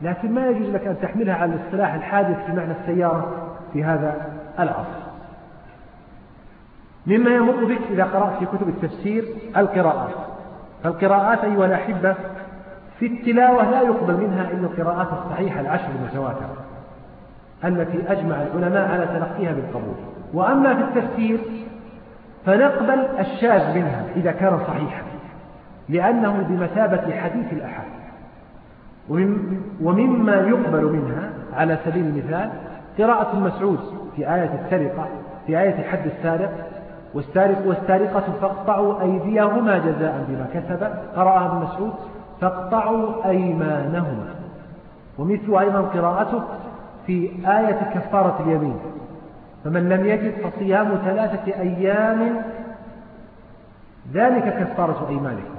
[SPEAKER 2] لكن ما يجوز لك أن تحملها على الاصطلاح الحادث في معنى السيارة في هذا العصر. مما يمر بك إذا قرأت في كتب التفسير القراءات فالقراءات أيها الأحبة في التلاوة لا يقبل منها إلا القراءات الصحيحة العشر المتواترة التي أجمع العلماء على تلقيها بالقبول. وأما في التفسير فنقبل الشاذ منها إذا كان صحيحا. لأنه بمثابة حديث الأحد. ومما يقبل منها على سبيل المثال قراءة مسعود في آية السرقة في آية حد السارق والسارق والسارقة فاقطعوا أيديهما جزاء بما كسب قرأها ابن مسعود فاقطعوا أيمانهما. ومثل أيضا قراءته في آية كفارة اليمين فمن لم يجد فصيام ثلاثة أيام ذلك كفارة أيمانكم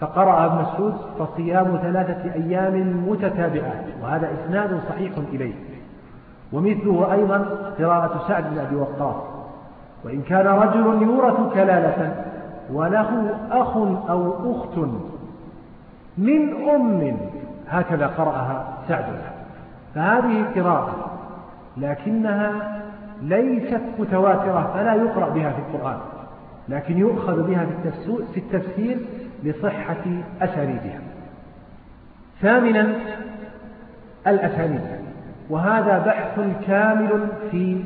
[SPEAKER 2] فقرأ ابن مسعود فصيام ثلاثة أيام متتابعات وهذا إسناد صحيح إليه. ومثله أيضا قراءة سعد بن أبي وقاص. وإن كان رجل يورث كلالة وله أخ أو أخت من أم هكذا قرأها سعد. فهذه قراءة لكنها ليست متواترة فلا يقرأ بها في القرآن لكن يؤخذ بها في التفسير لصحة أسانيدها. ثامنا الأسانيد وهذا بحث كامل في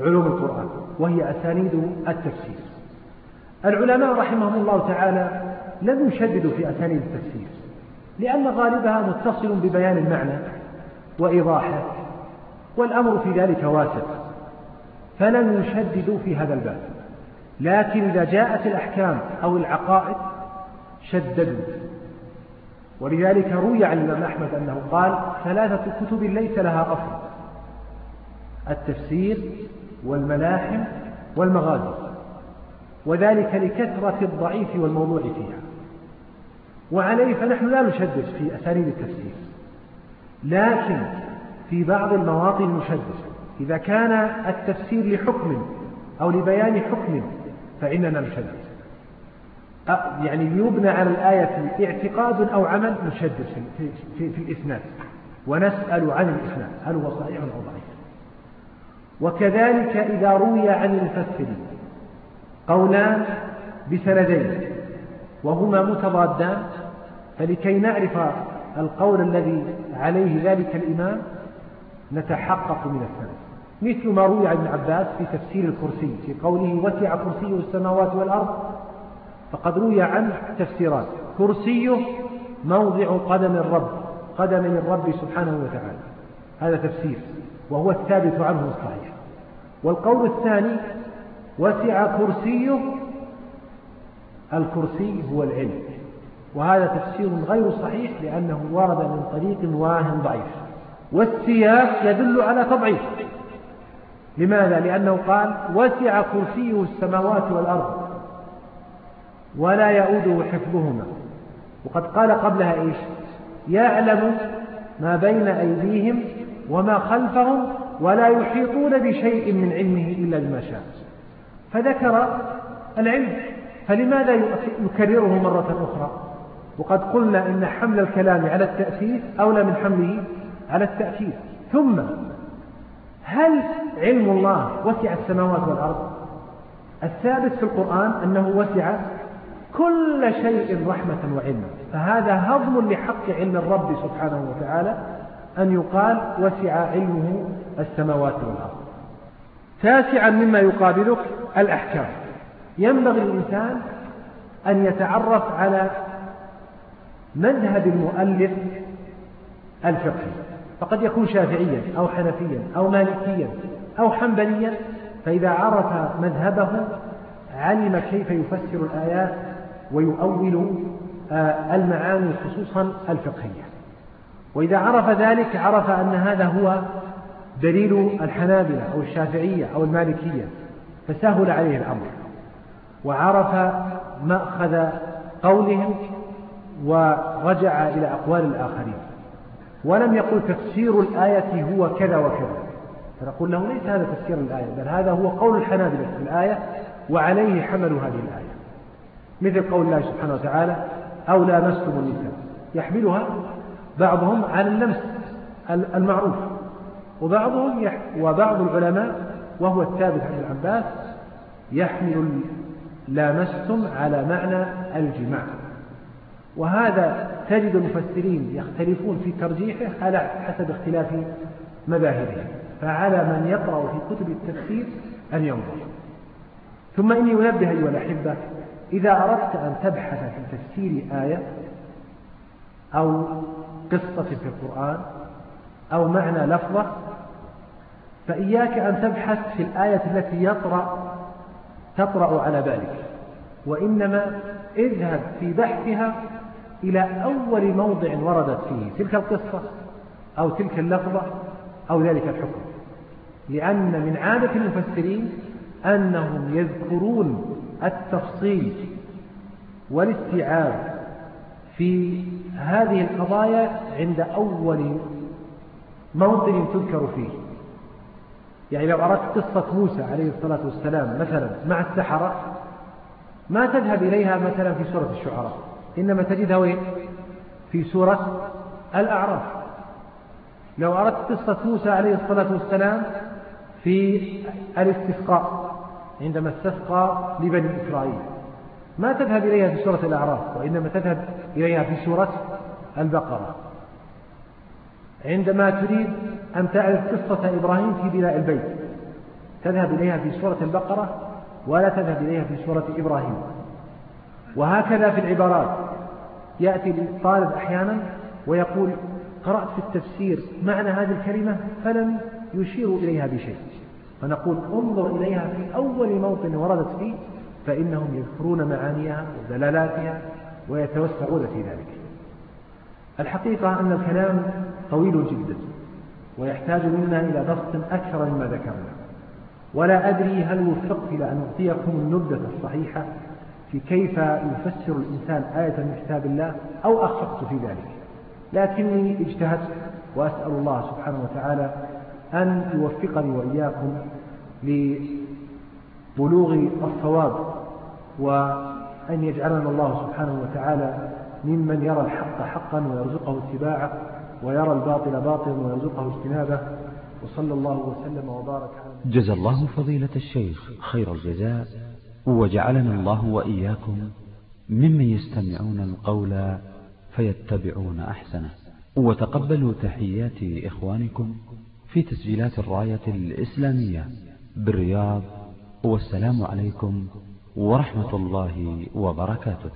[SPEAKER 2] علوم القرآن وهي أسانيد التفسير. العلماء رحمهم الله تعالى لم يشددوا في أسانيد التفسير لأن غالبها متصل ببيان المعنى وإيضاحه والأمر في ذلك واسع فلم يشددوا في هذا الباب. لكن إذا جاءت الأحكام أو العقائد شددوا. ولذلك روي عن الإمام أحمد أنه قال ثلاثة كتب ليس لها أصل التفسير والملاحم والمغازي وذلك لكثرة الضعيف والموضوع فيها. وعليه فنحن لا نشدد في أساليب التفسير لكن في بعض المواطن نشدد. إذا كان التفسير لحكم أو لبيان حكم فإننا نشدد. يعني يبنى على الآية اعتقاد أو عمل نشدد في, في, في الإسناد. ونسأل عن الإسناد. هل هو صحيح أو ضعيف؟ وكذلك إذا روي عن المفسر قولان بسندين وهما متضادان فلكي نعرف القول الذي عليه ذلك الإمام نتحقق من السند. مثل ما روي عن ابن عباس في تفسير الكرسي في قوله وسع كرسيه السماوات والأرض فقد روي عنه تفسيرات. كرسيه موضع قدم الرب قدم الرب سبحانه وتعالى. هذا تفسير وهو الثابت عنه الصحيح. والقول الثاني وسع كرسيه الكرسي هو العلم. وهذا تفسير غير صحيح لأنه ورد من طريق واه ضعيف. والسياق يدل على تضعيف. لماذا؟ لأنه قال وسع كرسيه السماوات والأرض. ولا يؤوده حفظهما. وقد قال قبلها إيش؟ يعلم ما بين أيديهم وما خلفهم ولا يحيطون بشيء من علمه إلا بما شاء. فذكر العلم فلماذا يكرره مرة أخرى؟ وقد قلنا إن حمل الكلام على التأسيس أولى من حمله على التأكيد ثم هل علم الله وسع السماوات والأرض؟ الثابت في القرآن أنه وسع كل شيء رحمة وعلما فهذا هضم لحق علم الرب سبحانه وتعالى أن يقال وسع علمه السماوات والأرض. تاسعا مما يقابلك الأحكام. ينبغي الإنسان أن يتعرف على مذهب المؤلف الفقهي. فقد يكون شافعيا أو حنفيا أو مالكيا أو حنبليا. فإذا عرف مذهبه علم كيف يفسر الآيات ويؤول آه، المعاني خصوصا الفقهية. وإذا عرف ذلك عرف أن هذا هو دليل الحنابلة أو الشافعية أو المالكية فسهل عليه الأمر. وعرف مأخذ قولهم ورجع إلى أقوال الآخرين. ولم يقل تفسير الآية هو كذا وكذا. فنقول له ليس هذا تفسير الآية بل هذا هو قول الحنابلة في الآية وعليه حملوا هذه الآية. مثل قول الله سبحانه وتعالى أو لامستم النساء. يحملها بعضهم على اللمس المعروف وبعضهم يح وبعض العلماء وهو الثابت عن العباس يحمل لامستم على معنى الجماع. وهذا تجد المفسرين يختلفون في ترجيحه على حسب اختلاف مذاهبهم فعلى من يقرأ في كتب التفسير أن ينظر. ثم إني أنبه أيها الأحبة إذا أردت أن تبحث في تفسير آية أو قصة في القرآن أو معنى لفظة فإياك أن تبحث في الآية التي يطرأ تطرأ على بالك. وإنما اذهب في بحثها إلى أول موضع وردت فيه تلك القصة أو تلك اللفظة أو ذلك الحكم. لأن من عادة المفسرين أنهم يذكرون التفصيل والاستيعاب في هذه القضايا عند أول موطن تذكر فيه. يعني لو أردت قصة موسى عليه الصلاة والسلام مثلا مع السحرة ما تذهب إليها مثلا في سورة الشعراء إنما تجدها وين؟ في سورة الأعراف. لو أردت قصة موسى عليه الصلاة والسلام في الاستسقاء عندما استسقى لبني إسرائيل. ما تذهب إليها في سورة الأعراف وإنما تذهب إليها في سورة البقرة. عندما تريد أن تعرف قصة إبراهيم في بناء البيت تذهب إليها في سورة البقرة ولا تذهب إليها في سورة إبراهيم. وهكذا في العبارات. يأتي الطالب أحيانا ويقول قرأت في التفسير معنى هذه الكلمة فلم يشير إليها بشيء. فنقول انظر إليها في أول موطن وردت فيه فإنهم يذكرون معانيها ودلالاتها ويتوسعون في ذلك. الحقيقة أن الكلام طويل جدا ويحتاج منا إلى بسط أكثر مما ذكرنا. ولا أدري هل وفقت إلى أن أعطيكم النبذة الصحيحة في كيف يفسر الإنسان آية من كتاب الله أو أخفقت في ذلك. لكني اجتهدت وأسأل الله سبحانه وتعالى أن يوفقني وإياكم لبلوغ الصواب وأن يجعلنا الله سبحانه وتعالى ممن يرى الحق حقا ويرزقه اتباعه ويرى الباطل باطلا ويرزقه اجتنابه وصلى الله وسلم وبارك على
[SPEAKER 1] جزى الله فضيلة الشيخ خير الجزاء وجعلنا الله وإياكم ممن يستمعون القول فيتبعون أحسنه وتقبلوا تحيات إخوانكم في تسجيلات الراية الإسلامية بالرياض والسلام عليكم ورحمة الله وبركاته.